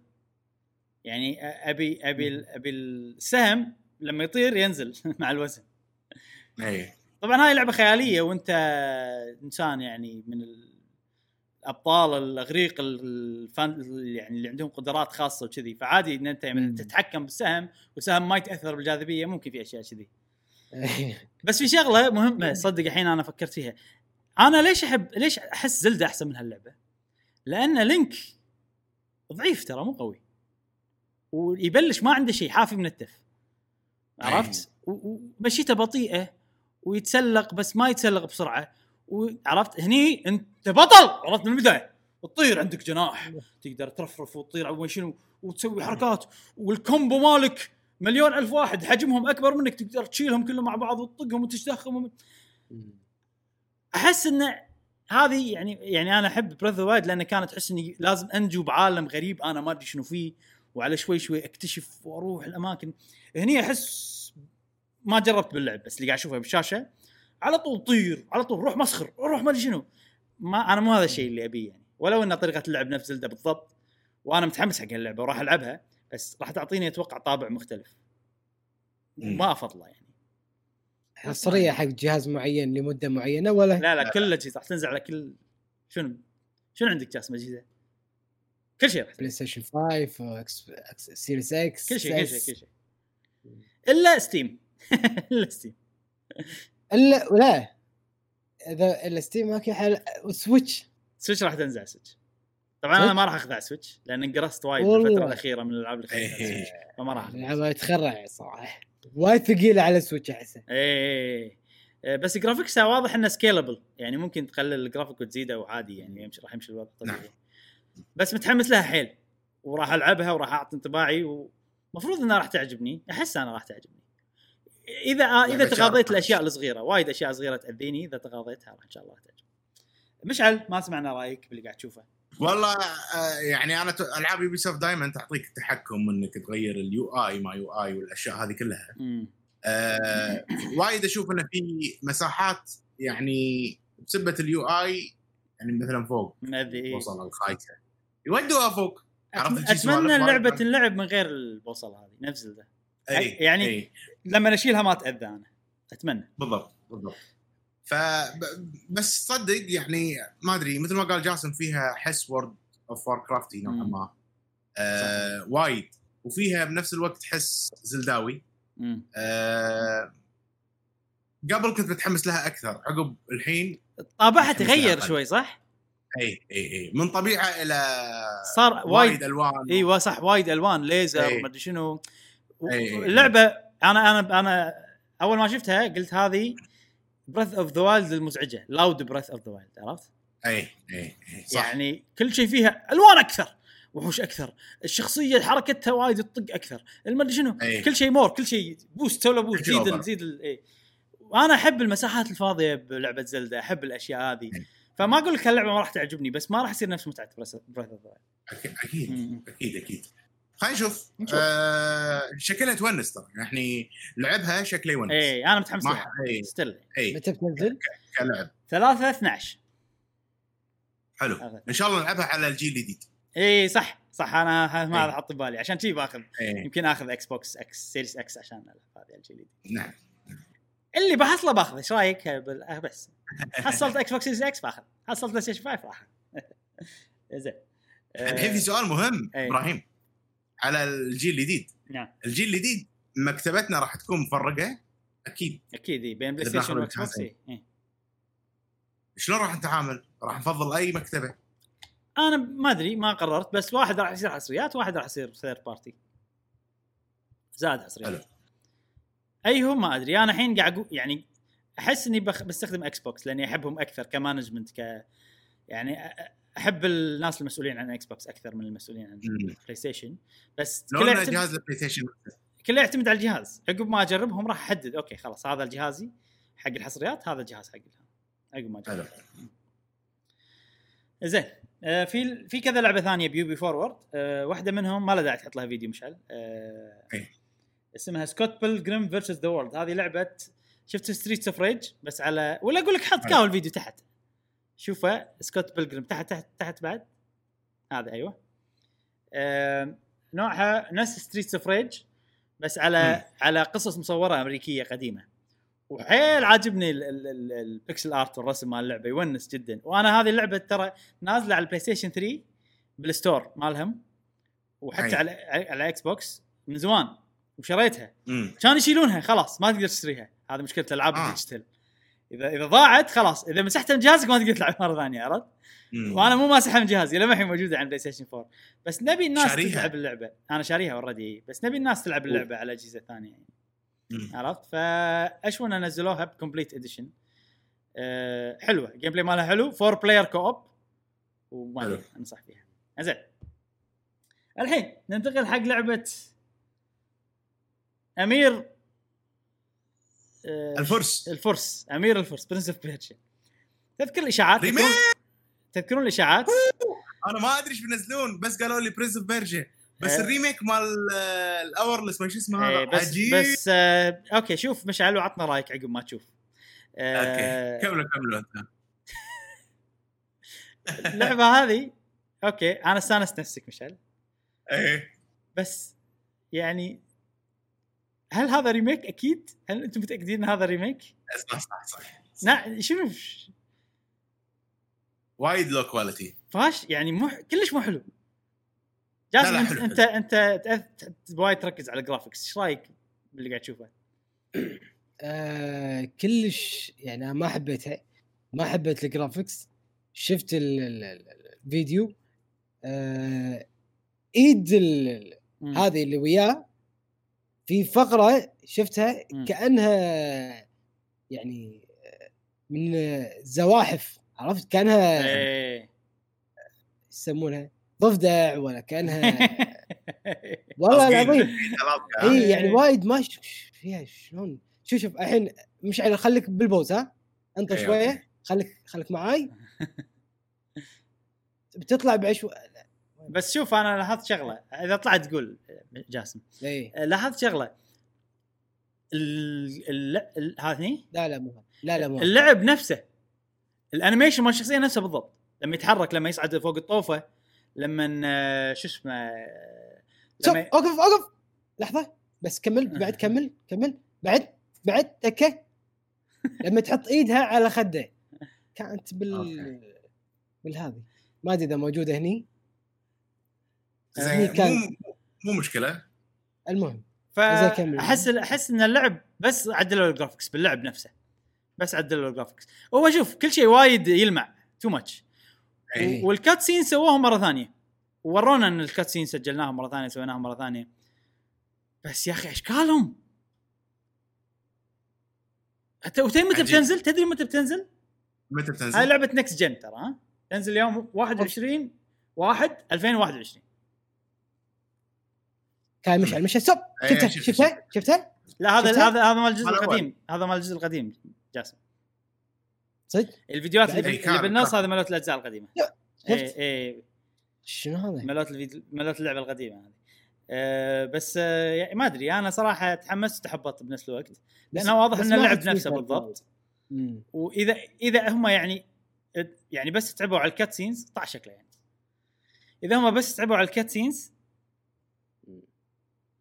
يعني أبي أبي ال- أبي السهم لما يطير ينزل (laughs) مع الوزن. اي طبعا هاي لعبة خيالية وأنت إنسان يعني من الأبطال الأغريق الفن يعني اللي عندهم قدرات خاصة وكذي. فعادي إن أنت مم. تتحكم بالسهم والسهم ما يتأثر بالجاذبية ممكن في أشياء كذي. (laughs) بس في شغلة مهمة صدق الحين أنا فكرت فيها. أنا ليش احب ليش أحس زلدة أحسن من هاللعبة؟ لأن لينك ضعيف ترى مو قوي. ويبلش ما عنده شيء حافي من التف. عرفت؟ و- ومشيته بطيئة. ويتسلق بس ما يتسلق بسرعة. وعرفت هني انت بطل! عرفت من البداية؟ تطير عندك جناح. تقدر ترفرف وتطير وين شنو وتسوي حركات. وال combo مالك مليون ألف واحد حجمهم أكبر منك تقدر تشيلهم كلهم مع بعض وتطقهم وتشتخهم أحس انه هذه يعني يعني أنا أحب Breath وايد لأن كانت تحس إني لازم أنجو بعالم غريب أنا ما أدري شنو فيه. وعلى شوي شوي أكتشف وأروح الأماكن. هني أحس ما جربت باللعب بس اللي قاعد أشوفه بالشاشه على طول طير على طول روح مسخر روح ما أدري شنو. ما أنا مو هذا الشيء اللي أبيه يعني. ولو إن طريقة اللعب نفس زلده بالضبط وأنا متحمس حق اللعبة وراح ألعبها بس راح تعطيني أتوقع طابع مختلف. ما افضله يعني. حصريه حق جهاز معين لمدة معينة ولا؟ لا لا كل الاجهزه راح تنزل على كل شنو؟ شنو عندك جاسم اجهزه؟ كل شيء PlayStation 5 X X Series X كل شيء كل شيء كل شيء. إلا Steam (laughs) الا Steam. الا لا. إذا إلا Steam okay حل سويتش. Switch راح تنزل على Switch. طبعا أنا؟ ما راح أخذ على Switch لأن انقرصت وايد والله. بالفترة الأخيرة من الألعاب اللي خذيتها إيه. (laughs) فما راح أخذ اللعبه تخرع صراحة. وايد ثقيله على Switch احسه إيه إيه. بس graphics ها واضح إنه scalable يعني ممكن تقلل الجرافيك وتزيده وعادي يعني يمشي راح يمشي الوضع طبيعي. نعم. بس متحمس لها حيل. وراح ألعبها وراح أعطي انطباعي ومفروض إنها راح تعجبني. أحس أنا راح تعجبني. اذا آه إذا لعبة تغاضيت. الأشياء الصغيرة وايد أشياء صغيرة تأذيني إذا تغاضيتها إن شاء الله تعجب مشعل ما سمعنا رأيك باللي قاعد تشوفه. والله آه، يعني أنا ألعاب Ubisoft دائما تعطيك التحكم إنك تغير ال UI ما UI والأشياء هذه كلها. آه وايد أشوف إنه في مساحات يعني بسبة ال UI يعني مثلا فوق. البوصلة الخايسة. يودوها فوق. شي سوالف أتمنى اللعبة تنلعب من غير البوصلة هذه نفس Zelda إي يعني- أي. لما اشيلها ما اتاذى أنا. أتمنى. بالضبط بالضبط. ف بس صدق يعني ما أدري مثل ما قال جاسم فيها حس World of Warcraft ي نوعا. ما. آه وايد. وفيها بنفس الوقت حس زلداوي. آه قبل كنت متحمس لها أكثر عقب الحين طابعها تغير شوي صح؟ إي إي إي. من طبيعة إلى صار وايد وايد ألوان. إيوه صح وايد ألوان ليزر. وما أدري شنو. اللعبة أنا أنا أنا اول ما شفتها قلت هذه Breath of the Wild المزعجة loud Breath of the Wild عرفت؟ اي اي اي صح يعني كل شيء فيها ألوان أكثر وحوش أكثر الشخصية حركتها وايد تطق أكثر المدري شنو إيه. كل شيء more كل شيء boost له boost زيد. زيد إيه. وأنا أحب المساحات الفاضية بلعبة Zelda أحب الأشياء هذه إيه. فما أقول لك هاللعبة ما راح تعجبني بس ما راح يصير نفس متعة Breath of the أكيد- أكيد. أكيد أكيد خلينا نشوف. آه شكلها تونس ترى. يعني لعبها شكله يونس. اي أنا متحمس ما لها. still اي متى بتنزل؟ كلعب 3 12 حلو. هذا. إن شاء الله نلعبها على الجيل الجديد. اي صح صح. أنا ما إيه. هذا حط ببالي. عشان شي باخذ. اي يمكن آخذ Xbox X Series X عشان ألعب هذه الجديد. نعم. اللي بحصله باخذ إيش رأيك؟ آه، بس. حصلت Xbox Series X باخذ. حصلت PlayStation 5 باخذ. (laughs) زين. الحين في سؤال مهم إيه. إبراهيم. على الجيل الجديد. نعم. الجيل الجديد مكتبتنا راح تكون مفرقة؟ أكيد. أكيد بين PlayStation و Xbox. شلون راح نتعامل؟ راح نفضل أي مكتبة؟ أنا ما أدري ما قررت بس واحد راح يصير حصريات واحد راح يصير third party زاد. حصريات ايهم ما أدري. أنا الحين قاعد أقول يعني أحس إني بخ... بستخدم Xbox لأني أحبهم أكثر ك management ك يعني أحب الناس المسؤولين عن Xbox أكثر من المسؤولين عن. PlayStation بس كله يعتمد, جهاز ال PlayStation كله يعتمد على الجهاز عقب ما أجربهم راح أحدد أوكي خلاص هذا جهازي حق الحصريات هذا الجهاز حق. عقب ما أجرب. زين آه في في كذا لعبة ثانية ب Ubi Forward آه واحدة منهم ما له داعي تحط لها فيديو مشعل آه إيه. اسمها Scott Pilgrim versus the World هذه لعبة شفت Streets of Rage بس على ولا أقول لك حط. كاو الفيديو تحت شوفه Scott Pilgrim تحت تحت تحت بعد. هذا أيوه. آه نوعها نفس Streets of Rage بس على مم. على قصص مصورة أمريكية قديمة. وحيل عاجبني ال- ال- ال- ال pixel art والرسم مال اللعبة يونس جدا. وأنا هذه اللعبة ترى نازلة على ال PlayStation 3 بال store مالهم وحتى. على على Xbox من زمان وشريتها. كانوا يشيلونها خلاص ما تقدر تشتريها. هذه مشكلة الألعاب آه. ال digital. اذا إذا ضاعت خلاص. إذا مسحتها من جهازك ما تقدر تلعب مرة ثانية عرفت؟ وأنا مو ماسحها من جهازي لما الحين موجودة على PlayStation 4 بس نبي الناس شاريها؟ تلعب اللعبة. أنا شاريها already بس نبي الناس تلعب اللعبة على اجهزه ثانية يعني. عرفت؟ فاشون نزلوها ب complete edition أه حلوة. gameplay مالها حلو. four player co-op وما أنصح فيها. زين. الحين ننتقل حق لعبة أمير أه الفرس. الفرس أمير الفرس Prince of Persia تذكر الإشاعات؟ تذكرون- تذكرون الإشاعات؟ أنا ما أدري إيش بينزلون بس قالوا لي Prince of Persia بس آه. ال remake مال آه، الأورلس ما شو اسمه إيه هذا بس عجيب. بس آه أوكي شوف مشعل وعطنا رأيك عقب ما تشوف. أوكي. آه كملوا كملوا. انت (laughs) اللعبة هذه أوكي أنا استانست نفسك مشعل. إيه. بس يعني هل هذا remake؟ أكيد؟ هل أنتم متأكدين إن هذا remake؟ صح صح صح. لا شنو وايد low quality فاش؟ يعني مو كلش مو حلو. جاسم انت انت أنت وايد تركز على ال graphics إيش رأيك باللي قاعد تشوفه؟ (clears throat) آه كلش يعني ما حبيتها ما حبيت الجرافكس شفت ال- ال- ال- الفيديو. آه إيد. هذه اللي وياه. في فقرة شفتها. كأنها يعني من زواحف عرفت؟ كأنها إيه. يسمونها ضفدع ولا كأنها (laughs) والله العظيم. (laughs) إي يعني وايد ما فيها شلون؟ شوف شوف الحين مشعل خليك بال pause ها؟ انت شوية. خليك خليك معاي. (laughs) بتطلع بعشو بس شوف أنا لاحظت شغلة. إذا طلعت تقول جاسم. إي. لاحظت شغلة. ال... هذني لا لا مو. لا لا مو. اللعب نفسه. ال animation مال الشخصية نفسه بالضبط. لما يتحرك لما يصعد فوق الطوفة لما آه، شو اسمه آه، لما أوقف أوقف. لحظة. بس كمل بعد كمل كمل. بعد بعد تكه. لما تحط إيدها على خده. كانت بال. بالهذه ما أدري إذا موجودة هني. زين كان- مو مشكلة المهم. فاحس أحس ان اللعب بس عدلوا ال graphics باللعب نفسه بس عدلوا ال graphics هو شوف كل شيء وايد يلمع too much. وال cutscene سووهم مرة ثانية ورونا إن ال cutscene سجلناهم مرة ثانية سويناهم مرة ثانية بس يا أخي اشكالهم حتى متى عجيب. بتنزل؟ تدري متى بتنزل؟ متى بتنزل؟ هاي لعبة next gen ترى ها تنزل يوم 21 1 2021 كان مشعل. مشعل. stop إيه، شفتها؟ شفت- شفتها؟ شفتها؟ لا هذا؟ هذا هذا مال الجزء. القديم. هذا مال الجزء القديم. جاسم. صدق؟ الفيديوهات بعد- اللي, إيه، بالنص. هذا مالت الأجزاء القديمة. لا، إيه شفت؟ إيه. شنو هذا؟ مالوت الفيديو مالوت اللعبة القديمة هذه. أه بس أه يعني ما أدري. أنا صراحة تحمست وتحبطت بنفس الوقت. بس- لأنه واضح ان ما اللعب نفسه بالضبط. مم. واذا إذا هم يعني يعني بس تعبوا على ال cutscenes طع شكله يعني. إذا هم بس تعبوا على ال cutscenes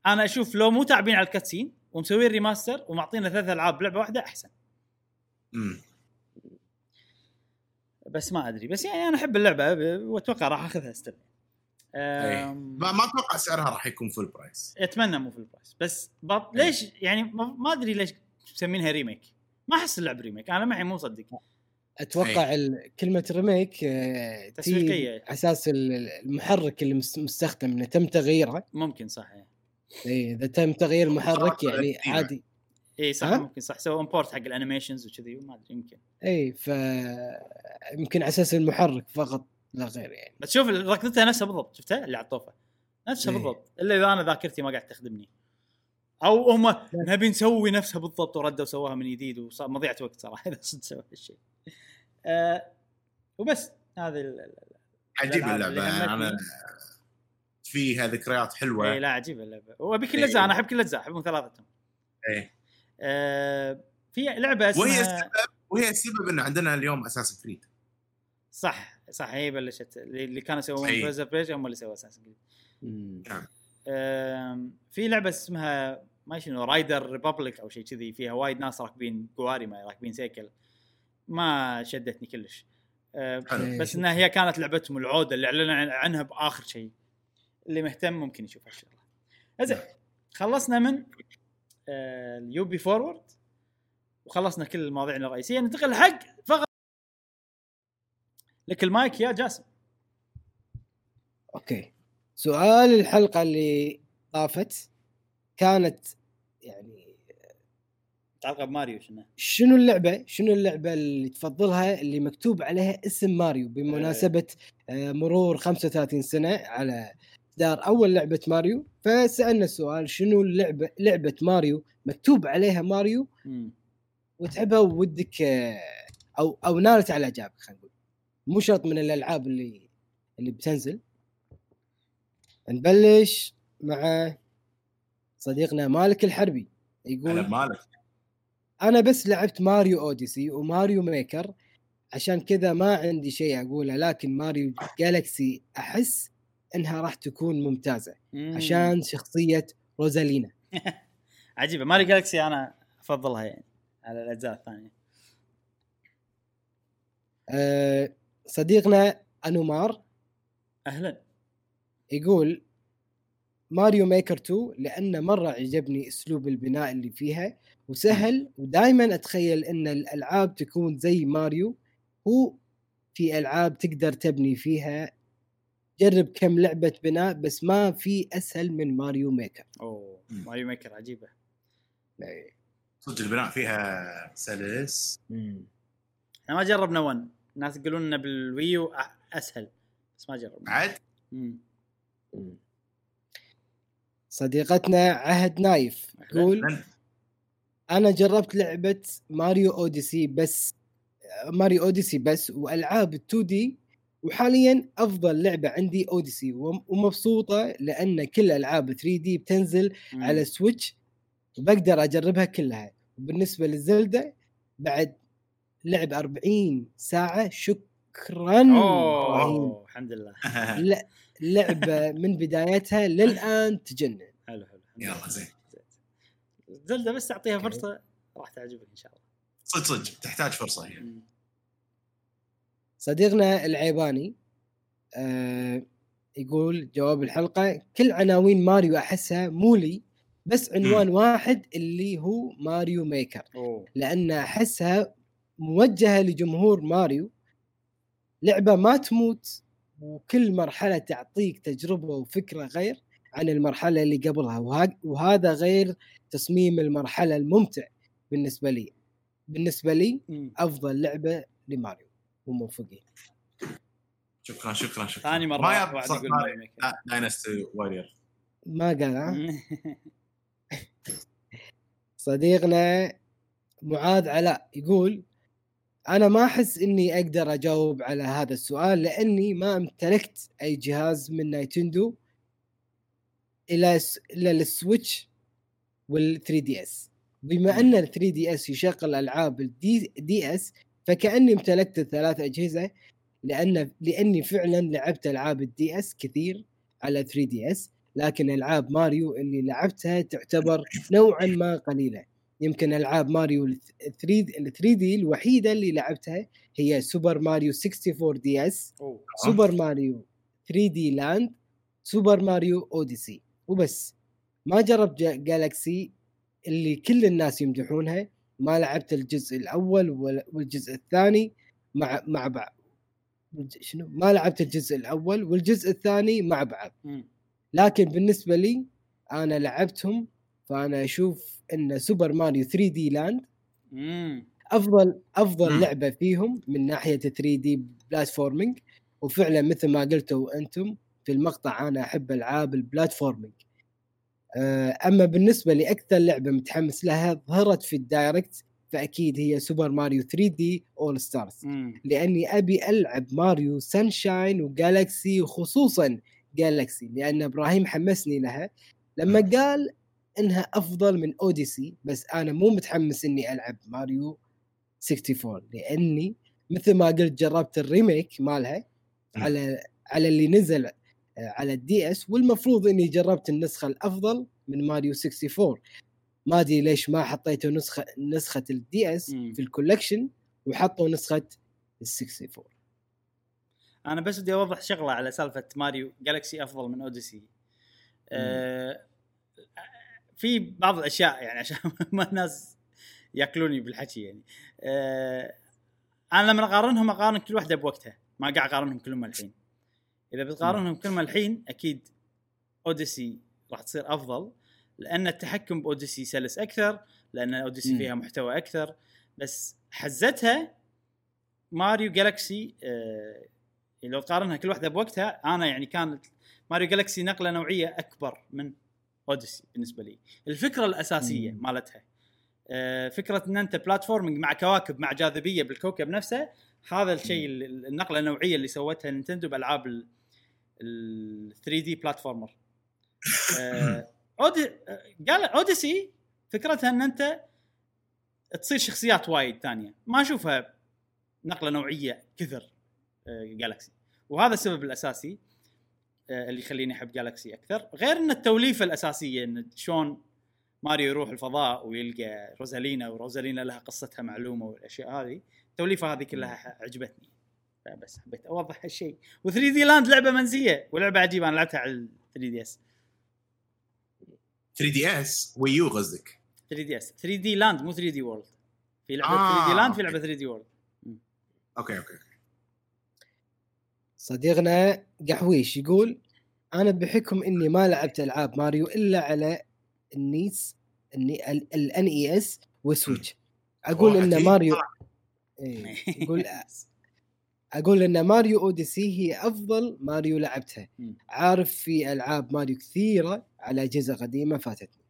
أنا أشوف لو مو تعبين على ال cutscene ومسوين remaster ومعطينا ثلاث العاب بلعبه واحدة احسن. مم. بس ما ادري. بس يعني أنا احب اللعبه واتوقع راح اخذها still إيه. أم، ما ما أتوقع سعرها راح يكون full price اتمنى مو في ال price بس بط... إيه. ليش يعني ما ما أدري ليش مسمينها remake ما أحس اللعب remake أنا معي مو مصدق أتوقع ال- كلمة remake آه،. على أساس ال- المحرك اللي مس- مستخدم إنه تم تغييره. ممكن صح يعني. اي إذا تم تغيير المحرك يعني. عادي. اي صح؟ ممكن صح سووا import حق ال animations وكذي ما أدري يمكن. اي ف يمكن على أساس المحرك فقط لا غير يعني. بس شوف ركضتها نفسها بالضبط شفتها؟ اللي على الطوفة. نفسها إيه. بالضبط. إلا إذا أنا ذاكرتي ما قاعد تخدمني. أو هم نبي نسوي نفسها بالضبط وردوا سووها من جديد وصار مضيعه وقت صراحة إذا صدق سووا هالشيء. آه وبس هذه عجيب اللعبة همتني. أنا فيها ذكريات اي حلوة لا عجيبة اللعبة وأبي كل إيه. الاجزاء أنا أحب كل الاجزاء أحبهم ثلاثتهم إيه. آه في لعبة اسمها وهي السبب وهي السبب ان عندنا اليوم أساس كريد صح صح هي بلشت اللي اللي كانوا يسوون إيه. بريزر بريج هم اللي سووا أساس مم. في لعبة اسمها ما شنو رايدر ريبابليك أو شيء كذي فيها وايد ناس راكبين قواري ما راكبين سيكل ما شدتني كلش آه، حلو. إيه، بس شوف. انها هي كانت لعبتهم العودة اللي أعلنوا عن- عنها بآخر شيء اللي مهتم ممكن يشوف هالشغله زين خلصنا من آه، Ubi Forward وخلصنا كل مواضيعنا الرئيسية. ننتقل حق فقط. لك المايك يا جاسم. أوكي. سؤال الحلقة اللي طافت كانت يعني متعلقه بماريو شنو؟ شنو اللعبة؟ شنو اللعبة اللي تفضلها اللي مكتوب عليها اسم ماريو بمناسبة آه، مرور 35 سنة على اصدار أول لعبة ماريو فسألنا السؤال شنو اللعبه لعبة ماريو؟ مكتوب عليها ماريو. وتحبها ودك آه، أو أو نالت على إعجابك خلينا نقول. مو شرط من الألعاب اللي اللي بتنزل. نبلش مع صديقنا مالك الحربي. يقول بمالك أنا بس لعبت ماريو أوديسي وماريو ميكر. عشان كذا ما عندي شيء أقوله لكن ماريو جالكسي أحس إنها راح تكون ممتازة مم. عشان شخصية روزالينا. (laughs) عجيبة. ماري جالكسي أنا أفضلها يعني على الأجزاء الثانية. أه صديقنا أنومار أهلا. يقول Mario Maker 2 لأنه مرة عجبني أسلوب البناء اللي فيها وسهل ودائما أتخيل إن الألعاب تكون زي ماريو هو في ألعاب تقدر تبني فيها جرب كم لعبة بناء بس ما في أسهل من Mario Maker. أوه مم. Mario Maker عجيبة. صدق البناء فيها سلس. إحنا ما جربنا 1 الناس يقولون إنه بال Wii U أ- أسهل بس ما جربنا. عاد. صديقتنا عهد نايف تقول أنا جربت لعبة Mario Odyssey بس Mario Odyssey بس وألعاب ال 2D وحاليا أفضل لعبة عندي Odyssey وم- ومبسوطة لأن كل ألعاب 3D بتنزل مم. على Switch وبقدر أجربها كلها وبالنسبة للزلدة بعد لعب 40 ساعة شكرا. أوه الحمد لله (laughs) لا لعبة من بدايتها للآن تجنن حلو حلو يلا. زين. زلدة بس تعطيها أوكي. فرصة راح تعجبك إن شاء الله صدق صدق تحتاج فرصة هي. صديقنا العيباني آه يقول جواب الحلقة كل عناوين ماريو أحسها مو لي بس عنوان واحد اللي هو ماريو ميكر أوه. لأن أحسها موجهة لجمهور ماريو. لعبة ما تموت وكل مرحلة تعطيك تجربة وفكرة غير عن المرحلة اللي قبلها وهذا غير تصميم المرحلة الممتع بالنسبة لي. بالنسبة لي. أفضل لعبة لماريو. وموفقين شكرا شكرا شكرا. ثاني مرة ما واحد يقول Dynasty Warriors ما قال ها؟ (laughs) صديقنا معاذ علاء يقول أنا ما أحس إني أقدر أجاوب على هذا السؤال لأني ما امتلكت أي جهاز من Nintendo إلى الا ال Switch وال 3DS بما أن ال 3DS يشغل ألعاب ال DS ال DS فكأني امتلكت الثلاث أجهزة لأن لأني فعلا لعبت ألعاب ال DS كثير على 3DS لكن ألعاب ماريو اللي لعبتها تعتبر نوعا ما قليلة. يمكن ألعاب ماريو ال 3D الوحيدة اللي لعبتها هي Super Mario 64 DS Super Mario 3D Land Super Mario Odyssey وبس. ما جربت Galaxy اللي كل الناس يمدحونها ما لعبت الجزء الأول والجزء الثاني مع مع بعض شنو ما لعبت الجزء الأول والجزء الثاني مع بعض. لكن بالنسبة لي أنا لعبتهم فأنا أشوف إن Super Mario 3D Land. افضل أفضل. لعبة فيهم من ناحية 3D platforming وفعلا مثل ما قلتوا أنتم في المقطع أنا أحب ألعاب ال platforming أما بالنسبة لأكثر لعبة متحمس لها ظهرت في ال Direct فأكيد هي Super Mario 3D All-Stars. مم. لأني أبي ألعب Mario Sunshine و Galaxy وخصوصا Galaxy لأن إبراهيم حمسني لها. لما قال إنها أفضل من Odyssey بس أنا مو متحمس إني ألعب ماريو 64 لأني مثل ما قلت جربت ال remake مالها على على اللي نزل آه، على ال DS والمفروض إني جربت النسخة الأفضل من ماريو 64 ما أدري ليش ما حطيتوا نسخة نسخة ال DS. في ال collection وحطوا نسخة ال 64 أنا بس بدي أوضح شغلة على سالفة ماريو Galaxy أفضل من Odyssey. آه في بعض الأشياء يعني عشان (laughs) ما الناس يأكلوني بالحكي يعني. آه أنا لما أقارنهم أقارن كل واحدة بوقتها ما قاعد أقارنهم كلهم الحين. إذا بتقارنهم كلهم الحين أكيد Odyssey راح تصير أفضل لأن التحكم ب Odyssey سلس أكثر لأن Odyssey. فيها محتوى أكثر بس حزتها ماريو Galaxy آه لو تقارنها كل واحدة بوقتها أنا يعني كانت ماريو Galaxy نقلة نوعية أكبر من Odyssey بالنسبة لي الفكرة الأساسية مم. مالتها آه، فكرة إن أنت platforming مع كواكب مع جاذبية بالكوكب نفسه هذا الشيء ال- النقلة النوعية اللي سوتها نينتندو بألعاب ال 3D platformer آه، أودي آه، قال Odyssey فكرتها إن أنت تصير شخصيات وايد ثانية. ما أشوفها نقلة نوعية كثر Galaxy وهذا السبب الأساسي آه، اللي يخليني أحب Galaxy أكثر. غير إن التوليفة الأساسية إن شلون ماريو يروح الفضاء ويلقى روزالينا وروزالينا لها قصتها معلومة والأشياء هذه التوليفة هذه كلها عجبتني. بس حبيت أوضح هالشيء. و 3D Land لعبة منسيه ولعبة عجيبة أنا لعبتها على 3DS 3DS؟ Wii U قصدك؟ 3 دي إس. 3 دي لاند مو 3 دي وورلد في لعبة آه، 3D Land في. لعبة 3D World okay okay. صديقنا قحويش يقول أنا بحكم إني ما لعبت ألعاب ماريو إلا على ال NES ال NES وال Switch أقول إن. ماريو إيه، يقول (laughs) أقول إن ماريو Odyssey هي أفضل ماريو لعبتها. مم. عارف في ألعاب ماريو كثيرة على أجهزة قديمة فاتتني.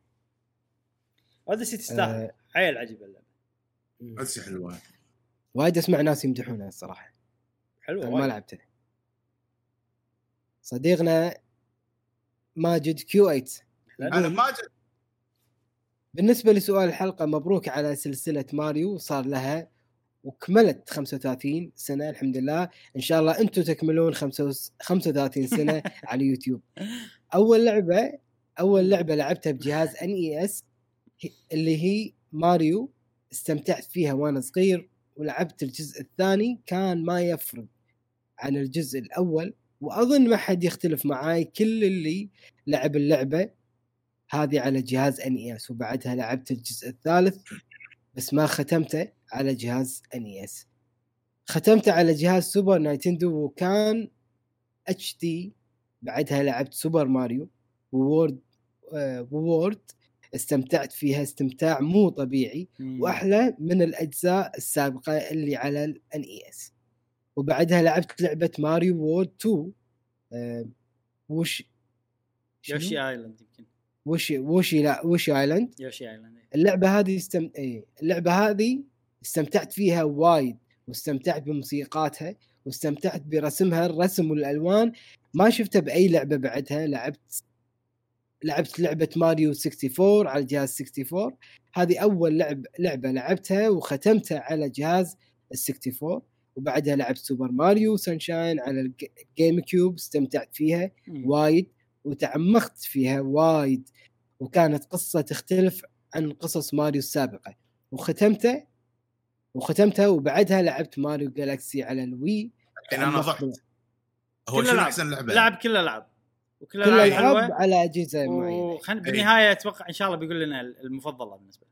Odyssey تستاهل. آه، عيل عجيبه اللعبة. بس حلوة. وايد أسمع ناس يمدحونها الصراحة. حلوة ما. لعبتها. صديقنا ماجد Q8 أنا ماجد. بالنسبة لسؤال الحلقة مبروك على سلسلة ماريو صار لها وكملت 35 سنة الحمد لله. إن شاء الله أنتم تكملون 35 سنة (laughs) على يوتيوب. أول لعبة أول لعبة لعبتها بجهاز NES اللي هي ماريو استمتعت فيها وأنا صغير. ولعبت الجزء الثاني كان ما يفرق عن الجزء الأول. وأظن ما حد يختلف معاي كل اللي لعب اللعبة هذه على جهاز NES وبعدها لعبت الجزء الثالث بس ما ختمته. على جهاز NES ختمته على جهاز سوبر نينتندو وكان HD بعدها لعبت سوبر ماريو World آه World. استمتعت فيها استمتاع مو طبيعي. مم. وأحلى من الأجزاء السابقة اللي على ال NES وبعدها لعبت لعبة ماريو World 2 آه وش؟ Yoshi Island يمكن. وشي وشي لا وشي Island. Yoshi Island إيه. اللعبة هذه استم... إيه اللعبة هذه استمتعت فيها وايد واستمتعت بموسيقاتها واستمتعت برسمها الرسم والألوان. ما شفتها بأي لعبة بعدها لعبت لعبت لعبة ماريو 64 على جهاز 64 هذه أول لعب لعبة لعبتها وختمتها على جهاز ال 64 وبعدها لعبت سوبر ماريو Sunshine على الج- ال GameCube استمتعت فيها. وايد وتعمقت فيها وايد. وكانت قصة تختلف عن قصص ماريو السابقة. وختمته وختمتها وبعدها لعبت ماريو جالاكسي على الوي الحين أنا ضعت هو كل شنو. أحسن لعبة؟ لعب كل الالعاب وكل كل الالعاب حلوة. على وخل... إيه. بالنهاية أتوقع إن شاء الله بيقول لنا المفضلة بالنسبة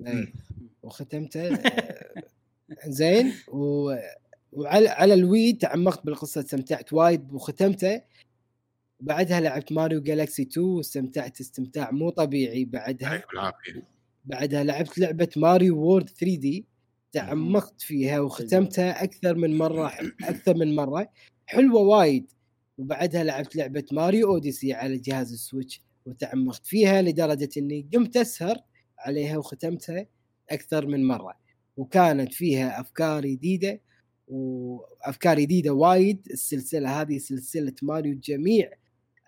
له. إيه. وختمته آه، زين. و... وعلى على ال Wii تعمقت بالقصة استمتعت وايد وختمته بعدها لعبت ماريو Galaxy 2 واستمتعت استمتاع مو طبيعي بعدها. العافيه بعدها لعبت لعبة ماريو World 3D. تعمقت فيها وختمتها أكثر من مرة أكثر من مرة. حلوة وايد. وبعدها لعبت لعبة ماريو Odyssey على جهاز ال Switch وتعمقت فيها لدرجة إني قمت أسهر عليها وختمتها أكثر من مرة. وكانت فيها أفكار جديدة وأفكار جديدة وايد. السلسلة هذه سلسلة ماريو جميع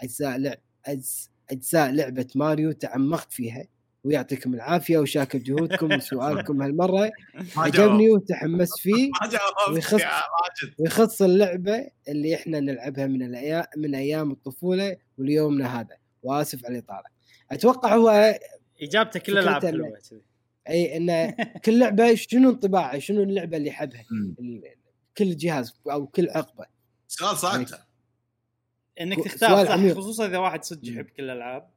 أجزاء لعب أجز- أجزاء لعبة ماريو تعمقت فيها. ويعطيكم العافية وشاكر جهودكم (laughs) وسؤالكم هالمرة. عجبني. وتحمست فيه. (laughs) ما جاوبت ويخص- ويخص اللعبة اللي إحنا نلعبها من الأيام من أيام الطفولة وليومنا هذا. وآسف على الإطالة. أتوقع هو إجابته كل الالعاب ال- حلوة كذي. أي انه كل لعبة شنو انطباعه شنو اللعبة اللي. (laughs) ال- كل جهاز أو كل عقبة. سؤال صعب يعني- إنك تختار صح. خصوصا إذا واحد صدق. يحب كل الالعاب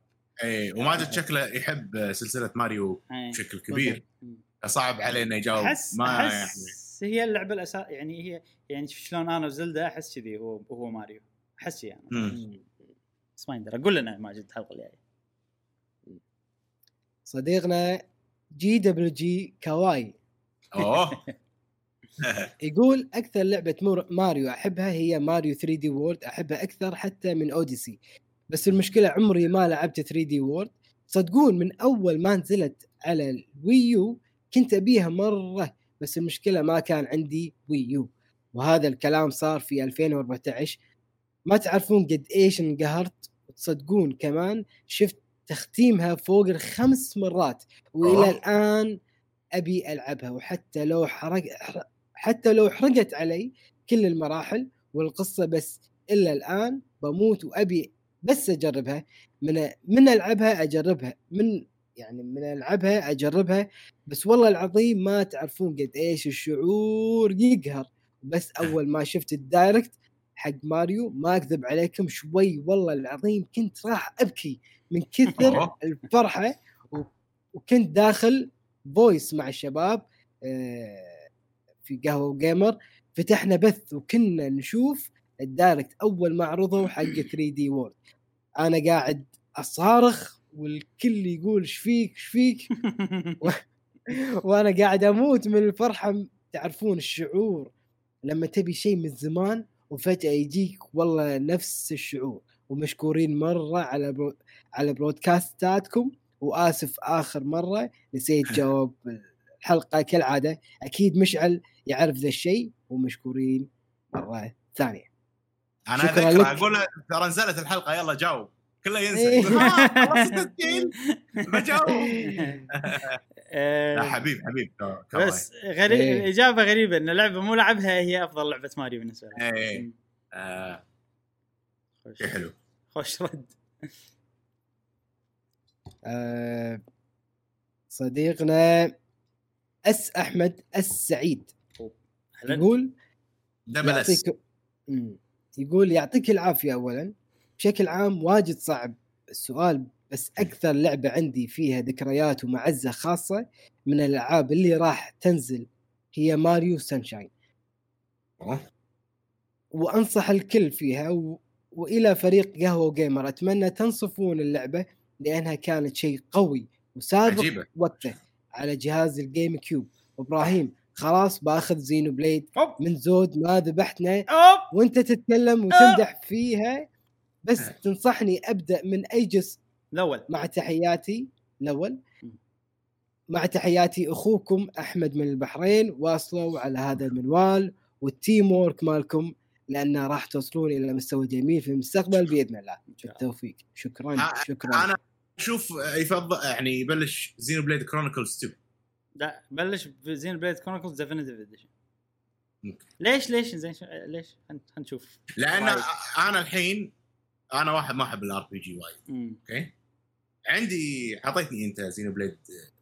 اي إيه، وماجد شكله يحب سلسلة ماريو إيه. بشكل كبير. مم. صعب عليه إنه يجاوب. احس ما يعني. أحس هي اللعبة الاساس يعني هي يعني شلون أنا وزلدا أحس كذي هو هو ماريو. أحس يعني. مم. بس ما يندرى. قول لنا ماجد الحلقة الجاية. صديقنا JWJKY. أوه. (laughs) يقول أكثر لعبة مور- ماريو أحبها هي ماريو 3D World أحبها أكثر حتى من Odyssey. بس المشكلة عمري ما لعبت 3D World صدقون من أول ما نزلت على الويو كنت أبيها مرة بس المشكلة ما كان عندي ويو وهذا الكلام صار في 2014 ما تعرفون قد إيش انقهرت؟ وتصدقون كمان شفت تختيمها فوق الخمس مرات. وإلى. الآن أبي ألعبها. وحتى لو حرق حتى لو حرقت علي كل المراحل والقصة بس الا الآن بموت وأبي بس أجربها من من ألعبها أجربها من يعني من ألعبها أجربها بس والله العظيم ما تعرفون قد إيش الشعور يقهر بس أول ما شفت الدايركت حق ماريو ما أكذب عليكم شوي والله العظيم كنت راح أبكي من كثر. الفرحة وكنت داخل voice مع الشباب آه، في قهوة جيمر فتحنا بث وكنا نشوف ال direct أول ما عرضوا حق 3D World أنا قاعد أصارخ والكل يقول إيش فيك؟ إيش فيك؟ (laughs) (laughs) وأنا قاعد أموت من الفرحة. تعرفون الشعور لما تبي شيء من زمان وفجأة يجيك والله نفس الشعور. ومشكورين مرة على برو... على برودكاستاتكم وآسف آخر مرة نسيت (laughs) جواب الحلقة. كالعادة أكيد مشعل يعرف ذا الشيء ومشكورين مرة ثانية. أنا أذكر لك. أقول ترى نزلت الحلقة يلا جاوب كله إيه. ينسى يقول، "آه، (laughs) بجاوب (laughs) آه، لا حبيب حبيب كواي. بس غريب إيه. الاجابه غريبة إن لعبة مو لعبها هي أفضل لعبة ماريو بالنسبة لي إيه. مم. آه، خوش شيء حلو خوش رد (laughs) آه، صديقنا أس أحمد السعيد. يقول دبل اس. يقول يعطيك العافية اولا بشكل عام واجد صعب السؤال بس أكثر لعبة عندي فيها ذكريات ومعزة خاصة من الألعاب اللي راح تنزل هي ماريو سانشاين. وأنصح الكل فيها و... وإلى فريق قهوة جيمر أتمنى تنصفون اللعبة لأنها كانت شيء قوي وسابق. وقته على جهاز الجيم كيوب وابراهيم خلاص باخذ Xenoblade. من زود ما ذبحتنا. وانت تتكلم وتمدح فيها. بس تنصحني أبدأ من أي جزء الأول. مع تحياتي الأول. مع تحياتي أخوكم أحمد من البحرين واصلوا على هذا المنوال وال teamwork مالكم لأن راح توصلون إلى مستوى جميل في المستقبل بإذن الله. بالتوفيق. شكرا شكرا. أنا أشوف يفضل يعني يبلش Xenoblade Chronicles 2 لا بلش ب Xenoblade Chronicles Definitive Edition. ليش ليش زين ليش؟ خل- خل نشوف. لأن وايد. أنا الحين أنا واحد ما أحب ال RPG وايد. أوكي؟ عندي اعطيتني أنت Xenoblade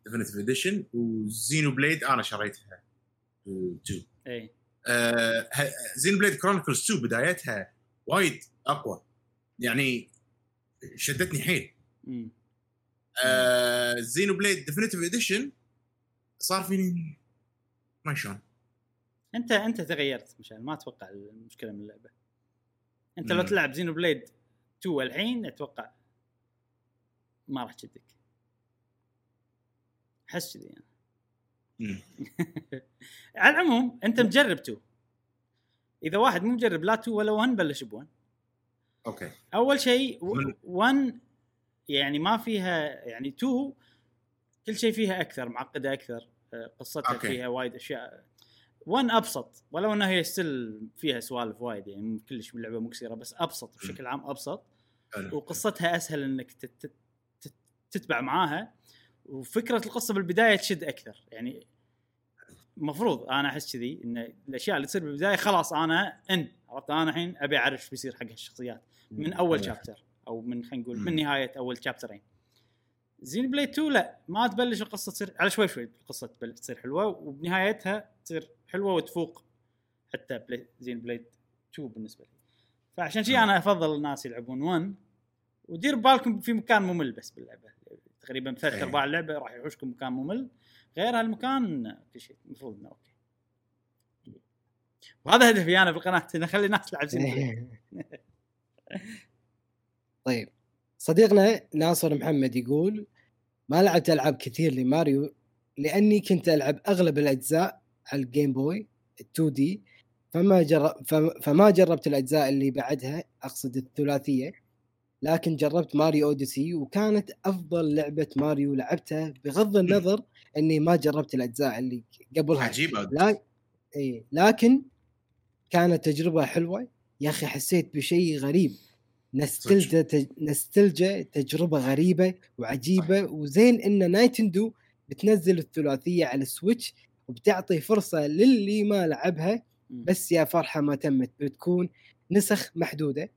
Definitive Edition و Xenoblade أنا شريتها. 2 إي. آه Xenoblade Chronicles 2 بدايتها وايد أقوى. يعني شدتني حيل. آه Xenoblade Definitive Edition صار فيني ما شلون. انت انت تغيرت مشان ما أتوقع المشكلة من اللعبة. انت لو. تلعب Xenoblade 2 الحين أتوقع ما راح تشدك. أحس كذي يعني. (laughs) على العموم أنت مجرب 2 إذا واحد مو مجرب لا 2 ولا 1 بلش ب 1 أوكي. أول شيء من- 1 يعني ما فيها يعني 2 كل شيء فيها أكثر معقدة أكثر. قصتها أوكي. فيها وايد أشياء. 1 أبسط ولو انها هي still فيها سوالف وايد يعني كلش اللعبه مكسره بس أبسط بشكل عام أبسط. وقصتها أسهل إنك تت- تت- تت- تتبع معاها. وفكرة القصة بالبداية تشد أكثر يعني المفروض أنا أحس كذي إن الأشياء اللي تصير بالبداية خلاص أنا إن عرفت؟ أنا الحين أبي أعرف إيش بيصير حق الشخصيات من أول chapter أو من خلينا نقول من. نهاية أول شابترين Xenoblade 2 لا ما تبلش القصة تصير على شوي شوي القصة تبلش تصير حلوة وبنهايتها تصير حلوة وتفوق حتى بلاي Xenoblade 2 بالنسبة لي. فعشان شي أنا أفضل الناس يلعبون 1 ودير بالكم في مكان ممل بس باللعبة. تقريبا ثلاث إيه. أرباع اللعبة راح يحوشكم مكان ممل. غير هالمكان كل شيء المفروض إنه أوكي. وهذا هدفي أنا بالقناه ان أخلي الناس تلعب Xenoblade. طيب. صديقنا ناصر محمد يقول ما لعبت ألعاب كثير لماريو لأني كنت ألعب أغلب الأجزاء على الجيم بوي 2D فما جرب فما جربت الأجزاء اللي بعدها أقصد الثلاثية لكن جربت ماريو أوديسي وكانت أفضل لعبة ماريو لعبتها بغض النظر إني ما جربت الأجزاء اللي قبلها. عجيبة لا اي لكن كانت تجربة حلوة. يا أخي حسيت بشيء غريب. نستلجأ تج... نستلجأ تجربة غريبة وعجيبة وزين إن نينتندو بتنزل الثلاثية على السويتش وبتعطي فرصة للي ما لعبها. بس يا فرحة ما تمت بتكون نسخ محدودة.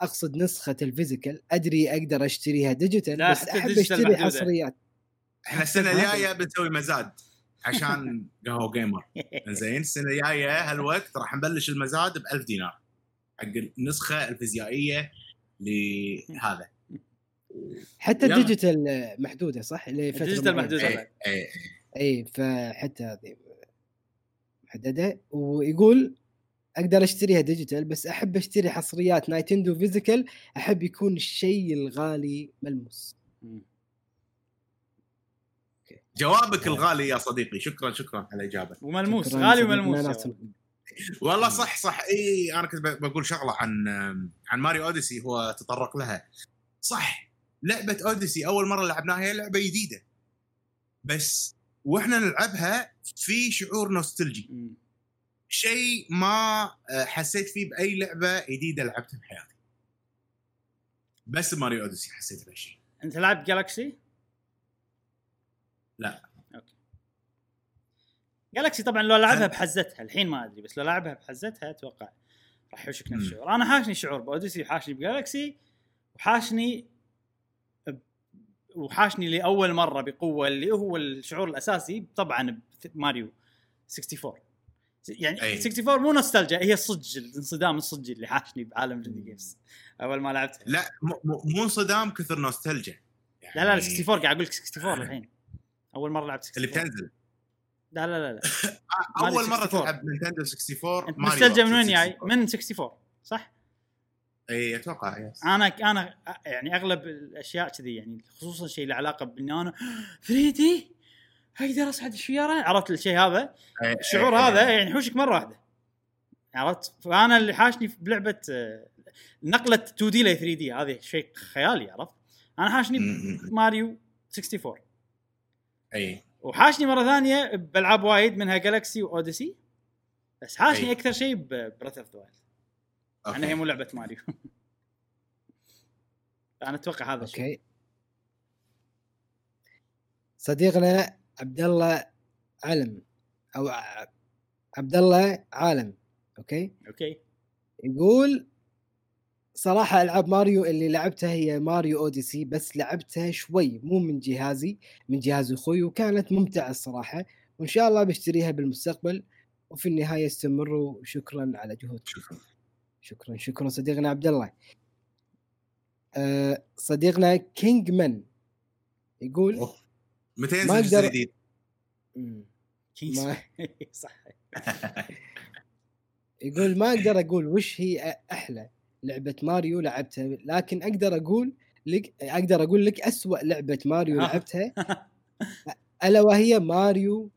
أقصد نسخة ال physical أدري أقدر أشتريها digital بس أحب أشتري محدودة. حصريات. إحنا السنة (laughs) الجاية بنسوي مزاد عشان قهوة جيمر زين السنة الجاية هالوقت راح نبلش المزاد ب 1000 دينار حق النسخة الفيزيائية لهذا حتى. ال digital محدودة صح؟ لفتره ال digital. محدودة. اي اي اي فحتى هذه محددة ويقول أقدر أشتريها digital بس أحب أشتري حصريات نينتندو physical أحب يكون الشيء الغالي ملموس. جوابك الغالي يا صديقي شكرا شكرا على الاجابه وملموس غالي وملموس. والله صح صح. إي أنا كنت بقول شغلة عن عن ماريو أوديسي هو تطرق لها. صح لعبة أوديسي أول مرة لعبناها هي لعبة جديدة. بس وإحنا نلعبها في شعور نوستلجي. شيء ما آه، حسيت فيه بأي لعبة جديدة لعبتها بحياتي بس ماريو أوديسي حسيت بهالشيء. أنت لعبت جالكسي؟ لا. جالكسي طبعا لو لعبها بحزتها الحين ما أدري بس لو لعبها بحزتها أتوقع راح يحوشك نفس. الشعور. أنا حاشني شعور بأوديسي وحاشني بجالكسي وحاشني وحاشني لأول مرة بقوة اللي هو الشعور الأساسي طبعا بماريو 64 يعني أي. 64 مو نوستالجيا هي صج الانصدام الصجي اللي حاشني بعالم الفيديو جيمز أول ما لعبتها. لا مو انصدام كثر نوستلجيا يعني لا لا 64 قاعد أقول لك 64 الحين. أول مرة لعبت 64 اللي بتنزل. لا لا لا, لا. (laughs) اول ماريو مرة 64. تلعب Nintendo 64 أنت ماريو مستلجا من وين 64. جاي؟ من 64 صح؟ إي أتوقع yes أنا أنا يعني أغلب الأشياء كذي يعني خصوصا الشيء له علاقة باني أنا 3D أقدر أصعد الشيرة عرفت الشيء هذا الشعور هذا. يعني يحوشك مرة واحدة عرفت فأنا اللي حاشني بلعبة آه، نقلة 2D ل 3D هذه شيء خيالي عرفت أنا حاشني ماريو 64 إي وحاشني مرة ثانية بالعاب وايد منها Galaxy و Odyssey بس حاشني أي. أكثر شيء ب Breath of the Wild أنا هي مو لعبة ماريو. (laughs) أنا أتوقع هذا الشيء. okay. صديقنا عبد الله علم أو عبد الله عالم. أوكي؟ أوكي. يقول صراحة ألعاب ماريو اللي لعبتها هي ماريو أوديسي بس لعبتها شوي مو من جهازي من جهاز أخوي وكانت ممتعة الصراحة وإن شاء الله بشتريها بالمستقبل وفي النهاية استمروا وشكرا على جهودكم شكرا. شكرا شكرا صديقنا عبد الله. أه صديقنا كينج من يقول أوه. متى ما ينزل الجزء الجديد؟ ما- (laughs) صح. (laughs) يقول ما أقدر أقول وش هي أحلى. لعبة ماريو لعبتها لكن أقدر أقول لك أقدر أقول لك أسوأ لعبة ماريو آه. لعبتها (laughs) ألا وهي ماريو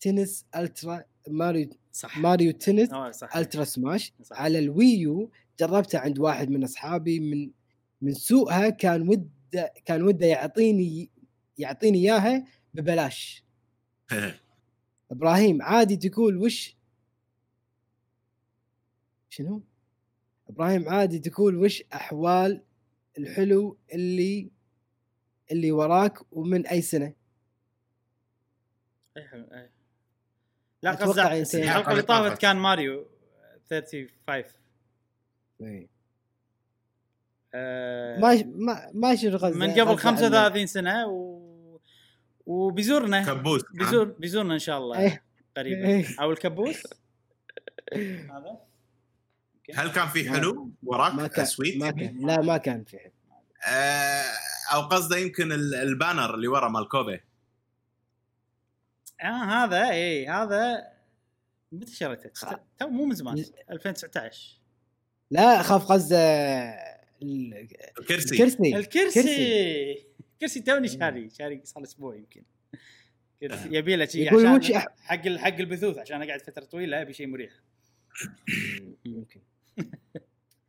Tennis Ultra ماريو صح ماريو تنس آه، صح Ultra Smash صح. على ال Wii U جربتها عند واحد من أصحابي من من سوءها كان وده كان وده يعطيني يعطيني إياها ببلاش (laughs) إبراهيم عادي تقول وش شنو؟ إبراهيم عادي تقول وش أحوال الحلو اللي اللي وراك ومن أي سنة؟ إيه، إيه. لا أتوقع قصدي أنت- الحلقة اللي طافت. كان ماريو 35 إيه. آه، ما ما ما شنو قصدي من قبل قصدي على- 35 سنة و... وبيزورنا كبوس بيزور بيزورنا إن شاء الله إيه. قريبا إيه. أو الكبوس (laughs) هذا هل كان في حلو وراك؟ ما كان سويت؟ ما كان. لا ما كان في حد آه، أو قصده يمكن ال- ال banner اللي ورا مال كوبي آه هذا إي هذا متى شريته؟ تو مو من زمان 2019 لا خاف قصده ال- الكرسي. الكرسي. الكرسي. كرسي توني شاري شاري صار أسبوع يمكن. كرسي يبي له شيء عشان حق حق البثوث عشان أقعد فترة طويلة ابي شيء مريح. يمكن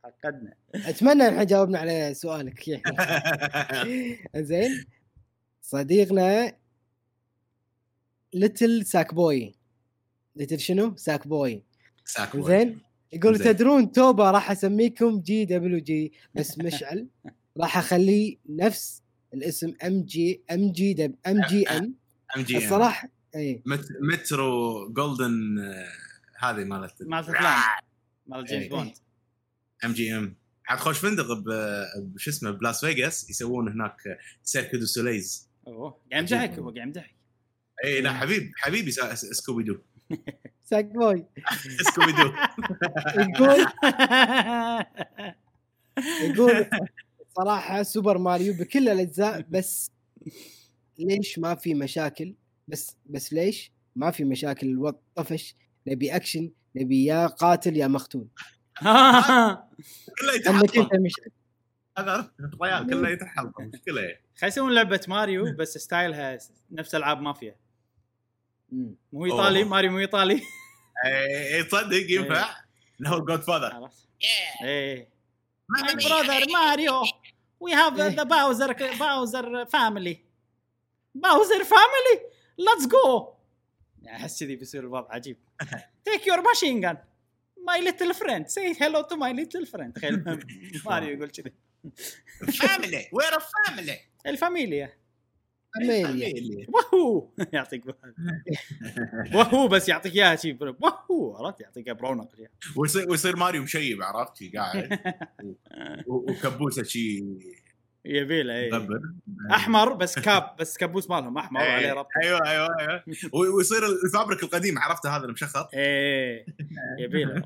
حق فقدنا اتمنى إحنا جاوبنا على سؤالك. (laughs) زين صديقنا Little Sackboy. little شنو؟ Sackboy. ساكو. زين يقول زين. تدرون توبة راح أسميكم جي دبليو جي. بس مشعل (laughs) راح اخليه نفس الاسم ام جي ام جي دب ام جي ام ام جي الصراحه اي مت- مترو جولدن آه، هذه مالت مالت مال جيمس إيه. بوند. ام جي ام. حتخش فندق ب- بشو اسمه بلاس فيغاس يسوون هناك سيركو دو سوليز. أوه قاعد يمدحك هو قاعد يمدحك اي لا حبيب حبيبي سا- Scooby Doo (laughs) Sackboy. (laughs) Scooby Doo يقول (laughs) يقول صراحة Super Mario بكل الأجزاء بس ليش ما في مشاكل؟ بس بس ليش ما في مشاكل؟ الوضع طفش نبي أكشن نبي يا قاتل يا مقتول. (laughs) كله يتحطم هذا الريال كله يتحطم مشكلة. خلي يسوون لعبة ماريو بس style ها نفس ألعاب مافيا. مو إيطالي. ماريو مو إيطالي. اي إي، تصدق ينفع؟ انه Godfather my brother Mario we have the Bowser Bowser family Bowser family let's go أحس كذي بيصير الوضع عجيب. take your machine gun my little friend say hello to my little friend تخيل (laughs) ماريو يقول كذي. فاميلي وير فاميلي الفاميليا. اميليا وهو. (laughs) يعطيك وهو بس يعطيك إياها شي. وهو. عرفت؟ يعطيك برونق. ويصير ويصير ماريو مشيب عرفت قاعد؟ (laughs) و- وكبوسة شي. يبي له إيه. غبر أحمر بس كاب بس كابوس مالهم أحمر وعليه إيه، ربط. أيوه أيوه أيوه. (laughs) ويصير الفابريك القديم عرفته هذا المشخط إيه يبي له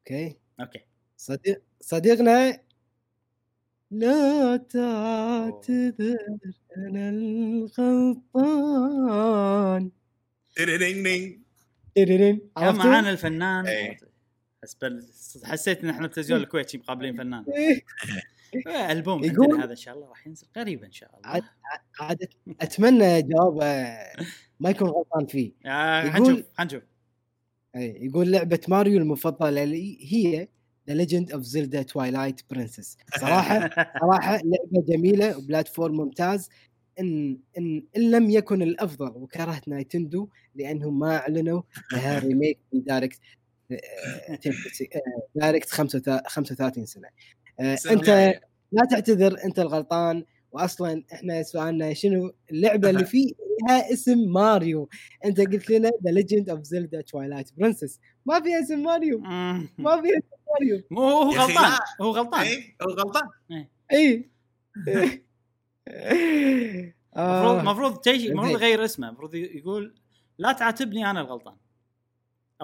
okay. okay. صديق صديقنا لا تعتذر أنا الغلطان. كان عرفتوا؟ معانا الفنان. بس بل حسيت إن إحنا بتلفزيون الكويت مقابلين فنان. (laughs) إيه. إيه، ألبوم يقول- هذا إن شاء الله راح ينزل قريبا إن شاء الله. عاد عاد أتمنى جوابه ما يكون غلطان فيه. (laughs) آه، حنشوف حنشوف أي، يقول لعبة ماريو المفضلة لي هي The Legend of Zelda Twilight Princess صراحة (laughs) صراحة لعبة جميلة و platform ممتاز. ان ان إن لم يكن الأفضل وكرهت Nintendo لأنهم ما أعلنوا لها remake في Direct آه، آه، Direct 35 سنة. آه، سنة أنت جاية. لا تعتذر أنت الغلطان. واصلا إحنا سؤالنا شنو؟ اللعبة اللي (laughs) فيها اسم ماريو. أنت قلت لنا The Legend of Zelda Twilight Princess ما فيها اسم ماريو. ما فيها اسم ماريو. مو هو غلطان. هو غلطان. اي هو غلطان. (laughs) اي المفروض آه. المفروض. المفروض يغير اسمه. المفروض يقول لا تعاتبني أنا الغلطان.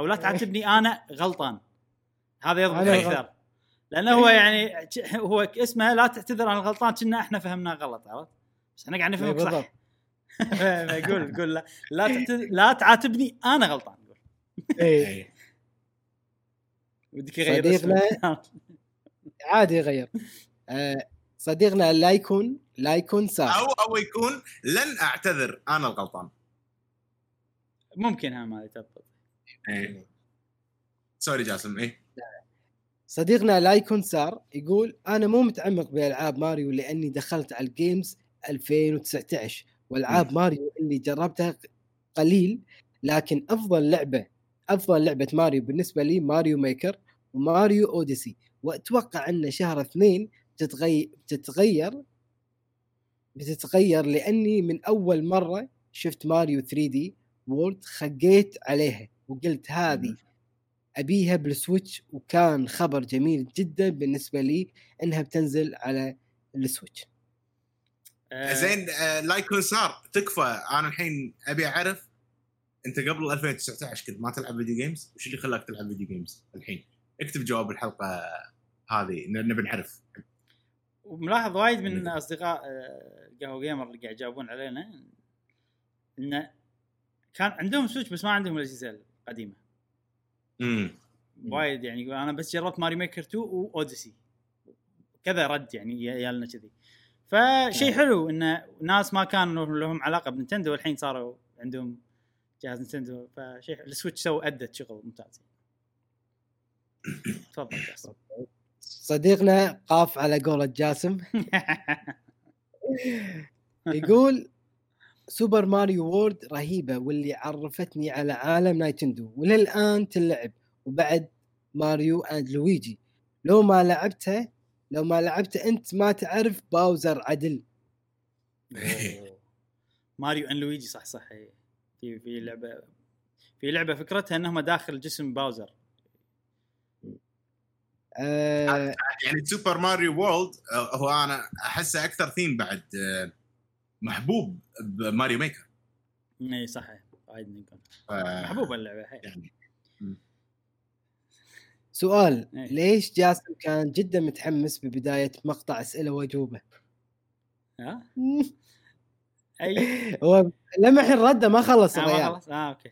أو لا تعاتبني أنا غلطان. هذا يضبط أكثر لأنه هو يعني (laughs) هو اسمه لا تعتذر عن الغلطان كنا إحنا فهمناه غلط عرفت؟ بس إحنا قاعد نفهمك. صح يقول (laughs) يقول لا. لا, تعتذر لا تعاتبني أنا غلطان يقول إيه. إي. ودك يغير صديقنا (laughs) عادي يغير. آه، صديقنا لا يكون لا يكون سار أو أو يكون لن أعتذر أنا الغلطان. ممكن ها ما يتضبط إي. sorry جاسم اي صديقنا لا يكون سار يقول أنا مو متعمق بألعاب ماريو لأني دخلت على ال games 2019 وألعاب ماريو اللي جربتها قليل لكن أفضل لعبة أفضل لعبة ماريو بالنسبة لي ماريو Maker وماريو Odyssey وأتوقع أن شهر اثنين بتتغير بتتغير بتتغير لأني من أول مرة شفت ماريو 3D World خقيت عليها. وقلت هذه أبيها بال Switch وكان خبر جميل جدا بالنسبة لي إنها بتنزل على ال Switch. آه، زين آه، لا يكون صار تكفى. أنا الحين أبي أعرف أنت قبل 2019 كنت ما تلعب video games وش اللي خلاك تلعب video games الحين؟ اكتب جواب الحلقة هذه نبي نعرف. وملاحظ وايد من أصدقاء آه، قهوة gamer اللي قاعد يجاوبون علينا انه كان عندهم Switch بس ما عندهم الاجهزه القديمه امم وايد يعني يقول أنا بس جربت Mario Maker 2 و Odyssey. كذا رد يعني يا- يا لنا كذي. فشيء حلو إن ناس ما كانوا لهم علاقة ب Nintendo والحين صاروا عندهم جهاز Nintendo فشيء حلو. ال Switch سوى أدت شغل ممتاز. (coughs) تفضل جاسم. صديقنا قاف على قولة جاسم. (laughs) يقول Super Mario World رهيبة واللي عرفتني على عالم Nintendo. وللآن تلعب وبعد Mario and Luigi. لو ما لعبتها لو ما لعبته أنت ما تعرف Bowser عدل. أوه. Mario and Luigi صح صح. إيه. في في لعبة في لعبة فكرتها إنهم داخل جسم Bowser. آه. يعني Super Mario World آه، هو أنا أحسه أكثر ثيم بعد آه، محبوب ب Mario Maker. اي صح وايد نكون ف- محبوبه اللعبة يعني. سؤال إيه. ليش جاسم كان جدا متحمس ببداية مقطع أسئلة وأجوبة؟ ها؟ (laughs) أي. هو لمح الرده ما خلص آه ما خلص. آه أوكي.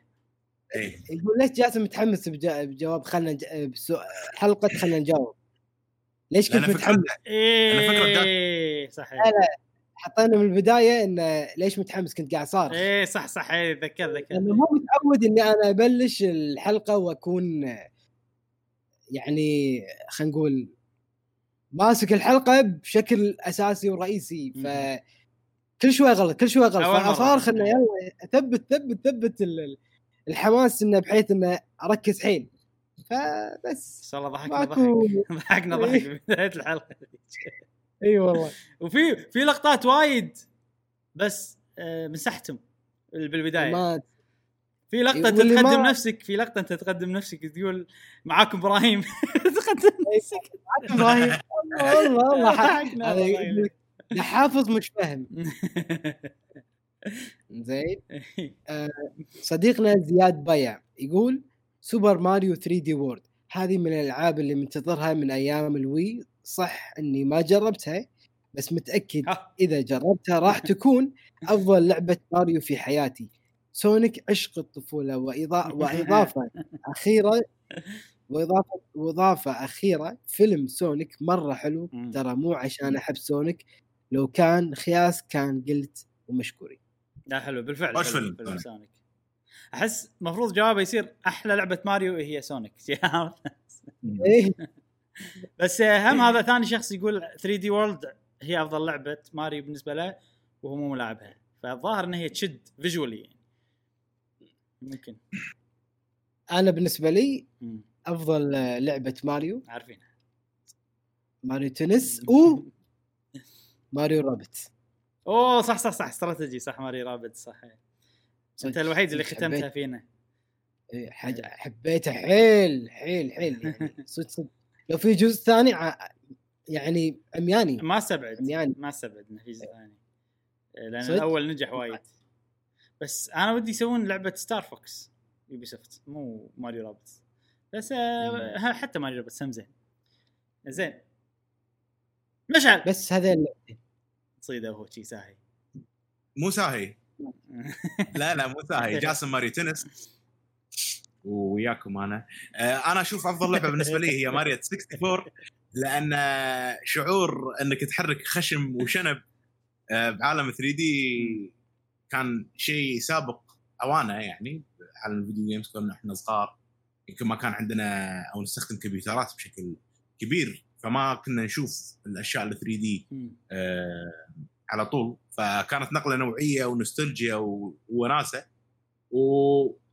إيه. يقول ليش جاسم متحمس بجا- بجواب؟ خلنا. بسو... حلقة خلنا نجاوب. ليش كنت متحمس؟ فكرته فكرة إيه صح لا لا. حطينا من البداية إنه ليش متحمس كنت قاعد صار. إيه صح صح. إيه ذكر ذكر. لأنه مو متعود إني أنا أبلش الحلقة وأكون يعني خلينا نقول ماسك الحلقة بشكل أساسي ورئيسي. ف. كل شوي غلط كل شوي غلط. فصار انه يلا ثبت ثبت ثبت ال- الحماس إنه بحيث إنه أركز حيل. فبس. إن شاء الله ضحكنا ضحك (laughs) ضحكنا ضحك بداية الحلقة. إي والله. (laughs) وفي في لقطات وايد بس آه، مسحتهم بالبداية. ما في لقطة انت واللي ما- تقدم نفسك في لقطة أنت تقدم نفسك تقول معاكم إبراهيم. (laughs) تقدم نفسك. إبراهيم. والله والله. (laughs) حافظ مش فاهم. زين. صديقنا زياد بيع يقول Super Mario 3D World. هذه من الألعاب اللي منتظرها من أيام ال Wii صح إني ما جربتها بس متأكد. إذا جربتها راح (laughs) تكون أفضل لعبة ماريو في حياتي سونيك عشق الطفولة وإضاء (laughs) وإضافة أخيرة وإضافة وإضافة أخيرة فيلم سونيك مرة حلو. ترى مو عشان أحب سونيك لو كان خياس كان قلت ومشكورين لا حلو بالفعل وش حلو فيلم سونيك؟ أحس المفروض جوابه يصير أحلى لعبة ماريو هي سونيك (laughs) إيه. بس هم هذا ثاني شخص يقول 3D World هي أفضل لعبة ماريو بالنسبة له وهو مو ملاعبها. فالظاهر إن هي تشد visually يعني ممكن. أنا بالنسبة لي. أفضل لعبة ماريو. عارفين ماريو تنس (laughs) و ماريو رابت أوه صح صح صح. استراتيجي. صح ماري رابد صح. أنت الوحيد اللي ختمتها فينا. إيه، حاجة حبيته حيل حيل حيل يعني. (laughs) صدق صدق. لو في جزء ثاني ع- يعني عمياني. ما استبعد عمياني. ما استبعد إنه في جزء ثاني. لأن صدق؟ الأول نجح وايد. بس أنا ودي يسوون لعبة Star Fox Ubisoft مو Mario Rabbids بس آه ها- حتى Mario Rabbids هم زين. زين. مشعل! بس اللعبتين صيده وهو شي ساهي. مو ساهي. (laughs) لا لا مو ساهي. (laughs) جاسم Mario Tennis. وياكم أنا. آه، أنا أشوف أفضل لعبة بالنسبة لي هي ماريو 64 لأن شعور إنك تحرك خشم وشنب آه، بعالم 3 دي كان شيء سابق أوانه يعني. عالم الفيديو جيمز كنا إحنا صغار يمكن ما كان عندنا أو نستخدم كمبيوترات بشكل كبير فما كنا نشوف الأشياء ال 3 دي. آه، على طول. فكانت نقلة نوعية ونوستالجيا و-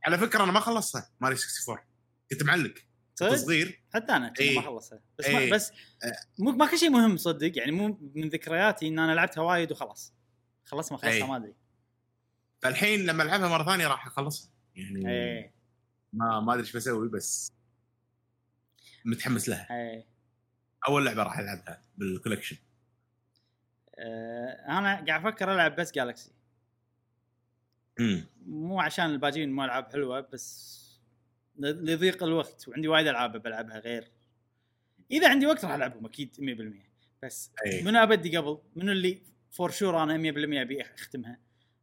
وعلى فكرة أنا ما خلصتها ماري 64 كنت معلق. كنت صغير. حتى أنا إيه. ما خلصها بس إيه. ما بس مو ما كل شيء مهم صدق يعني مو من ذكرياتي إن أنا لعبتها وايد وخلاص. خلصت ما خلصتها إيه. ما أدري. فالحين لما ألعبها مرة ثانية راح أخلصها. يعني إيه. ما ما أدري إيش بسوي بس متحمس لها. إيه. أول لعبة راح ألعبها بالكولكشن آه أنا قاعد أفكر ألعب بس جالكسي مو عشان الباجين مو ألعاب حلوة بس لضيق الوقت وعندي وايد ألعاب بلعبها غير. إذا عندي وقت راح ألعبهم أكيد 100% بس أي. منو أبدي قبل؟ منو اللي for sure أنا 100% أبي أختمها؟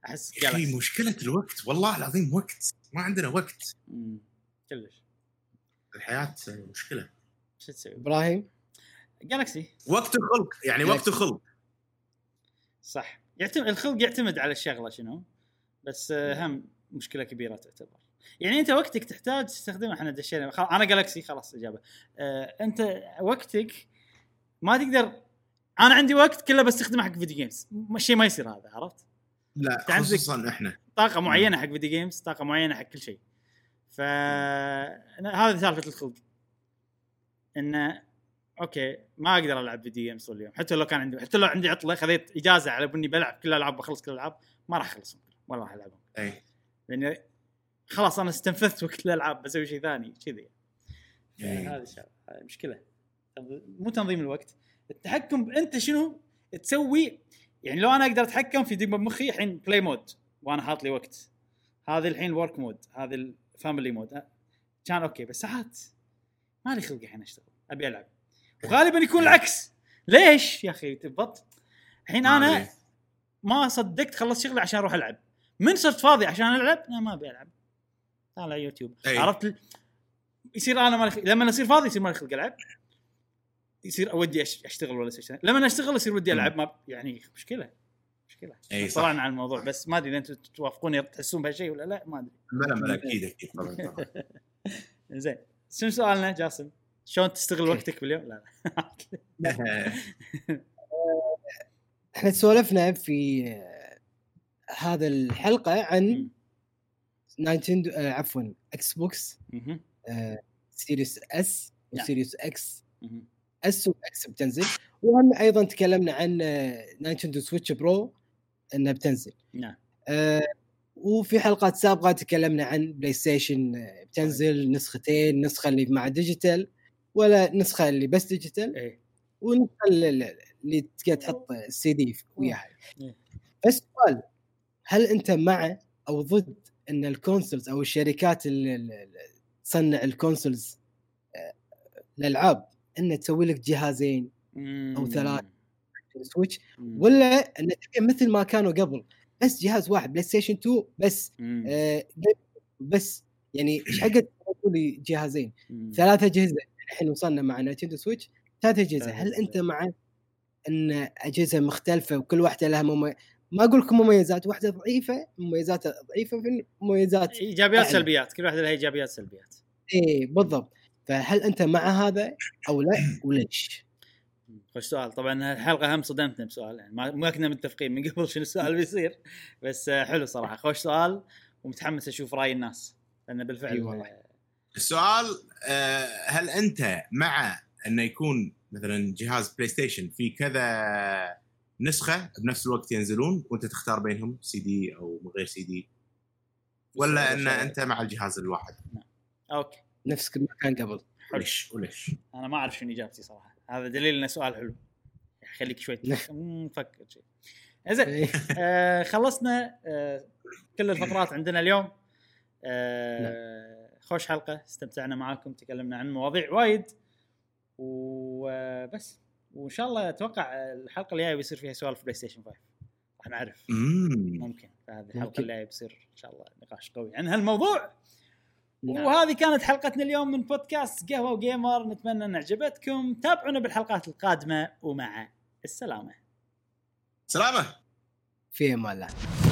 أحس يا أخي مشكلة الوقت والله العظيم وقت. ما عندنا وقت. مم. كلش. الحياة مشكلة. شو تسوي؟ إبراهيم؟ Galaxy وقت الخلق يعني وقت الخلق. صح. يعتمد الخلق يعتمد على الشغلة شنو؟ بس آه، هم مشكلة كبيرة تعتبر. يعني أنت وقتك تحتاج تستخدمه إحنا دشينا. أنا Galaxy خلاص إجابة. آه أنت وقتك ما تقدر أنا عندي وقت كله بستخدمه حق video games شيء ما يصير هذا عرفت؟ لا خصوصا إحنا. طاقة معينة حق video games طاقة معينة حق كل شيء. ف أنا- هذه سالفة الخلق. انه okay ما أقدر ألعب video games طول اليوم. حتى لو كان عندي حتى لو عندي عطلة خذيت إجازة على اني بلعب كل الألعاب بخلص كل الألعاب ما راح أخلصهم ولا راح العبهم اي لأن خلاص أنا استنفذت وقت الألعاب بسوي شيء ثاني كذي. إيه. هذه الشغله هذه مشكلة. مو تنظيم الوقت. التحكم أنت شنو تسوي؟ يعني لو أنا أقدر أتحكم في دماغ مخي الحين play mode وأنا حاط لي وقت. هذه الحين ال work mode هذه ال family mode كان okay بس ساعات ما لي خلق الحين أشتغل أبي ألعب. وغالبا يكون العكس. ليش؟ يا أخي تبط الحين ما أنا. ما صدقت خلصت شغلي عشان أروح ألعب. من صرت فاضي عشان ألعب؟ لا ما أبي ألعب. طالع يوتيوب. أي. عرفت؟ ال- يصير أنا مالي لما أصير فاضي يصير مالي خلق ألعب. يصير ودي أش- أشتغل ولا اشتغل لما أشتغل يصير ودي ألعب ما يعني مشكلة مشكلة. أي صح. طلعنا عن الموضوع بس ما أدري إذا أنتم توافقوني تحسون بهالشيء ولا لا ما أدري. بلا بلا (laughs) أكيد أكيد طبعا طبعا. (laughs) زين. شنو سؤالنا جاسم؟ شلون تستغل وقتك باليوم؟ لا لا. (laughs) إحنا سولفنا في هذا الحلقة عن. Nintendo آه، عفوا Xbox. آه، Series S. و Series X. S و X بتنزل وهم أيضا تكلمنا عن آه، Nintendo Switch Pro إنها بتنزل نعم آه، وفي حلقات سابقة تكلمنا عن PlayStation آه، بتنزل نسختين نسخة اللي مع digital ولا نسخة اللي بس digital إيه والنسخه اللي تقدر تحط السي دي وياها إيه. بس سؤال هل أنت مع أو ضد إن ال consoles أو الشركات اللي تصنع ال consoles آه، الالعاب انها تسوي لك جهازين أو ثلاث. Switch. ولا إن مثل ما كانوا قبل بس جهاز واحد PlayStation 2 بس. آه بس يعني إيش حقت تقول لي جهازين مم. ثلاث أجهزة الحين وصلنا مع Nintendo Switch ثلاث أجهزة هل. أنت مع إن أجهزة مختلفة وكل واحدة لها ممي... ما أقول لكم مميزات واحدة ضعيفة مميزاتها ضعيفة في مميزات. إيجابيات أعلى. سلبيات كل واحدة لها إيجابيات سلبيات. إيه بالضبط. فهل أنت مع هذا أو لا؟ (coughs) وليش؟ خوش سؤال. طبعا الحلقة هم صدمتنا بسؤال. يعني ما ما كنا متفقين من قبل شنو السؤال بيصير. بس حلو صراحة. خوش سؤال ومتحمس أشوف رأي الناس. لأن بالفعل أي والله. السؤال آه، هل أنت مع إنه يكون مثلا جهاز PlayStation في كذا نسخه بنفس الوقت ينزلون وأنت تختار بينهم سي دي أو من غير سي دي ولا إن أنت مع الجهاز الواحد. okay. نفس ما كان قبل. حلو وليش؟ وليش؟ أنا ما أعرف شنو إجابتي صراحة. هذا دليل انه سؤال حلو. خليك شوي تفك- مم، فكر شيء زين. آه خلصنا آه كل الفقرات عندنا اليوم. آه خوش حلقة. استمتعنا معاكم تكلمنا عن مواضيع وايد. وبس وإن شاء الله أتوقع الحلقة الجاية بيصير فيها سوالف PlayStation 5 راح نعرف. ممكن. فهذه الحلقة. الجاية بيصير إن شاء الله نقاش قوي عن هالموضوع. نعم. وهذه كانت حلقتنا اليوم من بودكاست قهوة وجيمر. نتمنى إن عجبتكم. تابعونا بالحلقات القادمة. ومع السلامة. سلامة. في أمان الله.